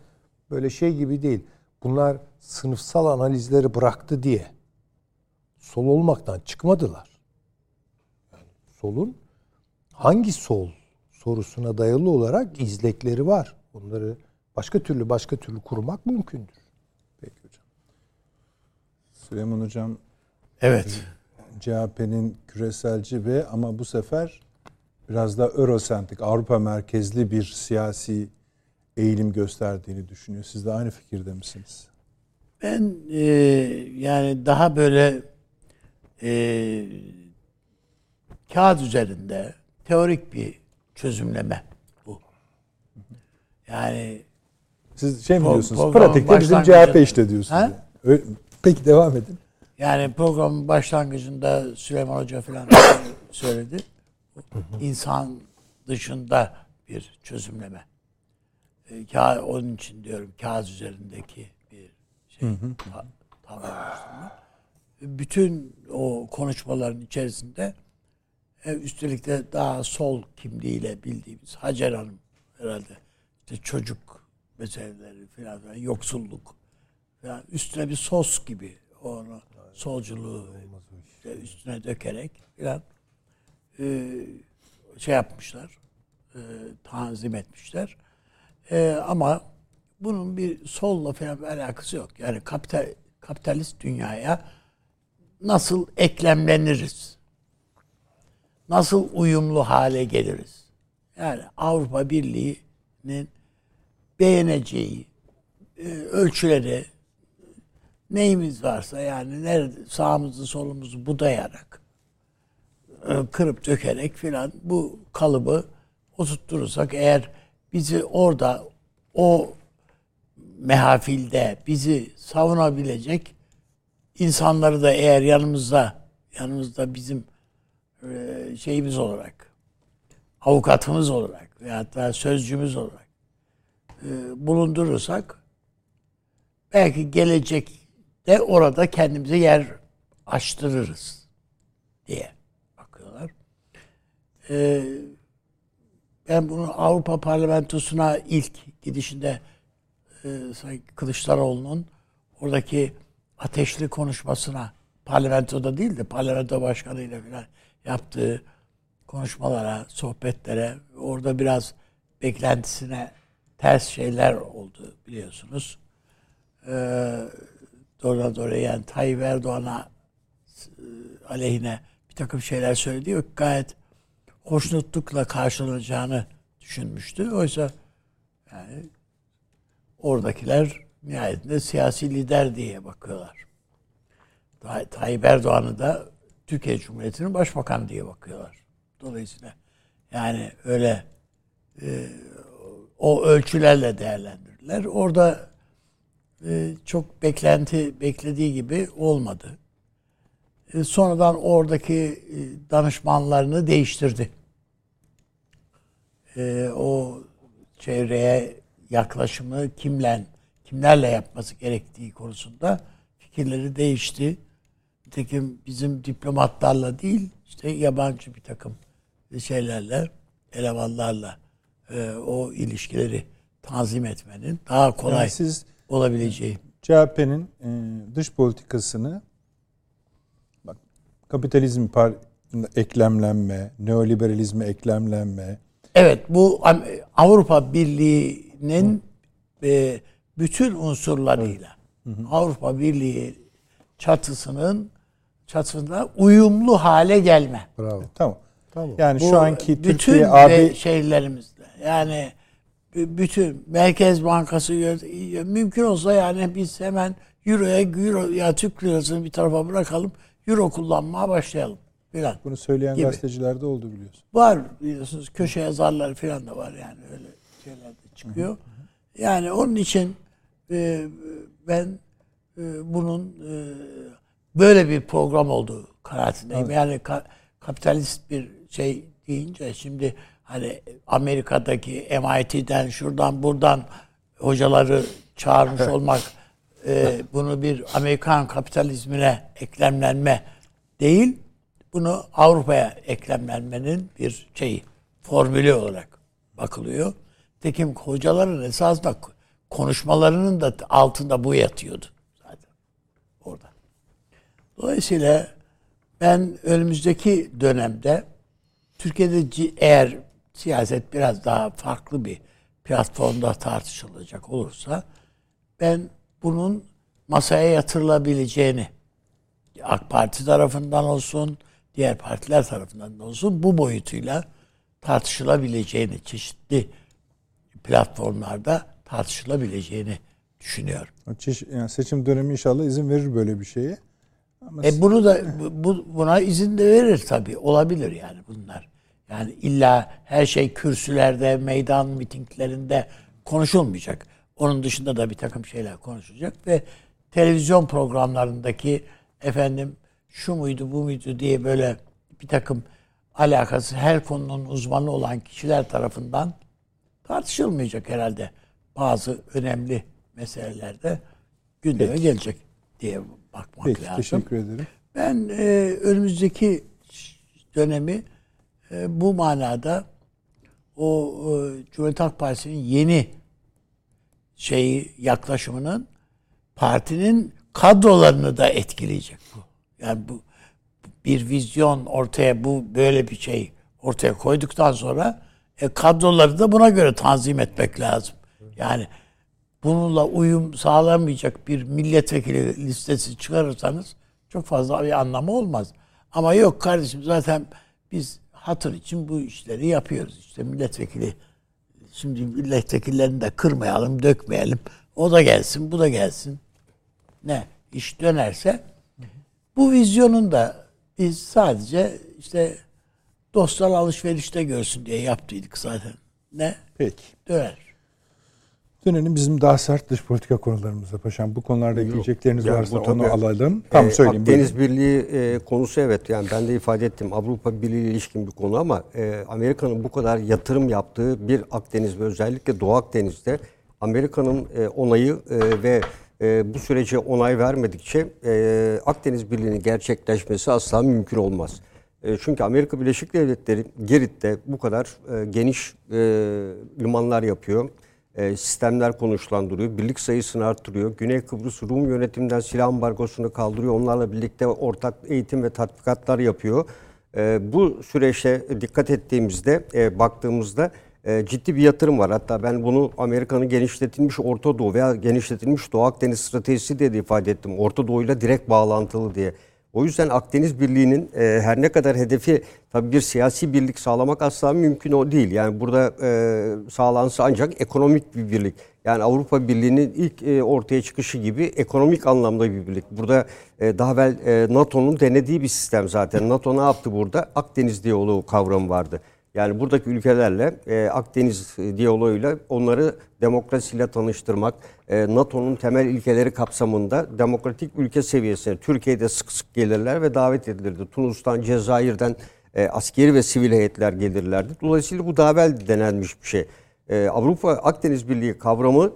böyle şey gibi değil. Bunlar sınıfsal analizleri bıraktı diye sol olmaktan çıkmadılar. Yani solun hangi sol sorusuna dayalı olarak izlekleri var. Bunları başka türlü başka türlü kurmak mümkündür. Peki hocam. Süleyman hocam Evet. CHP'nin küreselci ve ama bu sefer biraz da Eurosentrik, Avrupa merkezli bir siyasi eğilim gösterdiğini düşünüyor. Siz de aynı fikirde misiniz? Ben e, yani daha böyle e, kağıt üzerinde teorik bir çözümleme bu. Yani Siz şey mi diyorsunuz? Pratikte bizim CHP işte diyorsunuz. Ha? yani. Öyle- Peki devam edin. Yani programın başlangıcında Süleyman Hoca falan *coughs* söyledi. İnsan dışında bir çözümleme. E, ka- onun için diyorum kağıt üzerindeki bir şey. ta- tavır. Bütün o konuşmaların içerisinde e, üstelik de daha sol kimliğiyle bildiğimiz Hacer Hanım herhalde işte çocuk meseleleri falan, falan, yoksulluk falan üstüne bir sos gibi onu solculuğu işte üstüne dökerek falan e, şey yapmışlar e, tanzim etmişler. E, ama bunun bir solla falan bir alakası yok. Yani kapital kapitalist dünyaya nasıl eklemleniriz? Nasıl uyumlu hale geliriz? Yani Avrupa Birliği'nin beğeneceği e, ölçüleri neyimiz varsa yani nerede sağımızı solumuzu budayarak e, kırıp dökerek filan bu kalıbı oturturursak eğer bizi orada o mehafilde bizi savunabilecek insanları da eğer yanımızda yanımızda bizim e, şeyimiz olarak avukatımız olarak veyahut da sözcümüz olarak e, bulundurursak belki gelecekte orada kendimize yer açtırırız diye bakıyorlar. E, ben bunu Avrupa Parlamentosu'na ilk gidişinde e, Kılıçdaroğlu'nun oradaki ateşli konuşmasına parlamentoda değil de parlamento başkanıyla falan yaptığı konuşmalara, sohbetlere orada biraz beklentisine ters şeyler oldu biliyorsunuz. Ee, doğrudan doğruya yani Tayyip Erdoğan'a e, aleyhine bir takım şeyler söyledi. Yok, gayet hoşnutlukla karşılanacağını düşünmüştü. Oysa yani oradakiler nihayetinde siyasi lider diye bakıyorlar. Tay- Tayyip Erdoğan'ı da Türkiye Cumhuriyeti'nin başbakan diye bakıyorlar. Dolayısıyla yani öyle e, o ölçülerle değerlendirdiler. Orada e, çok beklenti beklediği gibi olmadı. E, sonradan oradaki e, danışmanlarını değiştirdi. E, o çevreye yaklaşımı kimle kimlerle yapması gerektiği konusunda fikirleri değişti. Nitekim bizim diplomatlarla değil, işte yabancı bir takım şeylerle, elemanlarla e, o ilişkileri tanzim etmenin daha kolay Yani siz olabileceği. CHP'nin e, dış politikasını bak kapitalizm par eklemlenme, neoliberalizme eklemlenme, Evet bu Avrupa Birliği'nin e, bütün unsurlarıyla Avrupa Birliği çatısının çatısında uyumlu hale gelme. Bravo. tamam. Tamam. Yani Bu şu anki bütün Türkiye AB şeylerimizde yani bütün Merkez Bankası mümkün olsa yani biz hemen Euro'ya Euro ya Türk lirasını bir tarafa bırakalım. Euro kullanmaya başlayalım filan. bunu söyleyen Gibi. gazeteciler de oldu biliyorsun. Var biliyorsunuz köşe yazarları falan da var yani öyle şeyler de çıkıyor. Yani onun için e, ben e, bunun e, böyle bir program olduğu kanaatindeyim. Yani ka- kapitalist bir şey deyince şimdi hani Amerika'daki MIT'den şuradan buradan hocaları çağırmış olmak e, bunu bir Amerikan kapitalizmine eklemlenme değil, bunu Avrupa'ya eklemlenmenin bir şeyi, formülü olarak bakılıyor. Tekim hocaların esasında konuşmalarının da altında bu yatıyordu zaten orada. Dolayısıyla ben önümüzdeki dönemde Türkiye'de eğer siyaset biraz daha farklı bir platformda tartışılacak olursa ben bunun masaya yatırılabileceğini AK Parti tarafından olsun, diğer partiler tarafından da olsun bu boyutuyla tartışılabileceğini, çeşitli platformlarda tartışılabileceğini düşünüyorum. Yani seçim dönemi inşallah izin verir böyle bir şeye. Ama e bunu da *laughs* bu, buna izin de verir tabii. Olabilir yani bunlar. Yani illa her şey kürsülerde, meydan mitinglerinde konuşulmayacak. Onun dışında da bir takım şeyler konuşulacak ve televizyon programlarındaki efendim şu muydu bu muydu diye böyle bir takım alakası her konunun uzmanı olan kişiler tarafından tartışılmayacak herhalde. Bazı önemli meselelerde gündeme Peki. gelecek diye bakmak Peki, lazım. Teşekkür ederim. Ben e, önümüzdeki dönemi e, bu manada o e, Cumhuriyet Halk Partisi'nin yeni şeyi yaklaşımının partinin kadrolarını da etkileyecek bu. Yani bu bir vizyon ortaya bu böyle bir şey ortaya koyduktan sonra e, kadroları da buna göre tanzim etmek lazım. Yani bununla uyum sağlamayacak bir milletvekili listesi çıkarırsanız çok fazla bir anlamı olmaz. Ama yok kardeşim zaten biz hatır için bu işleri yapıyoruz. İşte milletvekili şimdi milletvekillerini de kırmayalım, dökmeyelim. O da gelsin, bu da gelsin. Ne? iş dönerse bu vizyonun da biz sadece işte dostlar alışverişte görsün diye yaptıydık zaten. Ne? Peki. Döner. Dönelim bizim daha sert dış politika konularımıza paşam. Bu konularda ekleyecekleriniz yani varsa onu alalım. Tam e, söyleyeyim. Akdeniz Birliği e, konusu evet yani ben de ifade ettim. Avrupa Birliği ile ilişkin bir konu ama e, Amerika'nın bu kadar yatırım yaptığı bir Akdeniz ve özellikle Doğu Akdeniz'de Amerika'nın e, onayı e, ve e, bu sürece onay vermedikçe e, Akdeniz Birliği'nin gerçekleşmesi asla mümkün olmaz. E, çünkü Amerika Birleşik Devletleri Girit'te bu kadar e, geniş e, limanlar yapıyor sistemler konuşlandırıyor. Birlik sayısını arttırıyor. Güney Kıbrıs Rum yönetiminden silah ambargosunu kaldırıyor. Onlarla birlikte ortak eğitim ve tatbikatlar yapıyor. E, bu süreçte dikkat ettiğimizde, e, baktığımızda ciddi bir yatırım var. Hatta ben bunu Amerika'nın genişletilmiş Orta Doğu veya genişletilmiş Doğu Akdeniz stratejisi diye de ifade ettim. Orta Doğu ile direkt bağlantılı diye. O yüzden Akdeniz Birliği'nin e, her ne kadar hedefi tabii bir siyasi birlik sağlamak asla mümkün o değil. Yani burada e, sağlansa ancak ekonomik bir birlik. Yani Avrupa Birliği'nin ilk e, ortaya çıkışı gibi ekonomik anlamda bir birlik. Burada e, daha evvel e, NATO'nun denediği bir sistem zaten. NATO ne yaptı burada? Akdeniz diyaloğu kavramı vardı. Yani buradaki ülkelerle e, Akdeniz diyaloğuyla onları demokrasiyle tanıştırmak, e, NATO'nun temel ilkeleri kapsamında demokratik ülke seviyesine Türkiye'de sık sık gelirler ve davet edilirdi. Tunus'tan, Cezayir'den e, askeri ve sivil heyetler gelirlerdi. Dolayısıyla bu daha evvel denenmiş bir şey. E, Avrupa Akdeniz Birliği kavramı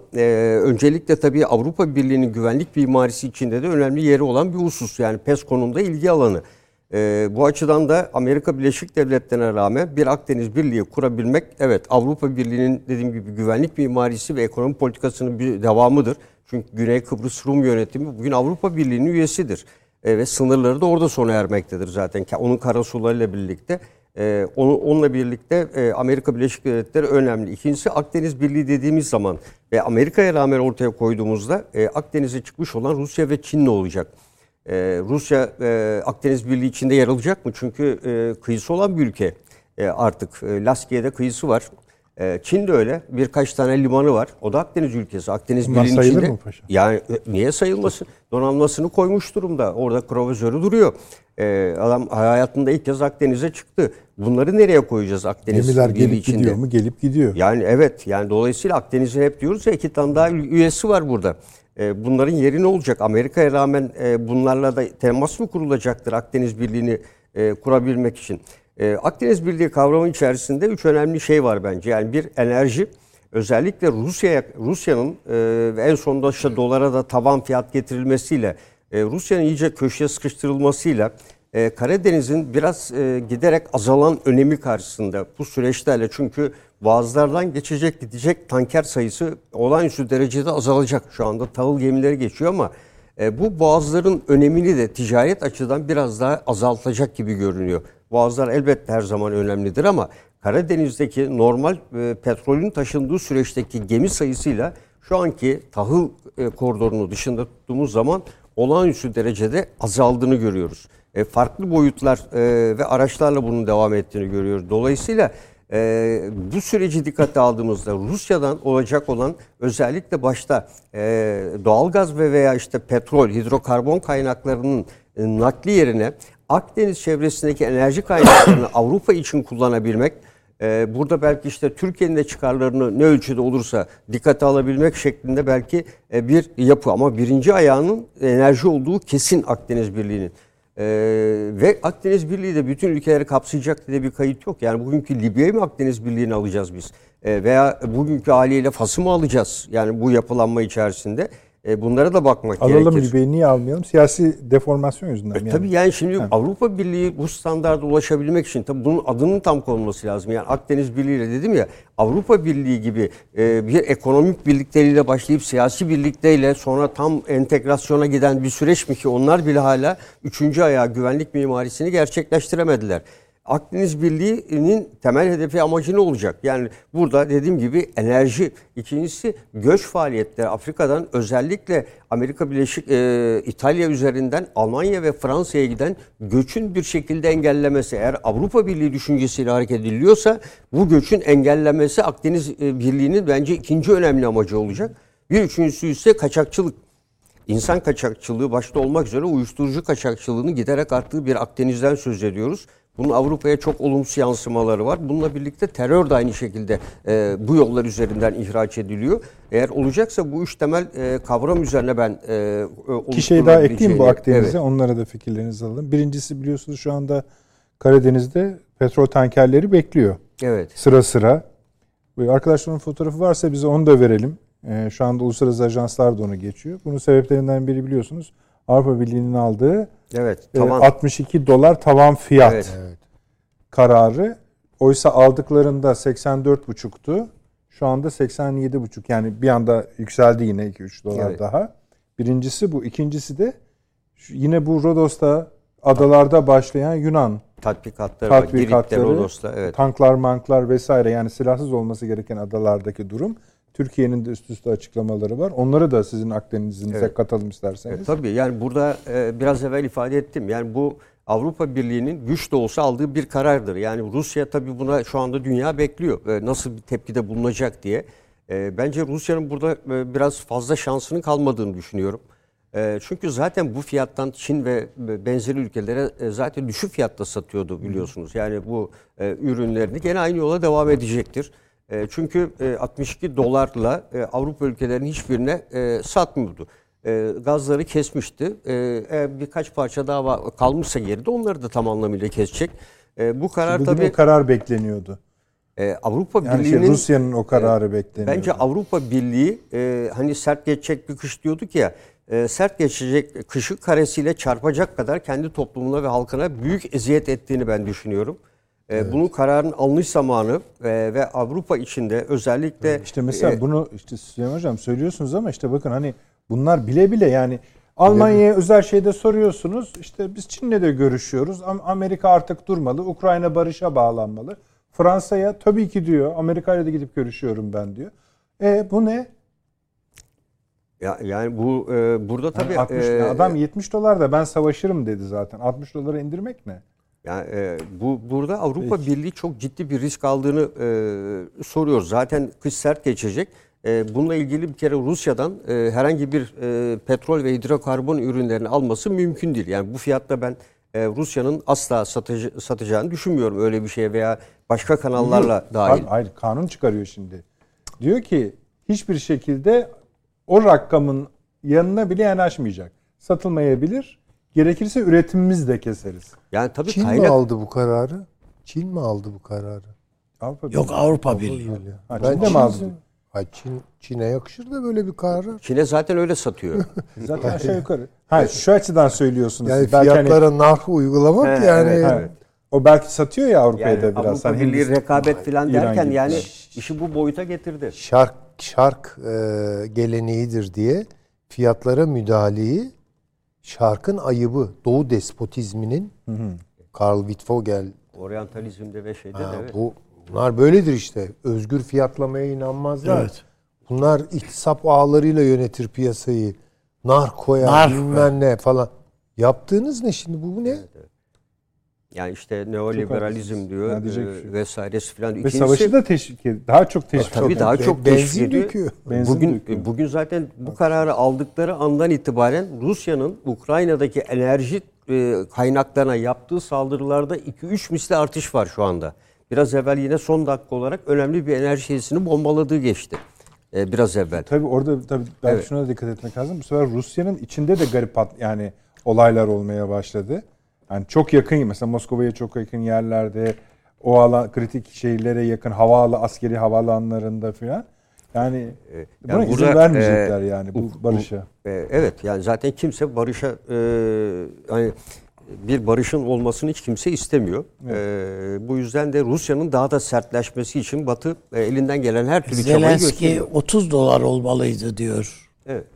öncelikle tabii Avrupa Birliği'nin güvenlik mimarisi içinde de önemli yeri olan bir husus. Yani PESCO'nun da ilgi alanı. E, bu açıdan da Amerika Birleşik Devletleri'ne rağmen bir Akdeniz Birliği kurabilmek evet Avrupa Birliği'nin dediğim gibi güvenlik mimarisi ve ekonomi politikasının bir devamıdır. Çünkü Güney Kıbrıs Rum yönetimi bugün Avrupa Birliği'nin üyesidir. E, ve sınırları da orada sona ermektedir zaten. Onun karasularıyla birlikte. E, onu, onunla birlikte e, Amerika Birleşik Devletleri önemli. İkincisi Akdeniz Birliği dediğimiz zaman ve Amerika'ya rağmen ortaya koyduğumuzda e, Akdeniz'e çıkmış olan Rusya ve Çin ne olacak? Ee, Rusya e, Akdeniz Birliği içinde yer alacak mı? Çünkü e, kıyısı olan bir ülke e, artık. E, Laskiye'de kıyısı var. E, Çin de öyle. Birkaç tane limanı var. O da Akdeniz ülkesi. Akdeniz Bunlar Birliği'nin sayılır içinde. mı paşa? Yani e, niye sayılmasın? Donanmasını koymuş durumda. Orada provizörü duruyor. E, adam hayatında ilk kez Akdeniz'e çıktı. Bunları nereye koyacağız Akdeniz Gemiler Birliği gelip içinde? gidiyor mu? Gelip gidiyor. Yani evet. Yani dolayısıyla Akdeniz'e hep diyoruz ya iki tane daha üyesi var burada. E, bunların yeri ne olacak? Amerika'ya rağmen e, bunlarla da temas mı kurulacaktır Akdeniz Birliği'ni e, kurabilmek için? Akdeniz Birliği kavramı içerisinde üç önemli şey var bence. Yani bir enerji, özellikle Rusya'ya Rusya'nın ve en sonunda işte dolara da tavan fiyat getirilmesiyle Rusya'nın iyice köşeye sıkıştırılmasıyla Karadeniz'in biraz giderek azalan önemi karşısında bu süreçlerle çünkü boğazlardan geçecek gidecek tanker sayısı olağanüstü derecede azalacak. Şu anda tahıl gemileri geçiyor ama e, bu boğazların önemini de ticaret açıdan biraz daha azaltacak gibi görünüyor. Boğazlar elbette her zaman önemlidir ama Karadeniz'deki normal e, petrolün taşındığı süreçteki gemi sayısıyla şu anki tahıl e, koridorunu dışında tuttuğumuz zaman olağanüstü derecede azaldığını görüyoruz. E, farklı boyutlar e, ve araçlarla bunun devam ettiğini görüyoruz. Dolayısıyla e, bu süreci dikkate aldığımızda Rusya'dan olacak olan özellikle başta e, doğalgaz ve veya işte petrol, hidrokarbon kaynaklarının e, nakli yerine Akdeniz çevresindeki enerji kaynaklarını *coughs* Avrupa için kullanabilmek, e, burada belki işte Türkiye'nin de çıkarlarını ne ölçüde olursa dikkate alabilmek şeklinde belki e, bir yapı ama birinci ayağının enerji olduğu kesin Akdeniz Birliği'nin. Ee, ve Akdeniz Birliği de bütün ülkeleri kapsayacak diye bir kayıt yok. Yani bugünkü Libya'yı mı Akdeniz Birliği'ni alacağız biz? Ee, veya bugünkü haliyle Fas'ı mı alacağız? Yani bu yapılanma içerisinde. E, bunlara da bakmak Alalım gerekir. Libya'yı niye almayalım? Siyasi deformasyon yüzünden. E, yani. Tabii yani şimdi Evet. Avrupa Birliği bu standarda ulaşabilmek için tabii bunun adının tam konulması lazım. Yani Akdeniz Birliği ile dedim ya Avrupa Birliği gibi e, bir ekonomik birlikteliğiyle başlayıp siyasi birlikteyle sonra tam entegrasyona giden bir süreç mi ki onlar bile hala üçüncü ayağı güvenlik mimarisini gerçekleştiremediler. Akdeniz Birliği'nin temel hedefi amacı ne olacak? Yani burada dediğim gibi enerji, ikincisi göç faaliyetleri Afrika'dan özellikle Amerika Birleşik e, İtalya üzerinden Almanya ve Fransa'ya giden göçün bir şekilde engellemesi. Eğer Avrupa Birliği düşüncesiyle hareket ediliyorsa bu göçün engellemesi Akdeniz e, Birliği'nin bence ikinci önemli amacı olacak. Bir üçüncüsü ise kaçakçılık. İnsan kaçakçılığı başta olmak üzere uyuşturucu kaçakçılığının giderek arttığı bir Akdeniz'den söz ediyoruz. Bunun Avrupa'ya çok olumsuz yansımaları var. Bununla birlikte terör de aynı şekilde e, bu yollar üzerinden ihraç ediliyor. Eğer olacaksa bu üç temel e, kavram üzerine ben e, İki şey daha ekleyeyim bu Akdeniz'e. Evet. Onlara da fikirlerinizi alalım. Birincisi biliyorsunuz şu anda Karadeniz'de petrol tankerleri bekliyor. Evet. Sıra sıra. Arkadaşların fotoğrafı varsa bize onu da verelim. Ee, şu anda uluslararası ajanslar da onu geçiyor. Bunun sebeplerinden biri biliyorsunuz Avrupa Birliği'nin aldığı Evet. e, Tamam. 62 dolar tavan fiyat Evet. kararı. Oysa aldıklarında 84,5'tu. Şu anda 87,5 yani bir anda yükseldi yine 2-3 dolar Evet. daha. Birincisi bu. İkincisi de yine bu Rodos'ta adalarda başlayan Yunan Tatbikatları var. Girit'te, tatbikatları, Rodos'ta. Evet. tanklar, manklar vesaire yani silahsız olması gereken adalardaki durum. Türkiye'nin de üst üste açıklamaları var. Onları da sizin Akdeniz'inize Evet. katalım isterseniz. E, tabii yani burada e, biraz evvel ifade ettim. Yani bu Avrupa Birliği'nin güç de olsa aldığı bir karardır. Yani Rusya tabii buna şu anda dünya bekliyor. E, nasıl bir tepkide bulunacak diye. E, bence Rusya'nın burada e, biraz fazla şansının kalmadığını düşünüyorum. E, çünkü zaten bu fiyattan Çin ve benzeri ülkelere e, zaten düşük fiyatta satıyordu biliyorsunuz. Yani bu e, ürünlerini gene aynı yola devam edecektir. E, çünkü e, 62 dolarla e, Avrupa ülkelerinin hiçbirine e, satmıyordu. E, gazları kesmişti. E, eğer birkaç parça daha kalmışsa geride onları da tam anlamıyla kesecek. E, bu karar Bugün tabii karar bekleniyordu. e, Avrupa Yani şey, Birliği'nin Rusya'nın o kararı bekleniyordu. Bence Avrupa Birliği e, hani sert geçecek bir kış diyorduk ya e, sert geçecek kışı karesiyle çarpacak kadar kendi toplumuna ve halkına büyük eziyet ettiğini ben düşünüyorum. E, Bunun kararın alınış zamanı e, ve Avrupa içinde özellikle İşte mesela e, bunu işte Süleyman Hocam söylüyorsunuz ama işte bakın hani bunlar bile bile yani Almanya'ya özel şeyde soruyorsunuz. İşte biz Çin'le de görüşüyoruz. Am- Amerika artık durmalı. Ukrayna barışa bağlanmalı. Fransa'ya tabii ki diyor. Amerika'yla da gidip görüşüyorum ben diyor. E bu ne? ya, yani bu e, burada tabii Yani 60, e, adam 70 dolar da ben savaşırım dedi zaten. 60 dolara indirmek ne? Yani e, bu burada Avrupa Peki. Birliği çok ciddi bir risk aldığını e, soruyor. Zaten kış sert geçecek. E, bununla ilgili bir kere Rusya'dan e, herhangi bir e, petrol ve hidrokarbon ürünlerini alması mümkün değil. Yani bu fiyatta ben e, Rusya'nın asla satıcı, satacağını düşünmüyorum öyle bir şeye veya başka kanallarla dahil. Hayır kanun çıkarıyor şimdi. Diyor ki hiçbir şekilde o rakamın yanına bile yanaşmayacak. Satılmayabilir. Gerekirse üretimimizi de keseriz. Yani tabii Çin mi kaynak aldı bu kararı? Çin mi aldı bu kararı? Avrupa Yok Avrupa Birliği. Ha, Ben Çin'de mi Çin- aldı? Ha, Çin, Çin'e yakışır da böyle bir karar. Çin'e zaten öyle satıyor. *laughs* Zaten aşağı yukarı. Ha şu açıdan söylüyorsunuz. Yani hani- fiyatlara narh uygulamak He, yani. evet, Evet. O belki satıyor ya Avrupa'ya Yani da biraz. Avrupa Hani Birliği Hindistan- rekabet falan derken gibi. yani işi bu boyuta getirdi. Şark şark e, geleneğidir diye fiyatlara müdahaleyi şarkın ayıbı, Doğu despotizminin Karl Wittfogel Oryantalizmde ve şeyde ha, de evet. bu bunlar böyledir işte. Özgür fiyatlamaya inanmazlar. Evet. Bunlar iktisap ağlarıyla yönetir piyasayı. Nar koyar, Nar bilmem ne falan. Yaptığınız ne şimdi bu, bu ne? Yani işte neoliberalizm diyor Yani e, şey vesairesi falan. Ve savaşı da teşvik ediyor. Daha çok teşvik Tabii ediyor. daha Be- çok teşvik ediyor. döküyor. Benzin bugün döküyor. bugün zaten bu kararı aldıkları andan itibaren Rusya'nın Ukrayna'daki enerji e, kaynaklarına yaptığı saldırılarda 2-3 misli artış var şu anda. Biraz evvel yine son dakika olarak önemli bir enerji tesisini bombaladığı geçti. E, biraz evvel. Tabii orada tabii ben Evet. şuna da dikkat etmek lazım. Bu sefer Rusya'nın içinde de garip yani olaylar olmaya başladı. Yani çok yakın mesela Moskova'ya çok yakın yerlerde o alan kritik şehirlere yakın havalı askeri havaalanlarında filan. Yani buna yani izin burada, vermeyecekler e, yani bu barışa. E, evet yani zaten kimse barışa e, hani bir barışın olmasını hiç kimse istemiyor. E, bu yüzden de Rusya'nın daha da sertleşmesi için Batı e, elinden gelen her türlü çabayı Zelenski gösteriyor. 30 dolar olmalıydı diyor Evet.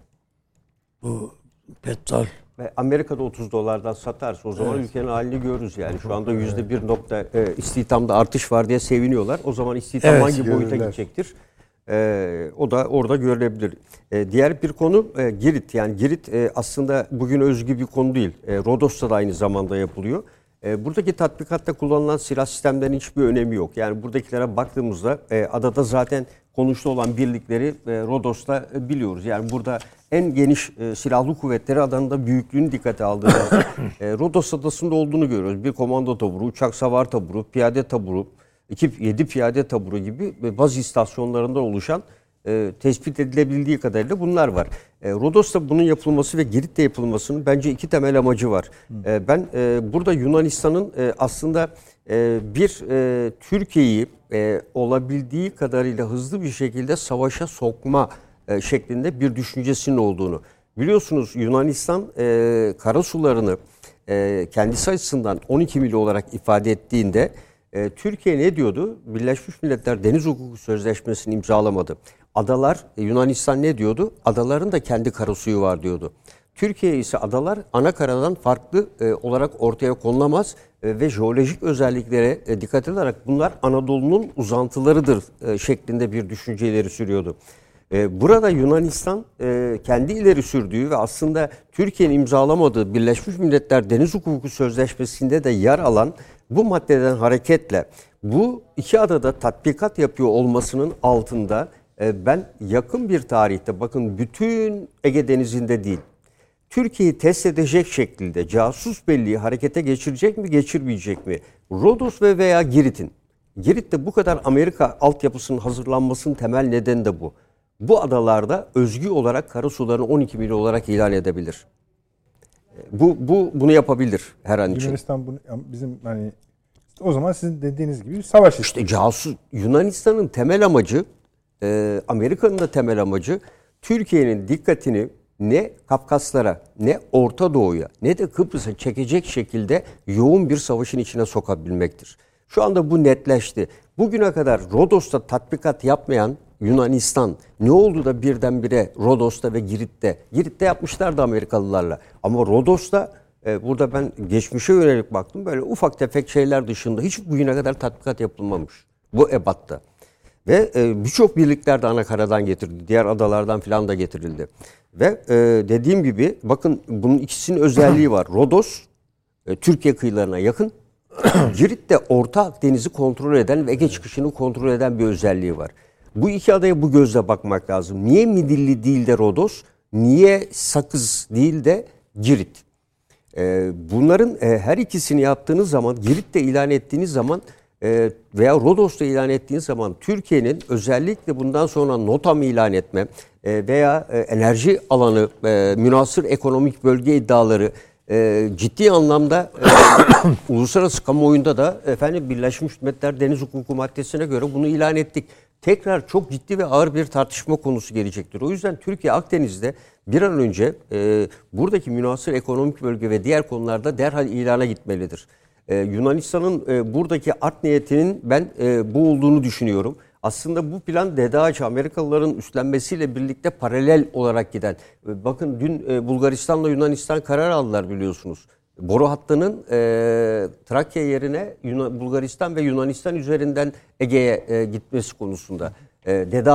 bu petrol. Ve Amerika'da 30 dolardan satarsa o zaman ülkenin halini görürüz yani. Şu anda yüzde bir nokta e, istihdamda artış var diye seviniyorlar. O zaman istihdam Evet, hangi boyuta görürler. gidecektir? E, o da orada görülebilir. E, diğer bir konu e, Girit. Yani Girit e, aslında bugün özgü bir konu değil. E, Rodos'ta da aynı zamanda yapılıyor. E, buradaki tatbikatta kullanılan silah sistemlerinin hiçbir önemi yok. Yani buradakilere baktığımızda e, adada zaten konuştu olan birlikleri e, Rodos'ta e, biliyoruz. Yani burada en geniş e, silahlı kuvvetleri adanın da büyüklüğünü dikkate aldığımızda *coughs* e, Rodos adasında olduğunu görüyoruz. Bir komando taburu, uçak savar taburu, piyade taburu, iki, yedi piyade taburu gibi baz istasyonlarından oluşan e, tespit edilebildiği kadarıyla bunlar var. E, Rodos'ta bunun yapılması ve Girit'te yapılmasının bence iki temel amacı var. E, ben e, burada Yunanistan'ın e, aslında e, bir e, Türkiye'yi e, olabildiği kadarıyla hızlı bir şekilde savaşa sokma e, şeklinde bir düşüncesinin olduğunu. Biliyorsunuz Yunanistan e, karasularını e, kendisi açısından 12 mil olarak ifade ettiğinde e, Türkiye ne diyordu? Birleşmiş Milletler Deniz Hukuku Sözleşmesi'ni imzalamadı. Adalar, e, Yunanistan ne diyordu? Adaların da kendi karasuyu var diyordu. Türkiye ise adalar ana karadan farklı e, olarak ortaya konulamaz e, ve jeolojik özelliklere e, dikkat ederek bunlar Anadolu'nun uzantılarıdır e, şeklinde bir düşünceleri sürüyordu. E, burada Yunanistan e, kendi ileri sürdüğü ve aslında Türkiye'nin imzalamadığı Birleşmiş Milletler Deniz Hukuku Sözleşmesi'nde de yer alan bu maddeden hareketle bu iki adada tatbikat yapıyor olmasının altında e, ben yakın bir tarihte bakın bütün Ege Denizi'nde değil Türkiye'yi test edecek şekilde casus belliği harekete geçirecek mi geçirmeyecek mi? Rodos ve veya Girit'in. Girit'te bu kadar Amerika altyapısının hazırlanmasının temel nedeni de bu. Bu adalarda özgü olarak karasularını 12 mil olarak ilan edebilir. Bu, bu bunu yapabilir her an için. Yunanistan bunu bizim hani o zaman sizin dediğiniz gibi bir savaş işte. İşte casus Yunanistan'ın temel amacı, e, Amerika'nın da temel amacı Türkiye'nin dikkatini ne Kafkaslara, ne Orta Doğu'ya, ne de Kıbrıs'a çekecek şekilde yoğun bir savaşın içine sokabilmektir. Şu anda bu netleşti. Bugüne kadar Rodos'ta tatbikat yapmayan Yunanistan ne oldu da birdenbire Rodos'ta ve Girit'te, Girit'te yapmışlardı Amerikalılarla ama Rodos'ta e, burada ben geçmişe yönelik baktım böyle ufak tefek şeyler dışında hiç bugüne kadar tatbikat yapılmamış bu ebatta. Ve e, birçok birlikler de Anakaradan getirildi. Diğer adalardan filan da getirildi. Ve e, dediğim gibi bakın bunun ikisinin özelliği var. Rodos e, Türkiye kıyılarına yakın. Girit de Orta Akdeniz'i kontrol eden ve Ege çıkışını kontrol eden bir özelliği var. Bu iki adaya bu gözle bakmak lazım. Niye Midilli değil de Rodos? Niye Sakız değil de Girit? Ee, bunların e, her ikisini yaptığınız zaman, Girit'te ilan ettiğiniz zaman e, veya Rodos'ta ilan ettiğiniz zaman Türkiye'nin özellikle bundan sonra NOTAM ilan etme e, veya e, enerji alanı, e, münasır ekonomik bölge iddiaları e, ciddi anlamda e, *coughs* uluslararası kamuoyunda da efendim Birleşmiş Milletler Deniz Hukuku maddesine göre bunu ilan ettik. Tekrar çok ciddi ve ağır bir tartışma konusu gelecektir. O yüzden Türkiye Akdeniz'de bir an önce e, buradaki münasır ekonomik bölge ve diğer konularda derhal ilana gitmelidir. E, Yunanistan'ın e, buradaki art niyetinin ben e, bu olduğunu düşünüyorum. Aslında bu plan DEDAŞ Amerikalıların üstlenmesiyle birlikte paralel olarak giden. E, bakın dün e, Bulgaristan'la Yunanistan karar aldılar biliyorsunuz. Boru hattının e, Trakya yerine Yunan, Bulgaristan ve Yunanistan üzerinden Ege'ye e, gitmesi konusunda. E, Dede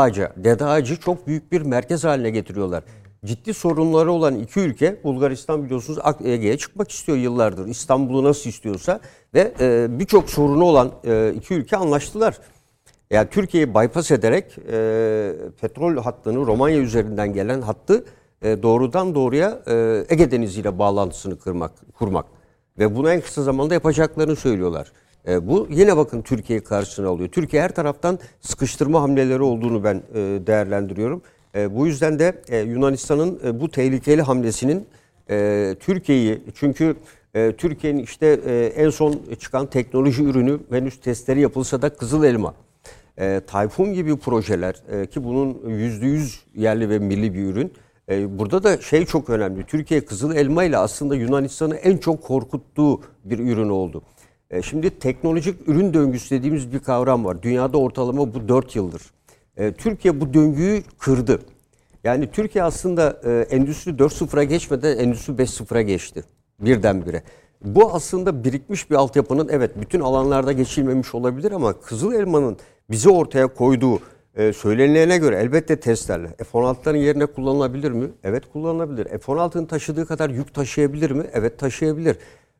Ağacı. Çok büyük bir merkez haline getiriyorlar. Ciddi sorunları olan iki ülke, Bulgaristan biliyorsunuz Ege'ye çıkmak istiyor yıllardır. İstanbul'u nasıl istiyorsa ve e, birçok sorunu olan e, iki ülke anlaştılar. Yani Türkiye'yi bypass ederek e, petrol hattını Romanya üzerinden gelen hattı e, doğrudan doğruya e, Ege Denizi ile bağlantısını kırmak, kurmak. Ve bunu en kısa zamanda yapacaklarını söylüyorlar. E, bu yine bakın Türkiye'yi karşısına alıyor. Türkiye her taraftan sıkıştırma hamleleri olduğunu ben e, değerlendiriyorum. E, bu yüzden de e, Yunanistan'ın e, bu tehlikeli hamlesinin e, Türkiye'yi çünkü e, Türkiye'nin işte e, en son çıkan teknoloji ürünü henüz testleri yapılsa da kızıl elma e, Tayfun gibi projeler e, ki bunun yüzde yüz yerli ve milli bir ürün. E, burada da şey çok önemli. Türkiye kızıl elma ile aslında Yunanistan'ı en çok korkuttuğu bir ürün oldu. E, şimdi teknolojik ürün döngüsü dediğimiz bir kavram var. Dünyada ortalama bu 4 yıldır. E, Türkiye bu döngüyü kırdı. Yani Türkiye aslında e, Endüstri 4.0'a geçmeden Endüstri 5.0'a geçti birdenbire. Bu aslında birikmiş bir altyapının evet bütün alanlarda geçilmemiş olabilir ama Kızıl Elma'nın bize ortaya koyduğu e, söylenilene göre elbette testlerle F-16'ların yerine kullanılabilir mi? Evet kullanılabilir. F-16'nın taşıdığı kadar yük taşıyabilir mi? Evet taşıyabilir.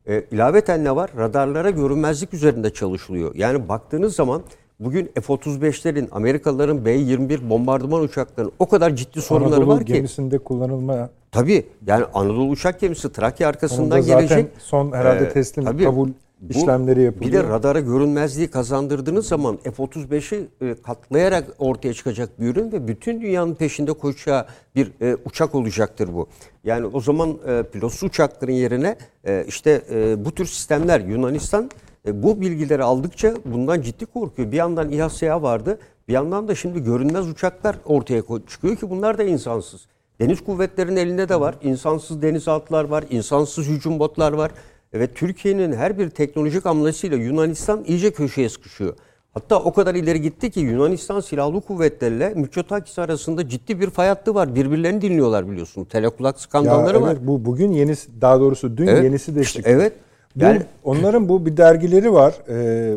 E, ilaveten ne var? Radarlara görünmezlik üzerinde çalışılıyor. Yani baktığınız zaman bugün F-35'lerin, Amerikalıların B-21 bombardıman uçaklarının o kadar ciddi sorunları Anadolu var ki. gemisinde kullanılma Tabii yani Anadolu uçak gemisi Trakya Onun arkasından da zaten gelecek. son herhalde Ee, teslim tabii. kabul Bu, işlemleri yapılıyor. Bir de radara görünmezliği kazandırdığınız zaman F-35'i e, katlayarak ortaya çıkacak bir ürün ve bütün dünyanın peşinde koşacağı bir e, uçak olacaktır bu. Yani o zaman e, pilotsuz uçakların yerine e, işte e, bu tür sistemler Yunanistan e, bu bilgileri aldıkça bundan ciddi korkuyor. Bir yandan İHA vardı bir yandan da şimdi görünmez uçaklar ortaya çıkıyor ki bunlar da insansız. Deniz kuvvetlerinin elinde de var. İnsansız denizaltılar var, insansız hücum botlar var. Ve Türkiye'nin her bir teknolojik hamlesiyle Yunanistan iyice köşeye sıkışıyor. Hatta o kadar ileri gitti ki Yunanistan Silahlı Kuvvetleri'yle Mitsotakis arasında ciddi bir fay hattı var. Birbirlerini dinliyorlar biliyorsun. Telekulak Ya skandalları evet, var. bu bugün yenisi daha doğrusu dün Evet, yenisi de çıktı. evet. Bu, Yani- onların bu bir dergileri var. Ee,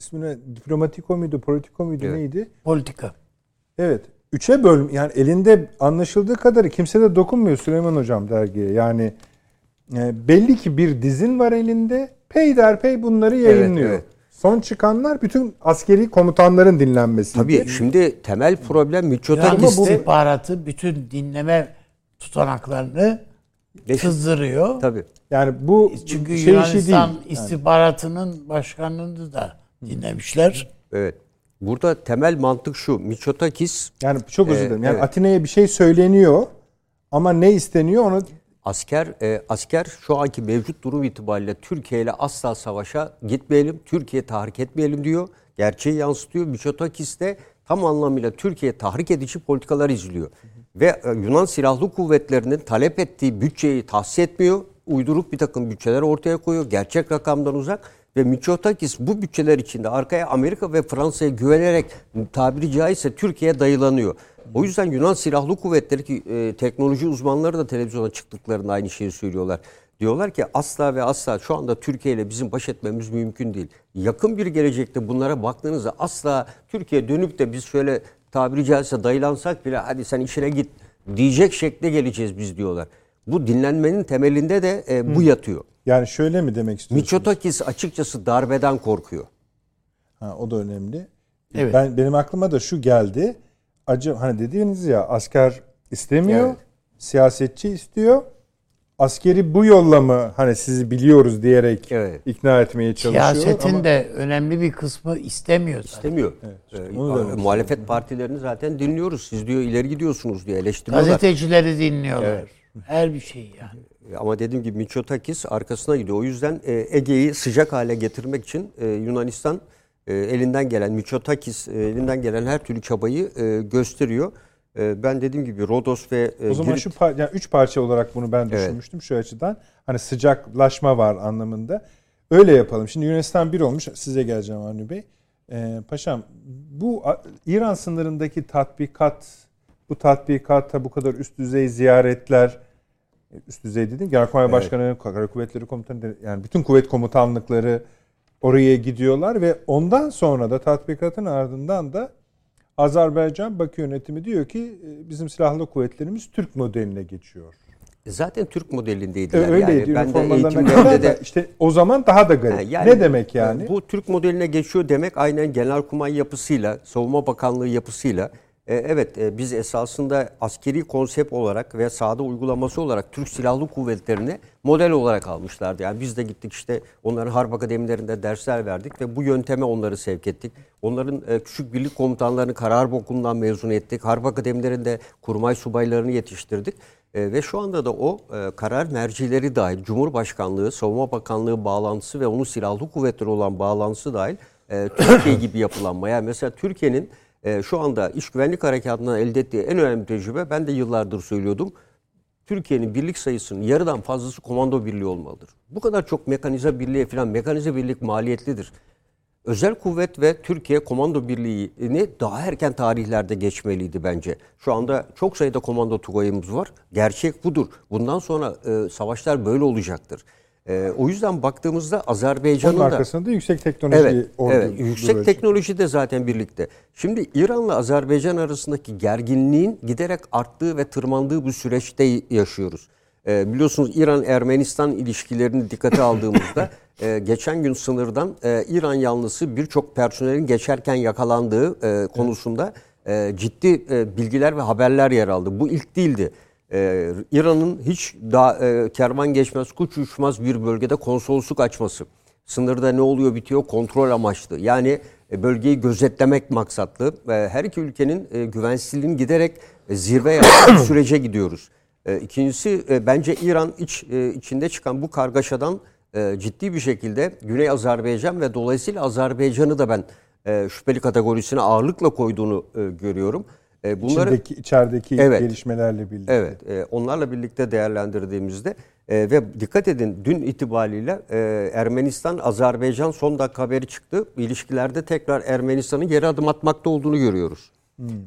ismine Diplomatiko muydu, Politiko muydu Evet. neydi? Politika. Evet. Üçe bölüm yani elinde anlaşıldığı kadarı kimse de dokunmuyor Süleyman Hocam dergiye. Yani belli ki bir dizin var elinde. Peyderpey bunları yayınlıyor. evet. Son çıkanlar bütün askeri komutanların dinlenmesi. Tabii şimdi temel problem Yani Mitsotakis'te istihbaratı bütün dinleme tutanaklarını Beş- sızdırıyor. tabii. Yani bu Çünkü şey işi Yunanistan değil. istihbaratının başkanını da dinlemişler. Evet. Burada temel mantık şu. Mitsotakis Yani çok özür Ee, dilerim. Yani evet. Atina'ya bir şey söyleniyor ama ne isteniyor onu Asker e, asker şu anki mevcut durum itibariyle Türkiye ile asla savaşa gitmeyelim, Türkiye tahrik etmeyelim diyor. Gerçeği yansıtıyor. Mitsotakis de tam anlamıyla Türkiye tahrik edici politikalar izliyor. Ve e, Yunan Silahlı Kuvvetleri'nin talep ettiği bütçeyi tahsis etmiyor. Uyduruk bir takım bütçeler ortaya koyuyor. Gerçek rakamdan uzak. Ve Mitsotakis bu bütçeler içinde arkaya Amerika ve Fransa'ya güvenerek tabiri caizse Türkiye'ye dayılanıyor. O yüzden Yunan Silahlı Kuvvetleri ki e, teknoloji uzmanları da televizyona çıktıklarında aynı şeyi söylüyorlar. Diyorlar ki asla ve asla şu anda Türkiye ile bizim baş etmemiz mümkün değil. Yakın bir gelecekte bunlara baktığınızda asla Türkiye dönüp de biz şöyle tabiri caizse dayılansak bile hadi sen işine git diyecek şekle geleceğiz biz diyorlar. Bu dinlenmenin temelinde de e, bu yatıyor. yani şöyle mi demek istiyorsunuz? Mitsotakis açıkçası darbeden korkuyor. Ha, o da önemli. Evet. Ben benim aklıma da şu geldi. Acı hani dediğiniz ya asker istemiyor, Evet. siyasetçi istiyor. Askeri bu yolla mı hani sizi biliyoruz diyerek Evet. ikna etmeye çalışıyor Siyasetin ama de önemli bir kısmı istemiyor. zaten. İstemiyor. işte Ee, demek muhalefet partilerini zaten dinliyoruz. Siz diyor ileri gidiyorsunuz diye eleştiriyorlar. Gazetecileri dinliyorlar. Her bir şey yani. Ama dediğim gibi Mitsotakis arkasına gidiyor. O yüzden e, Ege'yi sıcak hale getirmek için e, Yunanistan e, elinden gelen, Mitsotakis e, elinden gelen her türlü çabayı e, gösteriyor. E, ben dediğim gibi Rodos ve e, O zaman Girit- şu par- yani üç parça olarak bunu ben Evet. düşünmüştüm şu açıdan. Hani sıcaklaşma var anlamında. Öyle yapalım. Şimdi Yunanistan bir olmuş. Size geleceğim Avni Bey. Ee, paşam bu İran sınırındaki tatbikat, bu tatbikatta bu kadar üst düzey ziyaretler, üst düzey dedim. Genelkurmay Başkanı, Kara Kuvvetleri Komutanı, yani bütün kuvvet komutanlıkları oraya gidiyorlar ve ondan sonra da tatbikatın ardından da Azerbaycan Bakü yönetimi diyor ki e, bizim silahlı kuvvetlerimiz Türk modeline geçiyor. zaten Türk modelindeydiler. Öyleydi yani ben de eğitimlerimde de işte o zaman daha da garip. Yani ne demek yani? Bu Türk modeline geçiyor demek aynen Genelkurmay yapısıyla, Savunma Bakanlığı yapısıyla. E, evet e, biz esasında askeri konsept olarak ve sahada uygulaması olarak Türk Silahlı Kuvvetleri'ni model olarak almışlardı. Yani biz de gittik işte onların harp akademilerinde dersler verdik ve bu yönteme onları sevk ettik. Onların e, küçük birlik komutanlarını karar okulundan mezun ettik. Harp akademilerinde kurmay subaylarını yetiştirdik. E, ve şu anda da o e, karar mercileri dahil, Cumhurbaşkanlığı, Savunma Bakanlığı bağlantısı ve onun silahlı kuvvetleri olan bağlantısı dahil e, Türkiye *laughs* gibi yapılanmaya. Mesela Türkiye'nin e, şu anda iş güvenlik harekatından elde ettiği en önemli tecrübe, ben de yıllardır söylüyordum. Türkiye'nin birlik sayısının yarıdan fazlası komando birliği olmalıdır. Bu kadar çok mekanize birliğe falan, mekanize birlik maliyetlidir. Özel kuvvet ve Türkiye komando birliğini daha erken tarihlerde geçmeliydi bence. Şu anda çok sayıda komando tugayımız var. Gerçek budur. Bundan sonra e, savaşlar böyle olacaktır. E, o yüzden baktığımızda Onun Azerbaycan'ın da... arkasında da yüksek teknoloji Evet, ordu evet. Yüksek teknoloji de zaten birlikte. Şimdi İran'la Azerbaycan arasındaki gerginliğin giderek arttığı ve tırmandığı bir süreçte yaşıyoruz. Ee, biliyorsunuz İran-Ermenistan ilişkilerini dikkate aldığımızda *laughs* e, geçen gün sınırdan e, İran yanlısı birçok personelin geçerken yakalandığı e, konusunda e, ciddi e, bilgiler ve haberler yer aldı. Bu ilk değildi. Ee, İran'ın hiç daha e, kervan geçmez, kuş uçmaz bir bölgede konsolosluk açması. Sınırda ne oluyor bitiyor kontrol amaçlı. Yani e, bölgeyi gözetlemek maksatlı. E, her iki ülkenin e, güvensizliğinin giderek e, zirve yaptığı *coughs* sürece gidiyoruz. E, İkincisi e, bence İran iç e, içinde çıkan bu kargaşadan e, ciddi bir şekilde Güney Azerbaycan ve dolayısıyla Azerbaycan'ı da ben e, şüpheli kategorisine ağırlıkla koyduğunu e, görüyorum. E, bunları İçindeki, içerideki Evet. gelişmelerle birlikte. Evet, e, onlarla birlikte değerlendirdiğimizde e, ve dikkat edin dün itibariyle e, Ermenistan Azerbaycan son dakika haberi çıktı. İlişkilerde tekrar Ermenistan'ın geri adım atmakta olduğunu görüyoruz.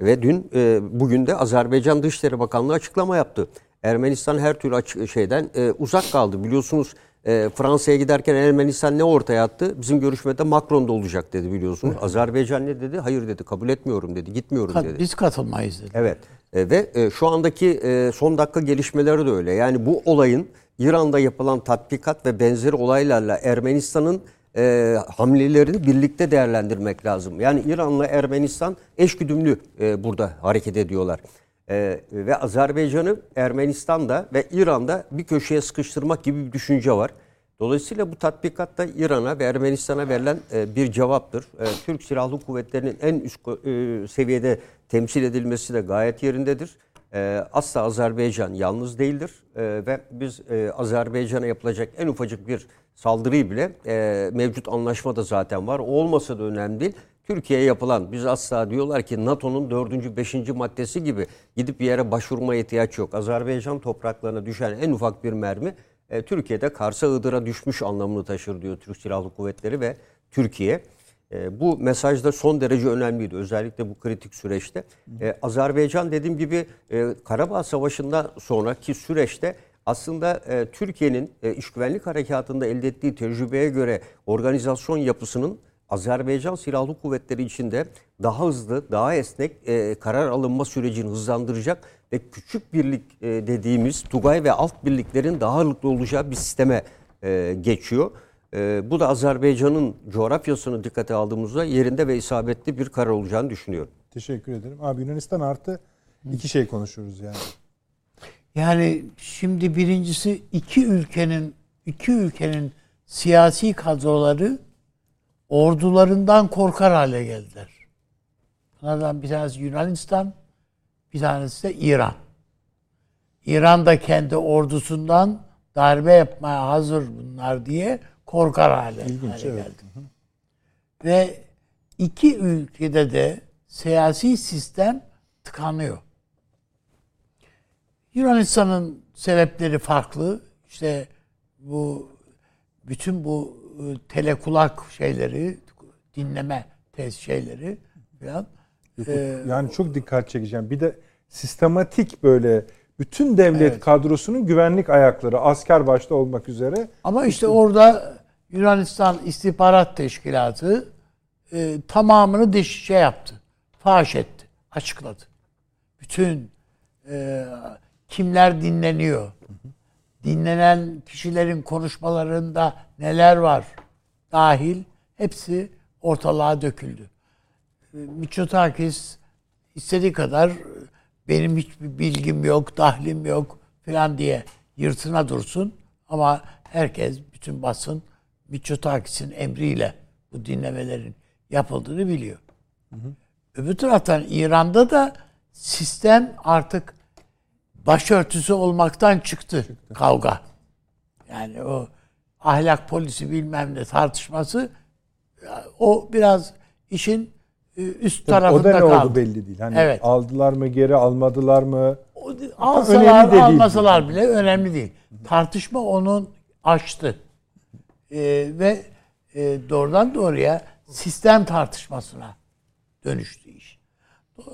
Ve dün e, bugün de Azerbaycan Dışişleri Bakanlığı açıklama yaptı. Ermenistan her türlü açı- şeyden e, uzak kaldı. Biliyorsunuz e, Fransa'ya giderken Ermenistan ne ortaya attı? Bizim görüşmede Macron da olacak dedi biliyorsunuz. Azerbaycan ne dedi? Hayır dedi kabul etmiyorum dedi. Gitmiyorum Kat- dedi. Biz katılmayız dedi. Evet E, ve e, şu andaki e, son dakika gelişmeleri de öyle. Yani bu olayın İran'da yapılan tatbikat ve benzeri olaylarla Ermenistan'ın e, hamlelerini birlikte değerlendirmek lazım. Yani İran'la Ermenistan eşgüdümlü e, burada hareket ediyorlar. E, ve Azerbaycan'ı Ermenistan'da ve İran'da bir köşeye sıkıştırmak gibi bir düşünce var. Dolayısıyla bu tatbikatta İran'a ve Ermenistan'a verilen e, bir cevaptır. E, Türk Silahlı Kuvvetleri'nin en üst e, seviyede temsil edilmesi de gayet yerindedir. Asla Azerbaycan yalnız değildir ve biz Azerbaycan'a yapılacak en ufacık bir saldırıyı bile e, mevcut anlaşmada zaten var. O olmasa da önemli değil. Türkiye'ye yapılan biz asla diyorlar ki NATO'nun 4. 5. maddesi gibi gidip bir yere başvurmaya ihtiyaç yok. Azerbaycan topraklarına düşen en ufak bir mermi e, Türkiye'de Kars'a Iğdır'a düşmüş anlamını taşır diyor Türk Silahlı Kuvvetleri ve Türkiye. E, bu mesaj da son derece önemliydi özellikle bu kritik süreçte. E, Azerbaycan dediğim gibi e, Karabağ Savaşı'ndan sonraki süreçte aslında e, Türkiye'nin e, iş güvenlik harekatında elde ettiği tecrübeye göre organizasyon yapısının Azerbaycan Silahlı Kuvvetleri içinde daha hızlı, daha esnek e, karar alınma sürecini hızlandıracak ve küçük birlik e, dediğimiz Tugay ve alt birliklerin daha ağırlıklı olacağı bir sisteme e, geçiyor. E, bu da Azerbaycan'ın coğrafyasını dikkate aldığımızda yerinde ve isabetli bir karar olacağını düşünüyorum. Teşekkür ederim. Abi Yunanistan artı iki şey konuşuyoruz yani. Yani şimdi birincisi iki ülkenin iki ülkenin siyasi kadroları ordularından korkar hale geldiler. Bunlardan bir tanesi Yunanistan, bir tanesi de İran. İran da kendi ordusundan darbe yapmaya hazır bunlar diye korkar hale, İlginç, hale evet. geldi. Ve iki ülkede de siyasi sistem tıkanıyor. Yunanistan'ın sebepleri farklı. İşte bu bütün bu telekulak şeyleri, dinleme tez şeyleri falan. e, Yani çok dikkat çekeceğim. Bir de sistematik böyle bütün devlet Evet. kadrosunun güvenlik ayakları asker başta olmak üzere Ama işte orada Yunanistan İstihbarat Teşkilatı e, tamamını deş şey yaptı. Faş etti. Açıkladı. Bütün e, kimler dinleniyor? Dinlenen kişilerin konuşmalarında neler var? Dahil hepsi ortalığa döküldü. Mitsotakis istediği kadar benim hiçbir bilgim yok, dahlim yok falan diye yırtına dursun. Ama herkes, bütün basın Mitsotakis'in emriyle bu dinlemelerin yapıldığını biliyor. Öbür taraftan İran'da da sistem artık başörtüsü olmaktan çıktı, kavga. Yani o ahlak polisi bilmem ne tartışması o biraz işin e, üst Tabii tarafında o da ne kaldı. oldu belli değil. Hani Evet. aldılar mı geri almadılar mı? O- Alsalar de değil. almasalar bile önemli değil. Tartışma onun açtı. Ee, ve e, doğrudan doğruya sistem tartışmasına dönüştü iş.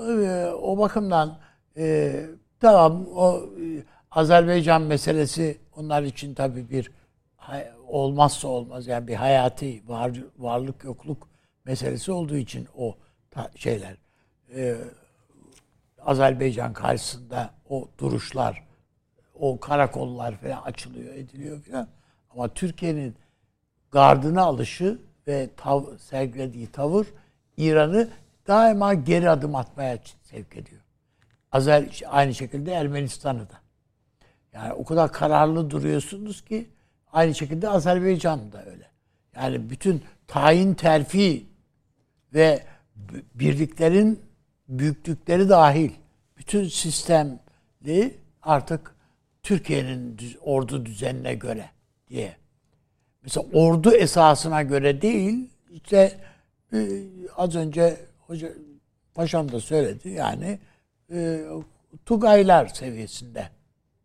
Ee, o bakımdan e, tamam o e, Azerbaycan meselesi onlar için tabii bir olmazsa olmaz yani bir hayati var, varlık yokluk meselesi olduğu için o şeyler e, Azerbaycan karşısında o duruşlar, o karakollar falan açılıyor, ediliyor falan. Ama Türkiye'nin gardına alışı ve tav sergilediği tavır İran'ı daima geri adım atmaya sevk ediyor. Azer aynı şekilde Ermenistan'ı da. Yani o kadar kararlı duruyorsunuz ki aynı şekilde Azerbaycan da öyle. Yani bütün tayin terfi ve birliklerin büyüklükleri dahil bütün sistemli artık Türkiye'nin ordu düzenine göre diye. Mesela ordu esasına göre değil işte e, az önce hoca paşam da söyledi yani e, Tugaylar seviyesinde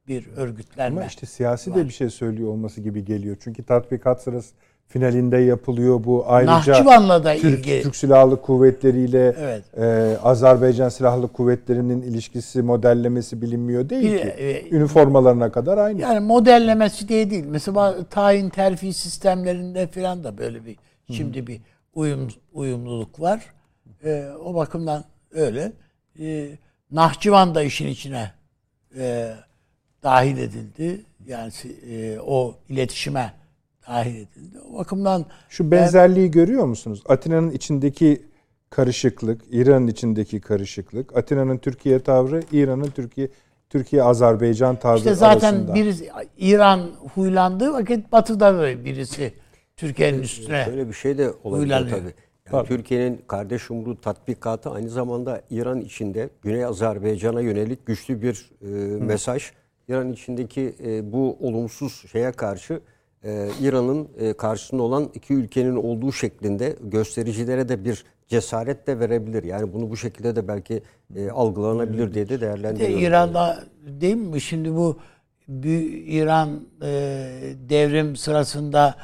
bir örgütlenme. Ama işte siyasi de bir şey söylüyor olması gibi geliyor. Çünkü tatbikat sırası finalinde yapılıyor bu ayrıca Nahçıvan'la da Türk, ilgili. Türk Silahlı Kuvvetleri ile Evet. e, Azerbaycan Silahlı Kuvvetleri'nin ilişkisi, modellemesi bilinmiyor değil ki. e, Üniformalarına kadar aynı. Yani modellemesi diye değil. Mesela tayin terfi sistemlerinde falan da böyle bir şimdi bir uyum uyumluluk var. Ee, o bakımdan öyle. Ee, Nahçıvan da işin içine e, dahil edildi. Yani e, o iletişime dahil edildi. O bakımdan Şu benzerliği görüyor musunuz? Atina'nın içindeki karışıklık, İran'ın içindeki karışıklık, Atina'nın Türkiye tavrı, İran'ın Türkiye Türkiye Azerbaycan tavrı işte zaten arasında. birisi İran huylandığı vakit Batı'da böyle birisi Türkiye'nin üstüne Böyle bir şey de olabilir tabii. Yani Türkiye'nin kardeş Umru tatbikatı aynı zamanda İran içinde Güney Azerbaycan'a yönelik güçlü bir e, mesaj. İran içindeki e, bu olumsuz şeye karşı e, İran'ın e, karşısında olan iki ülkenin olduğu şeklinde göstericilere de bir cesaret de verebilir. Yani bunu bu şekilde de belki e, algılanabilir diye de Bir de değerlendiriyorum. İran'da değil mi şimdi bu bir İran e, devrim sırasında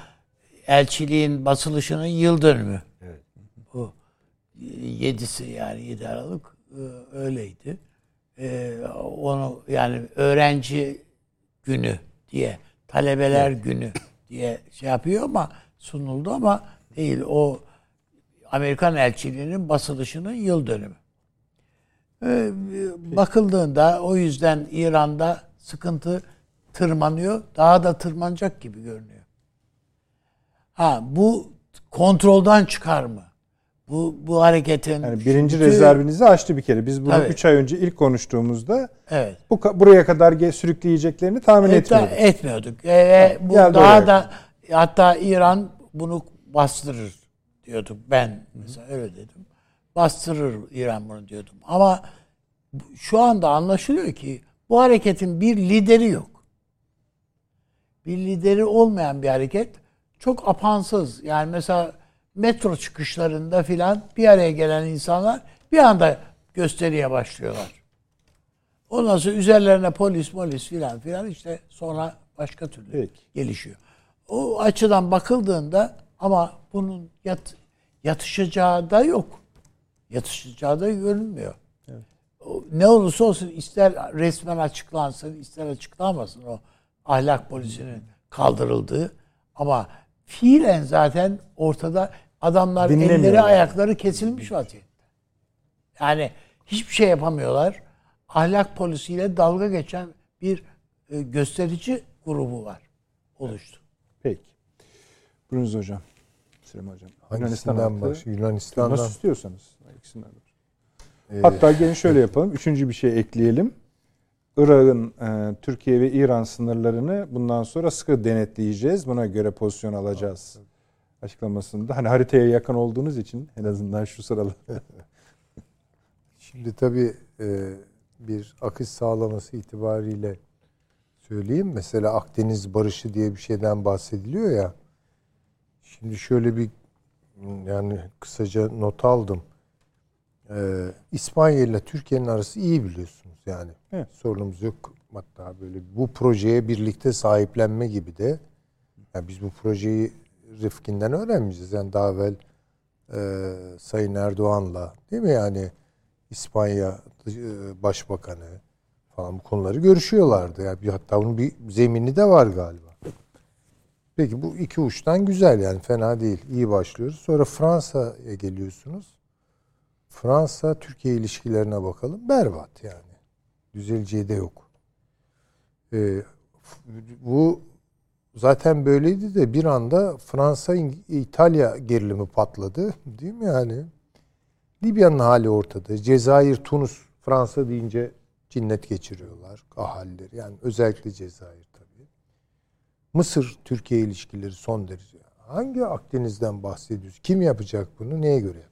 elçiliğin basılışının yıl dönümü. Evet. Bu yedisi yani 7 Aralık e, öyleydi. E, onu yani öğrenci günü diye talebeler günü diye şey yapıyor ama sunuldu ama değil o Amerikan elçiliğinin basılışının yıl dönümü. Ee, bakıldığında o yüzden İran'da sıkıntı tırmanıyor. Daha da tırmanacak gibi görünüyor. Ha bu kontrolden çıkar mı? Bu bu hareketin yani birinci bütün- rezervinizi açtı bir kere. Biz bunu Tabii. 3 ay önce ilk konuştuğumuzda Evet. bu buraya kadar sürükleyeceklerini tahmin Et- etmiyorduk. etmiyorduk. E, ve bu Geldi daha da hatta İran bunu bastırır diyorduk ben mesela öyle dedim. Bastırır İran bunu diyordum. Ama şu anda anlaşılıyor ki bu hareketin bir lideri yok. bir lideri olmayan bir hareket. Çok apansız. Yani mesela metro çıkışlarında filan bir araya gelen insanlar bir anda gösteriye başlıyorlar. Ondan sonra üzerlerine polis polis filan filan işte sonra başka türlü Peki. gelişiyor. O açıdan bakıldığında ama bunun yat, yatışacağı da yok. Yatışacağı da görünmüyor. Ne olursa olsun ister resmen açıklansın ister açıklanmasın o ahlak polisinin kaldırıldığı ama fiilen zaten ortada adamlar elleri ayakları kesilmiş vaziyette. Yani hiçbir şey yapamıyorlar. Ahlak polisiyle dalga geçen bir e, gösterici grubu var. Oluştu. Peki. Buyurunuz hocam. Süleyman hocam. Hakkı- baş? Yunanistan'dan. Nasıl istiyorsanız. İkisinden de. Hatta gelin şöyle yapalım. Üçüncü bir şey ekleyelim. Irak'ın e, Türkiye ve İran sınırlarını bundan sonra sıkı denetleyeceğiz. Buna göre pozisyon alacağız. Açıklamasında. Hani haritaya yakın olduğunuz için en azından şu sıralar. *laughs* Şimdi tabii e, bir akış sağlaması itibariyle söyleyeyim. Mesela Akdeniz barışı diye bir şeyden bahsediliyor ya. Şimdi şöyle bir yani kısaca not aldım. Ee, İspanya ile Türkiye'nin arası iyi biliyorsunuz yani. Evet. Sorunumuz yok. Hatta böyle bu projeye birlikte sahiplenme gibi de yani biz bu projeyi Rıfkin'den öğrenmeyeceğiz. Yani daha evvel e, Sayın Erdoğan'la değil mi yani İspanya e, Başbakanı falan bu konuları görüşüyorlardı. Yani bir, hatta bunun bir zemini de var galiba. Peki bu iki uçtan güzel yani fena değil. İyi başlıyoruz. Sonra Fransa'ya geliyorsunuz. Fransa Türkiye ilişkilerine bakalım. Berbat yani. Düzeleceği de yok. Ee, bu zaten böyleydi de bir anda Fransa İtalya gerilimi patladı. Değil mi yani? Libya'nın hali ortada. Cezayir, Tunus, Fransa deyince cinnet geçiriyorlar ahalileri. Yani özellikle Cezayir tabii. Mısır Türkiye ilişkileri son derece. Hangi Akdeniz'den bahsediyoruz? Kim yapacak bunu? Neye göre?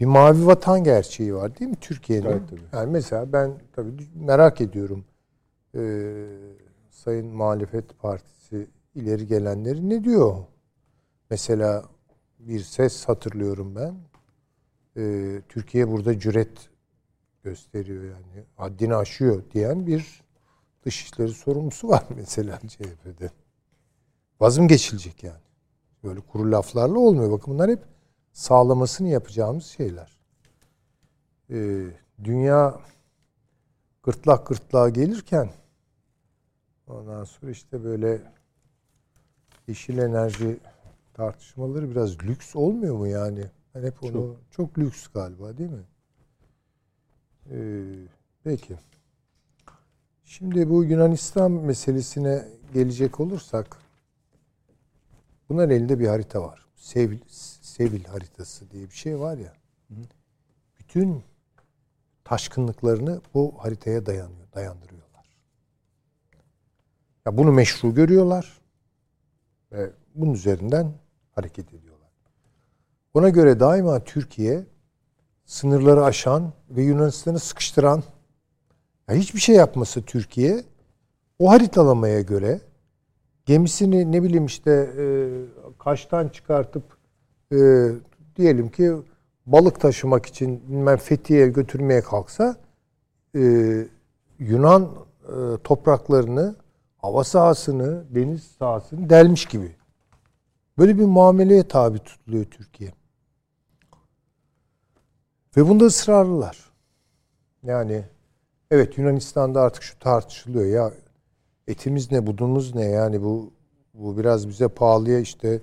Bir mavi vatan gerçeği var değil mi Türkiye'nin? Gayet tabii. Yani mesela ben tabii merak ediyorum. Ee, Sayın Muhalefet Partisi ileri gelenleri ne diyor? Mesela bir ses hatırlıyorum ben. Ee, Türkiye burada cüret gösteriyor yani. Haddini aşıyor diyen bir dışişleri sorumlusu var *laughs* mesela CHP'de. Vaz mı geçilecek yani? Böyle kuru laflarla olmuyor. Bakın bunlar hep sağlamasını yapacağımız şeyler. Ee, dünya gırtlak gırtlağa gelirken ondan sonra işte böyle yeşil enerji tartışmaları biraz lüks olmuyor mu yani? Ben hep onu çok, lüks galiba değil mi? Ee, peki. Şimdi bu Yunanistan meselesine gelecek olursak bunların elinde bir harita var. Sevil, Sevil haritası diye bir şey var ya. Bütün taşkınlıklarını bu haritaya dayanıyor, dayandırıyorlar. Ya bunu meşru görüyorlar ve bunun üzerinden hareket ediyorlar. Buna göre daima Türkiye sınırları aşan ve Yunanistan'ı sıkıştıran ya hiçbir şey yapması Türkiye o haritalamaya göre gemisini ne bileyim işte e, Kaş'tan çıkartıp e, diyelim ki balık taşımak için bilmem Fethiye'ye götürmeye kalksa e, Yunan e, topraklarını, hava sahasını, deniz sahasını delmiş gibi. Böyle bir muameleye tabi tutuluyor Türkiye. Ve bunda ısrarlılar. Yani evet Yunanistan'da artık şu tartışılıyor ya etimiz ne budumuz ne yani bu bu biraz bize pahalıya işte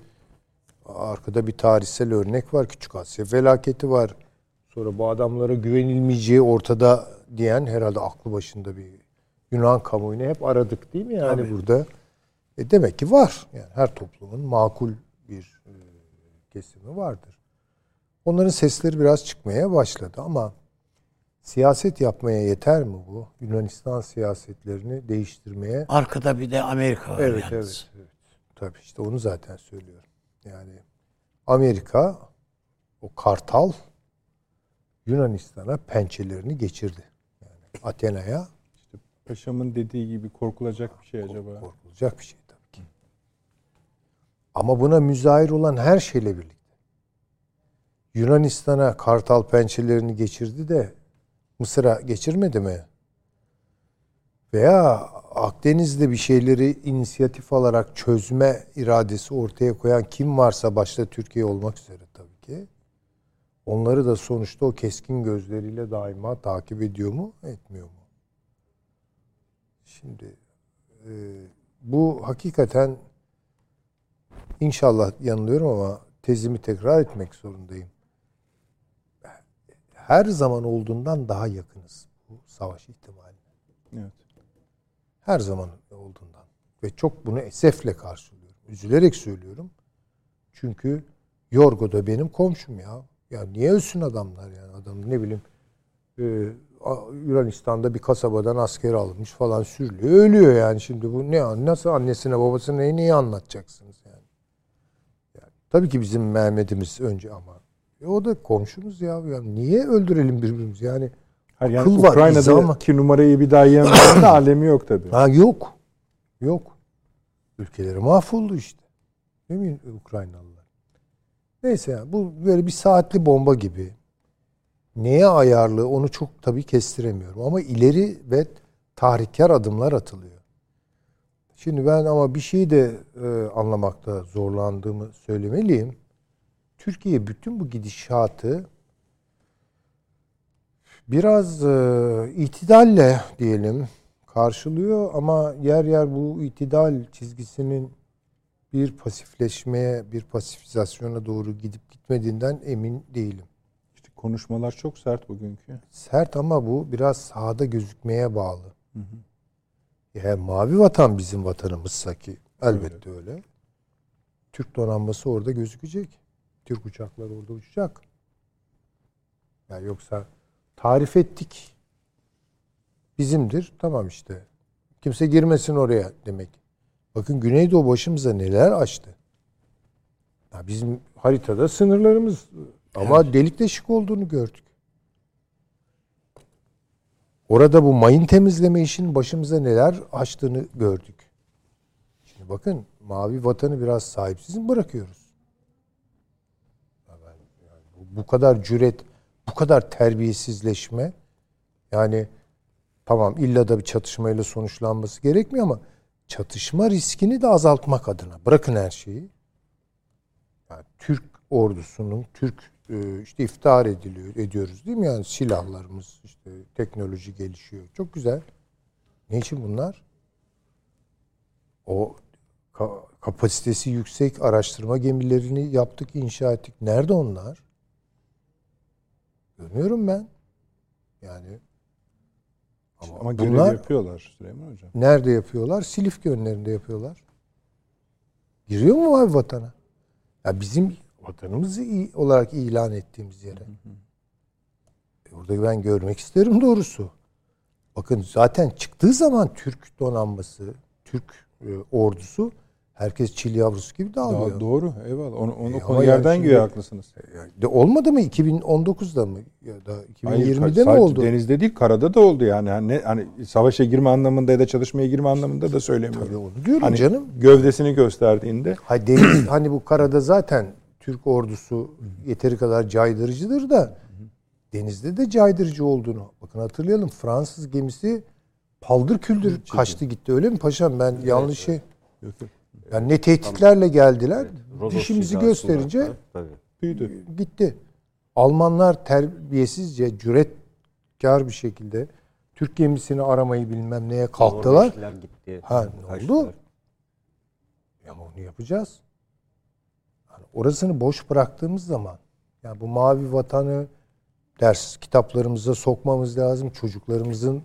arkada bir tarihsel örnek var Küçük Asya felaketi var. Sonra bu adamlara güvenilmeyeceği ortada diyen herhalde aklı başında bir Yunan kamuoyunu hep aradık değil mi yani Tabii. burada? E demek ki var. Yani her toplumun makul bir e, kesimi vardır. Onların sesleri biraz çıkmaya başladı ama siyaset yapmaya yeter mi bu? Yunanistan siyasetlerini değiştirmeye Arkada bir de Amerika var Evet, yalnız. evet, evet. Tabii işte onu zaten söylüyorum. Yani Amerika o kartal Yunanistan'a pençelerini geçirdi. Yani işte Paşamın dediği gibi korkulacak bir şey acaba? Korkulacak bir şey tabii ki. Ama buna müzahir olan her şeyle birlikte. Yunanistan'a kartal pençelerini geçirdi de Mısır'a geçirmedi mi? Veya Akdeniz'de bir şeyleri inisiyatif alarak çözme iradesi ortaya koyan kim varsa başta Türkiye olmak üzere tabii ki. Onları da sonuçta o keskin gözleriyle daima takip ediyor mu, etmiyor mu? Şimdi e, bu hakikaten inşallah yanılıyorum ama tezimi tekrar etmek zorundayım. Her zaman olduğundan daha yakınız bu savaş ihtimaline. Evet. Her zaman olduğundan. Ve çok bunu esefle karşılıyorum. Üzülerek söylüyorum. Çünkü Yorgo da benim komşum ya. Ya niye ölsün adamlar yani? Adam ne bileyim e, Yunanistan'da bir kasabadan asker alınmış falan sürülüyor. Ölüyor yani şimdi bu ne nasıl annesine babasına neyi, neyi anlatacaksınız yani? yani? Tabii ki bizim Mehmet'imiz önce ama e, o da komşumuz ya. yani niye öldürelim birbirimizi yani? Hayır, yani Akıl var, Ukrayna'daki izah ama- numarayı bir daha yememenin de alemi yok tabii. Ha yok. Yok. Ülkeleri mahvoldu işte. Değil mi Ukraynalılar? Neyse ya bu böyle bir saatli bomba gibi. Neye ayarlı onu çok tabii kestiremiyorum. Ama ileri ve tahrikkar adımlar atılıyor. Şimdi ben ama bir şeyi de e, anlamakta zorlandığımı söylemeliyim. Türkiye bütün bu gidişatı biraz e, itidalle diyelim karşılıyor ama yer yer bu itidal çizgisinin bir pasifleşmeye, bir pasifizasyona doğru gidip gitmediğinden emin değilim. Konuşmalar çok sert bugünkü. Sert ama bu biraz sahada gözükmeye bağlı. Yani mavi vatan bizim vatanımızsa ki elbette öyle. Türk donanması orada gözükecek. Türk uçakları orada uçacak. Yani yoksa tarif ettik. Bizimdir. Tamam işte. Kimse girmesin oraya demek. Bakın Güneydoğu başımıza neler açtı. Ya bizim haritada sınırlarımız ama delik deşik olduğunu gördük. Orada bu mayın temizleme işinin başımıza neler açtığını gördük. Şimdi bakın mavi vatanı biraz sahipsiz mi bırakıyoruz? Bu, kadar cüret, bu kadar terbiyesizleşme yani tamam illa da bir çatışmayla sonuçlanması gerekmiyor ama çatışma riskini de azaltmak adına bırakın her şeyi. Yani Türk ordusunun Türk işte iftihar ediliyor ediyoruz değil mi? Yani silahlarımız işte teknoloji gelişiyor. Çok güzel. Ne için bunlar? O ka- kapasitesi yüksek araştırma gemilerini yaptık inşa ettik. Nerede onlar? Görmüyorum ben. Yani Ama, ama bunlar yapıyorlar Süleyman Hocam. nerede yapıyorlar? Silifke önlerinde yapıyorlar. Giriyor mu abi vatana ya bizim vatanımızı i- olarak ilan ettiğimiz yere. E Orada ben görmek isterim doğrusu. Bakın zaten çıktığı zaman Türk donanması, Türk e, ordusu herkes çil yavrusu gibi dağılıyor. Daha doğru. Eyvallah. Onu, onu E, konu yerden yani göğe haklısınız. Yani de olmadı mı 2019'da mı ya da Hayır, 2020'de mi sadece oldu? Denizde değil, karada da oldu yani. Hani, hani savaşa girme anlamında ya da çalışmaya girme anlamında da söylemiyorum. Tabii onu diyorum Hani canım. gövdesini gösterdiğinde Ha deniz *clears throat* hani bu karada zaten Türk ordusu yeteri kadar caydırıcıdır da denizde de caydırıcı olduğunu. Bakın hatırlayalım Fransız gemisi paldır küldür kaçtı gitti öyle mi paşam ben yanlış şey. Yok, yok. Yani ne tehditlerle geldiler. Rodos Dişimizi gösterince büyüdü. gitti. Almanlar terbiyesizce, cüretkar bir şekilde Türk gemisini aramayı bilmem neye kalktılar. Gitti. Ha ne kaçtılar. oldu? Ama onu yapacağız. Orasını boş bıraktığımız zaman yani bu mavi vatanı ders kitaplarımıza sokmamız lazım. Çocuklarımızın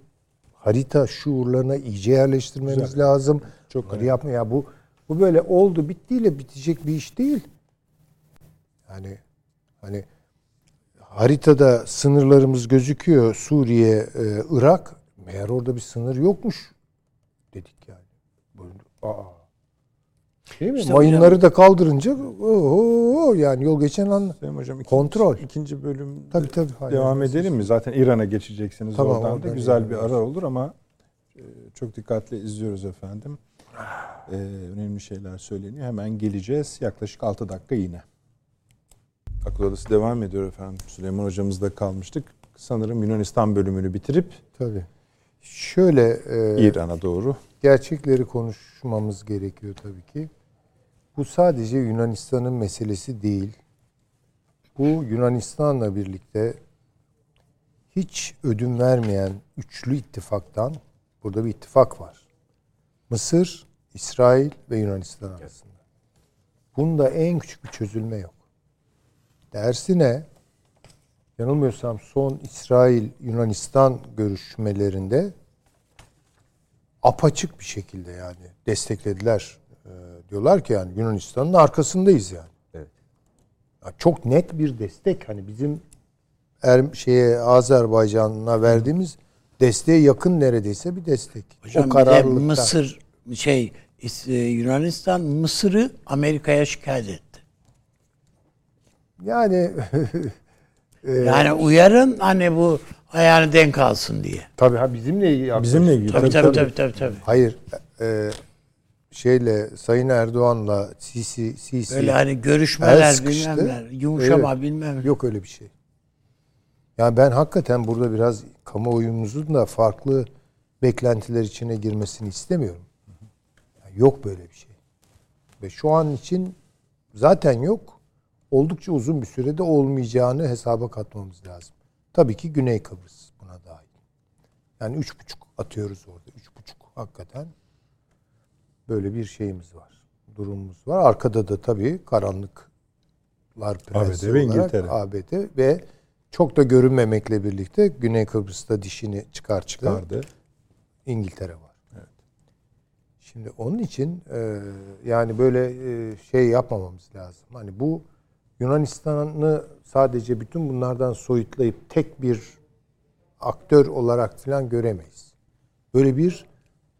harita şuurlarına iyice yerleştirmemiz Güzel. lazım. Çok Bunları yapma ya bu bu böyle oldu bittiyle bitecek bir iş değil. Yani hani haritada sınırlarımız gözüküyor Suriye, e, Irak. Meğer orada bir sınır yokmuş dedik yani. Böyle, aa. Değil mi? İşte Mayınları da kaldırınca oho, yani yol geçen an Hocam ikinci, Kontrol. ikinci bölüm Tabii, tabii. Hayır, devam hayır. edelim mi? Zaten İran'a geçeceksiniz Tamam, oradan da oradan güzel İran'a bir ara olur ama Ee, çok dikkatli izliyoruz efendim. Ee, önemli şeyler söyleniyor. Hemen geleceğiz. Yaklaşık 6 dakika yine. Akıl Odası devam ediyor efendim. Süleyman hocamızda kalmıştık. Sanırım Yunanistan bölümünü bitirip Tabii. Şöyle e, İran'a doğru. Gerçekleri konuşmamız gerekiyor tabii ki. Bu sadece Yunanistan'ın meselesi değil. Bu Yunanistan'la birlikte hiç ödün vermeyen üçlü ittifaktan burada bir ittifak var. Mısır, İsrail ve Yunanistan arasında. Bunda en küçük bir çözülme yok. Dersine yanılmıyorsam son İsrail-Yunanistan görüşmelerinde apaçık bir şekilde yani desteklediler. Ee, diyorlar ki yani Yunanistan'ın arkasındayız yani. Evet. Ya çok net bir destek hani bizim er, şeye Azerbaycan'a verdiğimiz desteğe yakın neredeyse bir destek. Hocam bir de Mısır şey e, Yunanistan Mısır'ı Amerika'ya şikayet etti. Yani *laughs* Yani uyarın hani bu ayağını denk alsın diye. tabii ha bizimle ilgili Bizimle ilgili. Tabii tabii tabii tabii. tabii. Hayır e, şeyle Sayın Erdoğan'la Sisi Sisi Böyle hani El görüşmeler sıkıştı. bilmem neler, yumuşama Evet. bilmem ne. Yok öyle bir şey. Yani ben hakikaten burada biraz kamuoyumuzun da farklı beklentiler içine girmesini istemiyorum. Yani yok böyle bir şey. Ve şu an için zaten yok. Oldukça uzun bir sürede olmayacağını hesaba katmamız lazım. Tabii ki Güney Kıbrıs buna dahil. Yani üç buçuk atıyoruz orada. Üç buçuk hakikaten böyle bir şeyimiz var. Durumumuz var. Arkada da tabii karanlıklar prensi ABD ve İngiltere. ABD ve çok da görünmemekle birlikte Güney Kıbrıs'ta dişini çıkarttı. Çıkardı. İngiltere var. Şimdi onun için e, yani böyle e, şey yapmamamız lazım. Hani bu Yunanistan'ı sadece bütün bunlardan soyutlayıp tek bir aktör olarak falan göremeyiz. Böyle bir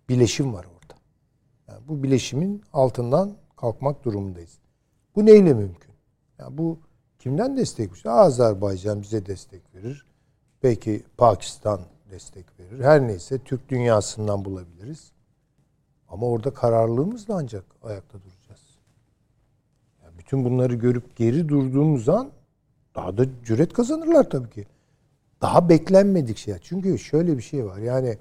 bileşim var orada. Yani bu bileşimin altından kalkmak durumundayız. Bu neyle mümkün? Yani bu kimden destek verir? Azerbaycan bize destek verir. Belki Pakistan destek verir. Her neyse Türk dünyasından bulabiliriz. Ama orada kararlılığımızla ancak ayakta duracağız. Bütün bunları görüp geri durduğumuz an daha da cüret kazanırlar tabii ki. Daha beklenmedik şey. Çünkü şöyle bir şey var. Yani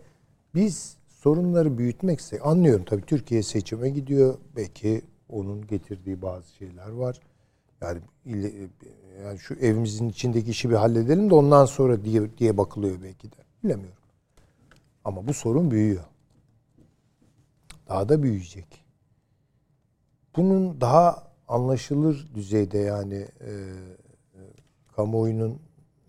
biz sorunları büyütmekse anlıyorum tabii Türkiye seçime gidiyor. Belki onun getirdiği bazı şeyler var. Yani, yani şu evimizin içindeki işi bir halledelim de ondan sonra diye diye bakılıyor belki de. Bilemiyorum. Ama bu sorun büyüyor. Daha da büyüyecek. Bunun daha anlaşılır düzeyde yani e, e, kamuoyunun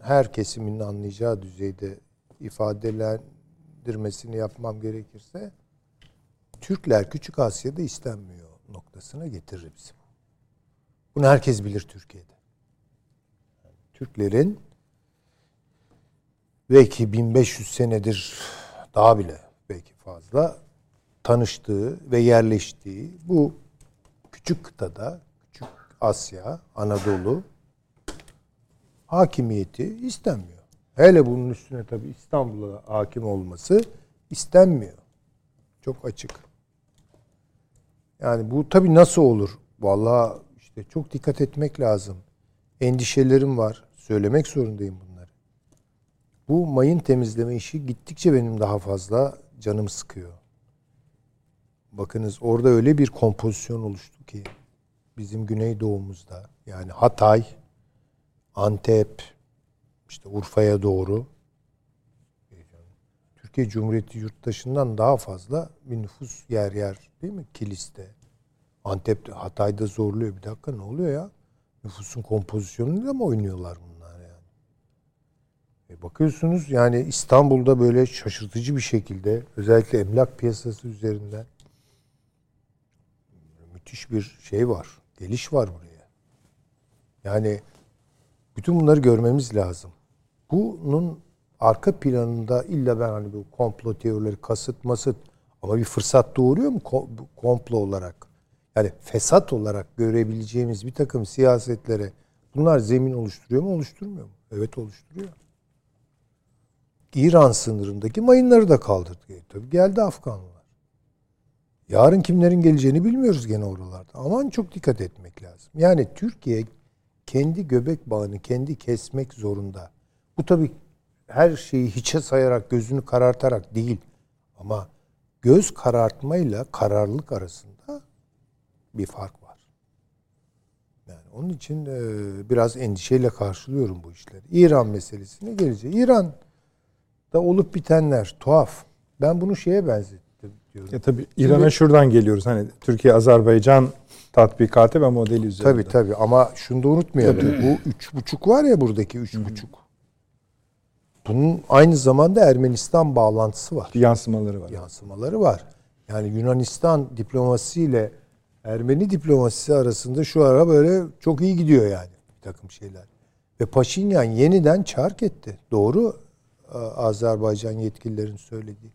her kesiminin anlayacağı düzeyde ifadelendirmesini yapmam gerekirse Türkler Küçük Asya'da istenmiyor noktasına getirir bizi. bu. Bunu herkes bilir Türkiye'de. Türklerin belki 1500 senedir daha bile belki fazla tanıştığı ve yerleştiği bu küçük kıtada, Asya, Anadolu hakimiyeti istenmiyor. Hele bunun üstüne tabii İstanbul'a hakim olması istenmiyor. Çok açık. Yani bu tabii nasıl olur? Vallahi işte çok dikkat etmek lazım. Endişelerim var. Söylemek zorundayım bunları. Bu mayın temizleme işi gittikçe benim daha fazla canım sıkıyor. Bakınız orada öyle bir kompozisyon oluştu ki bizim güneydoğumuzda yani Hatay, Antep, işte Urfa'ya doğru Türkiye Cumhuriyeti yurttaşından daha fazla bir nüfus yer yer değil mi? Kilis'te. Antep'te, Hatay'da zorluyor. Bir dakika ne oluyor ya? Nüfusun kompozisyonuyla mı oynuyorlar bunlar yani? E bakıyorsunuz yani İstanbul'da böyle şaşırtıcı bir şekilde özellikle emlak piyasası üzerinden müthiş bir şey var. Geliş var buraya. Yani bütün bunları görmemiz lazım. Bunun arka planında illa ben hani bu komplo teorileri kasıt masıt ama bir fırsat doğuruyor mu komplo olarak? Yani fesat olarak görebileceğimiz bir takım siyasetlere bunlar zemin oluşturuyor mu oluşturmuyor mu? Evet oluşturuyor. İran sınırındaki mayınları da kaldırdı. E, tabii geldi Afganlılar. Yarın kimlerin geleceğini bilmiyoruz gene oralarda. Aman çok dikkat etmek lazım. Yani Türkiye kendi göbek bağını kendi kesmek zorunda. Bu tabii her şeyi hiçe sayarak, gözünü karartarak değil. Ama göz karartmayla kararlılık arasında bir fark var. Yani onun için e, biraz endişeyle karşılıyorum bu işleri. İran meselesine geleceğiz. İran da olup bitenler tuhaf. Ben bunu şeye benzettim diyorum. Ya tabii İran'a şuradan geliyoruz. Hani Türkiye Azerbaycan tatbikatı ve modeli üzerinde. Tabii tabii ama şunu da unutmayalım. bu üç buçuk var ya buradaki üç buçuk. Bunun aynı zamanda Ermenistan bağlantısı var. yansımaları var. Yansımaları var. Yani Yunanistan diplomasisiyle Ermeni diplomasisi arasında şu ara böyle çok iyi gidiyor yani bir takım şeyler. Ve Paşinyan yeniden çark etti. Doğru e, Azerbaycan yetkililerin söylediği.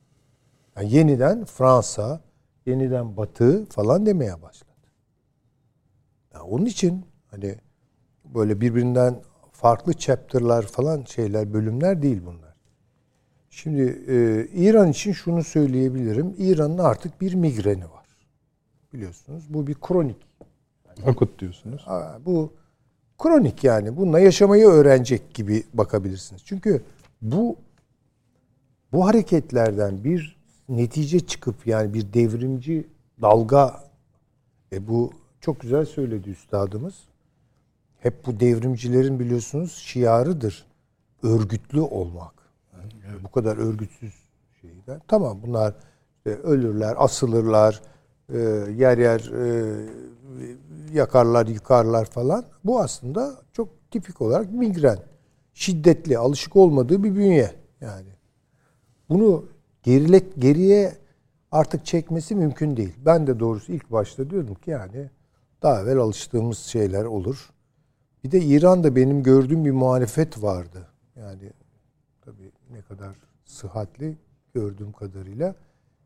Yani yeniden Fransa, yeniden Batı falan demeye başladı. Yani onun için hani böyle birbirinden farklı chapter'lar falan şeyler, bölümler değil bunlar. Şimdi e, İran için şunu söyleyebilirim. İran'ın artık bir migreni var. Biliyorsunuz bu bir kronik. Akut diyorsunuz. Ha, bu kronik yani. Bununla yaşamayı öğrenecek gibi bakabilirsiniz. Çünkü bu bu hareketlerden bir netice çıkıp yani bir devrimci dalga e bu çok güzel söyledi üstadımız. Hep bu devrimcilerin biliyorsunuz şiarıdır. Örgütlü olmak. Yani Bu kadar örgütsüz şeyler. Tamam bunlar işte ölürler, asılırlar, e, yer yer e, yakarlar, yıkarlar falan. Bu aslında çok tipik olarak migren. Şiddetli, alışık olmadığı bir bünye yani. Bunu gerile, geriye artık çekmesi mümkün değil. Ben de doğrusu ilk başta diyordum ki yani daha evvel alıştığımız şeyler olur. Bir de İran'da benim gördüğüm bir muhalefet vardı. Yani tabii ne kadar sıhhatli gördüğüm kadarıyla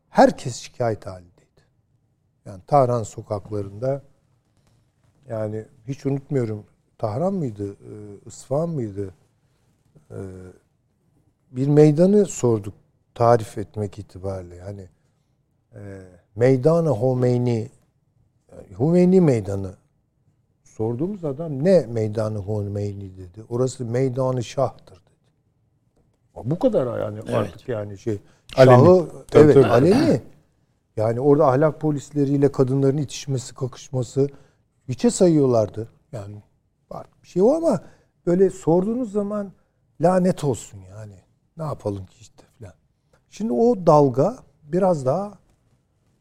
herkes şikayet halindeydi. Yani Tahran sokaklarında yani hiç unutmuyorum Tahran mıydı, e, İsfahan mıydı? E, Bir meydanı sorduk tarif etmek itibariyle. Yani e, Meydanı Homeyni yani Hümeyni Meydanı sorduğumuz adam ne Meydanı Hümeyni dedi. Orası Meydanı Şah'tır dedi. Bu kadar yani artık yani şey Aleni. Şahı evet tabii. aleni. Yani orada ahlak polisleriyle kadınların itişmesi, kakışması hiçe sayıyorlardı. Yani var bir şey o ama böyle sorduğunuz zaman lanet olsun yani. Ne yapalım ki işte. Şimdi o dalga biraz daha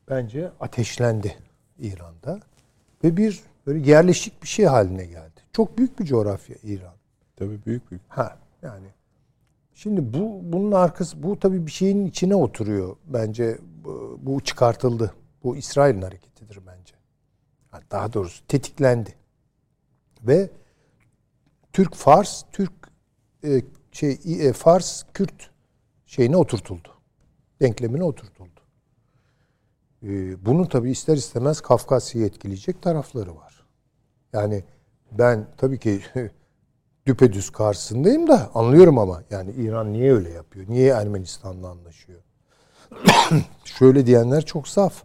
bence ateşlendi İran'da ve bir böyle yerleşik bir şey haline geldi. Çok büyük bir coğrafya İran. Tabii büyük büyük. Ha yani şimdi bu bunun arkası bu tabii bir şeyin içine oturuyor bence bu, bu çıkartıldı. Bu İsrail'in hareketidir bence. Yani daha doğrusu tetiklendi. Ve Türk Fars, Türk e, şey e, Fars Kürt şeyine oturtuldu. Denklemine oturtuldu. E, bunun tabii ister istemez Kafkasya'yı etkileyecek tarafları var. Yani ben tabii ki *laughs* düpedüz karşısındayım da anlıyorum ama yani İran niye öyle yapıyor? Niye Ermenistan'la anlaşıyor? *coughs* Şöyle diyenler çok saf.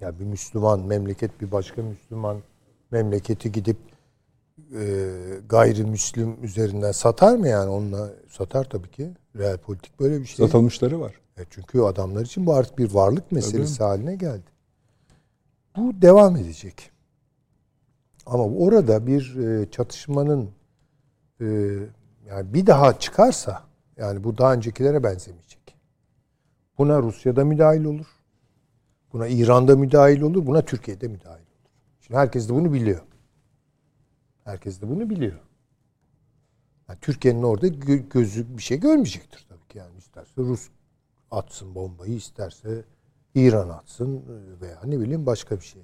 Ya bir Müslüman memleket bir başka Müslüman memleketi gidip e, gayrimüslim üzerinden satar mı yani onunla satar tabii ki. Real politik böyle bir şey. Satılmışları var. E çünkü adamlar için bu artık bir varlık meselesi haline geldi. Bu devam edecek. Ama orada bir e, çatışmanın e, yani bir daha çıkarsa yani bu daha öncekilere benzemeyecek. Buna Rusya'da müdahil olur. Buna İran'da müdahil olur. Buna Türkiye'de müdahil olur. Şimdi herkes de bunu biliyor. Herkes de bunu biliyor. Yani Türkiye'nin orada gö- gözü bir şey görmeyecektir tabii ki. Yani isterse Rus atsın bombayı, isterse İran atsın veya ne bileyim başka bir şey.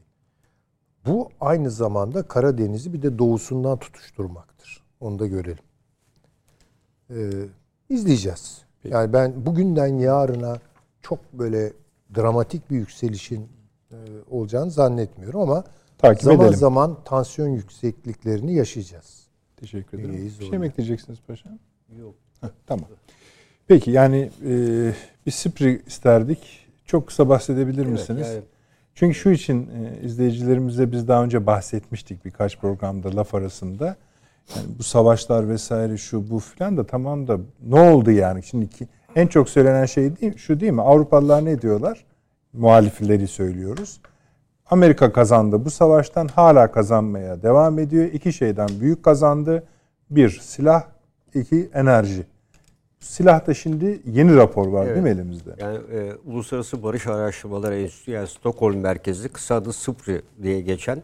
Bu aynı zamanda Karadeniz'i bir de doğusundan tutuşturmaktır. Onu da görelim. Ee, izleyeceğiz. Yani ben bugünden yarına çok böyle dramatik bir yükselişin e, olacağını zannetmiyorum ama Takip zaman edelim. zaman tansiyon yüksekliklerini yaşayacağız. Teşekkür ederim. Bir şey mi ekleyeceksiniz paşam? Yok. Heh, tamam. Peki yani e, bir SIPRI isterdik. Çok kısa bahsedebilir misiniz? yani- Çünkü şu için e, izleyicilerimize biz daha önce bahsetmiştik birkaç programda laf arasında. Yani bu savaşlar vesaire şu bu filan da tamam da ne oldu yani? Şimdi ki, en çok söylenen şey değil, şu değil mi? Avrupalılar ne diyorlar? Muhalifleri söylüyoruz. Amerika kazandı bu savaştan hala kazanmaya devam ediyor. İki şeyden büyük kazandı. Bir silah, iki enerji. Silahta şimdi yeni rapor var değil mi elimizde? Yani e, Uluslararası Barış Araştırmaları Enstitüsü yani Stockholm merkezli kısa adı SIPRI diye geçen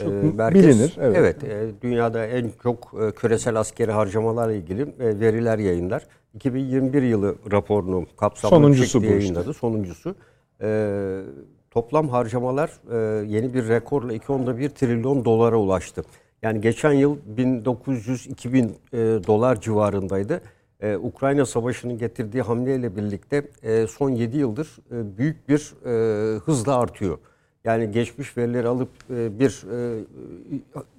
e, merkez. bilinir, evet. e, dünyada en çok e, küresel askeri harcamalarla ilgili e, veriler yayınlar. 2021 yılı raporunu kapsamlı Sonuncusu bu işte. yayınladı. Sonuncusu. E, toplam harcamalar e, yeni bir rekorla 2.1 trilyon dolara ulaştı. Yani geçen yıl 1900-2000 e, dolar civarındaydı. E, Ukrayna Savaşı'nın getirdiği hamleyle birlikte e, son 7 yıldır e, büyük bir e, hızla artıyor. Yani geçmiş verileri alıp e, bir e,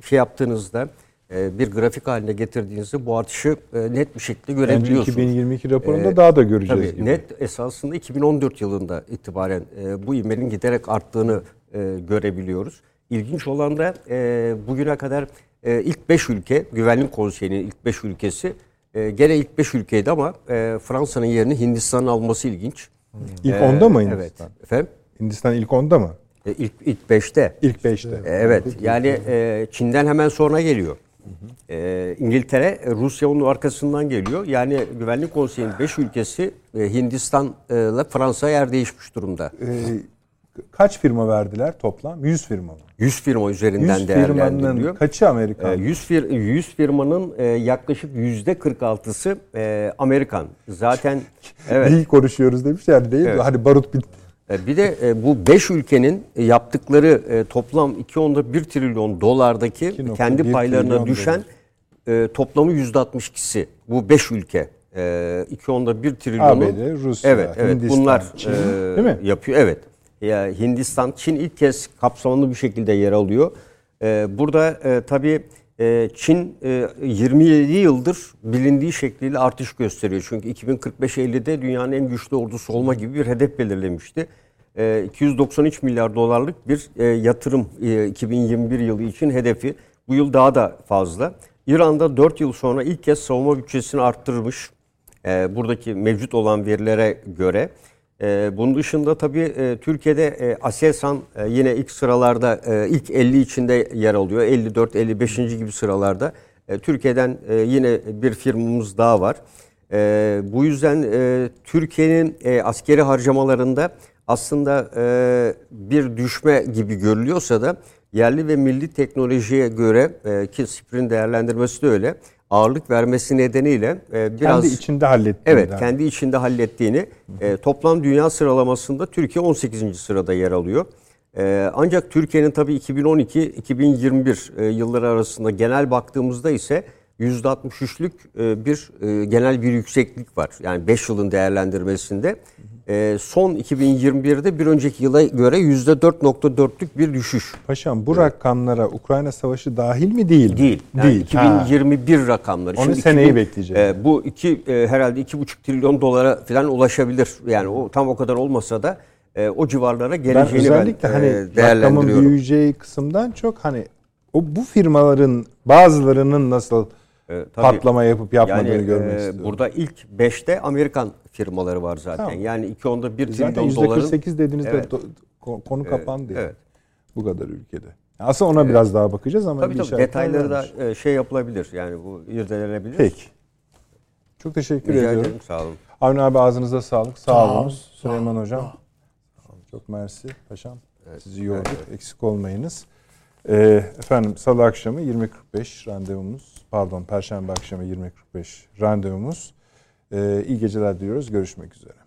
şey yaptığınızda e, bir grafik haline getirdiğinizde bu artışı e, net bir şekilde görebiliyorsunuz. 2022 raporunda Ee, daha da göreceğiz Tabii gibi. net esasında 2014 yılında itibaren e, bu ivmenin giderek arttığını e, görebiliyoruz. İlginç olan da e, bugüne kadar e, ilk 5 ülke, Güvenlik Konseyi'nin ilk 5 ülkesi e, gene ilk 5 ülkeydi ama e, Fransa'nın yerini Hindistan'ın alması ilginç. İlk E, onda mı Evet. Hindistan? Efendim? Hindistan ilk onda mı? E, ilk ilk 5'te. İlk 5'te. E, Evet. Yani e, Çin'den hemen sonra geliyor. E, İngiltere, e, Rusya onun arkasından geliyor. Yani Güvenlik Konseyi'nin 5 ülkesi e, Hindistan'la Fransa yer değişmiş durumda. Ee, kaç firma verdiler toplam? 100 firma mı? 100 firma üzerinden 100 firmanın değerlendiriliyor. kaçı Amerikan? E, 100, fir, 100 firmanın e, yaklaşık %46'sı e, Amerikan. Zaten *laughs* evet. Değil konuşuyoruz demişler değil mi? Evet. Hani barut bitti. E, Bir de bu 5 ülkenin yaptıkları toplam 2.1 trilyon dolardaki 2.1 kendi paylarına düşen e, toplamı %62'si. Bu 5 ülke. E, 2.1 trilyonu. ABD, Rusya, evet, evet, Hindistan, bunlar Çin, e, değil mi? yapıyor. Evet. Hindistan, Çin ilk kez kapsamlı bir şekilde yer alıyor. E, burada e, tabii e, Çin e, 27 yıldır bilindiği şekliyle artış gösteriyor. Çünkü 2045-50'de dünyanın en güçlü ordusu olma gibi bir hedef belirlemişti. E, 293 milyar dolarlık bir e, yatırım e, 2021 yılı için hedefi. Bu yıl daha da fazla. İran'da 4 yıl sonra ilk kez savunma bütçesini arttırmış. E, buradaki mevcut olan verilere göre. E, bunun dışında tabii e, Türkiye'de e, Aselsan e, yine ilk sıralarda e, ilk 50 içinde yer alıyor. 54 55. gibi sıralarda. E, Türkiye'den e, yine bir firmamız daha var. E, bu yüzden e, Türkiye'nin e, askeri harcamalarında aslında e, bir düşme gibi görülüyorsa da yerli ve milli teknolojiye göre e, ki SİPR'in değerlendirmesi de öyle ağırlık vermesi nedeniyle e, biraz Kendi içinde halletti. Evet, kendi içinde hallettiğini e, toplam dünya sıralamasında Türkiye 18. sırada yer alıyor. E, ancak Türkiye'nin tabii 2012-2021 e, yılları arasında genel baktığımızda ise %63'lük e, bir e, genel bir yükseklik var. Yani 5 yılın değerlendirmesinde. E, son 2021'de bir önceki yıla göre %4.4'lük bir düşüş. Paşam bu rakamlara Ukrayna Savaşı dahil mi değil mi? Değil. Yani değil. Ha. 2021 rakamları. Onu seneyi bekleyeceğiz. e, bu iki e, herhalde iki buçuk trilyon dolara falan ulaşabilir. Yani o tam o kadar olmasa da e, o civarlara Ben geleceğini ben, özellikle e, hani rakamın değerlendiriyorum. büyüyeceği kısımdan çok hani o bu firmaların bazılarının nasıl E, tabii. patlama yapıp yapmadığını yani, görmek e, istiyorum. Burada ilk 5'te Amerikan firmaları var zaten. Tamam. Yani 2 onda 1 Zaten trilyon doların. %48 dediğinizde Evet. do- ko- konu kapandı. yani. evet. Bu kadar ülkede. Aslında ona biraz daha bakacağız ama Tabii bir tabii detayları da varmış. e, şey yapılabilir. Yani bu irdelenebilir. Peki. Çok teşekkür Rica ediyorum. ederim. Sağ olun. Avni abi ağzınıza sağlık. Sağ, Sağ ol, olun. sağ Süleyman ol. hocam. Çok mersi paşam. Sizi yorduk. Eksik olmayınız. Ee, efendim salı akşamı 20.45 randevumuz. Pardon perşembe akşamı 20.45 randevumuz. Ee, iyi geceler diliyoruz. Görüşmek üzere.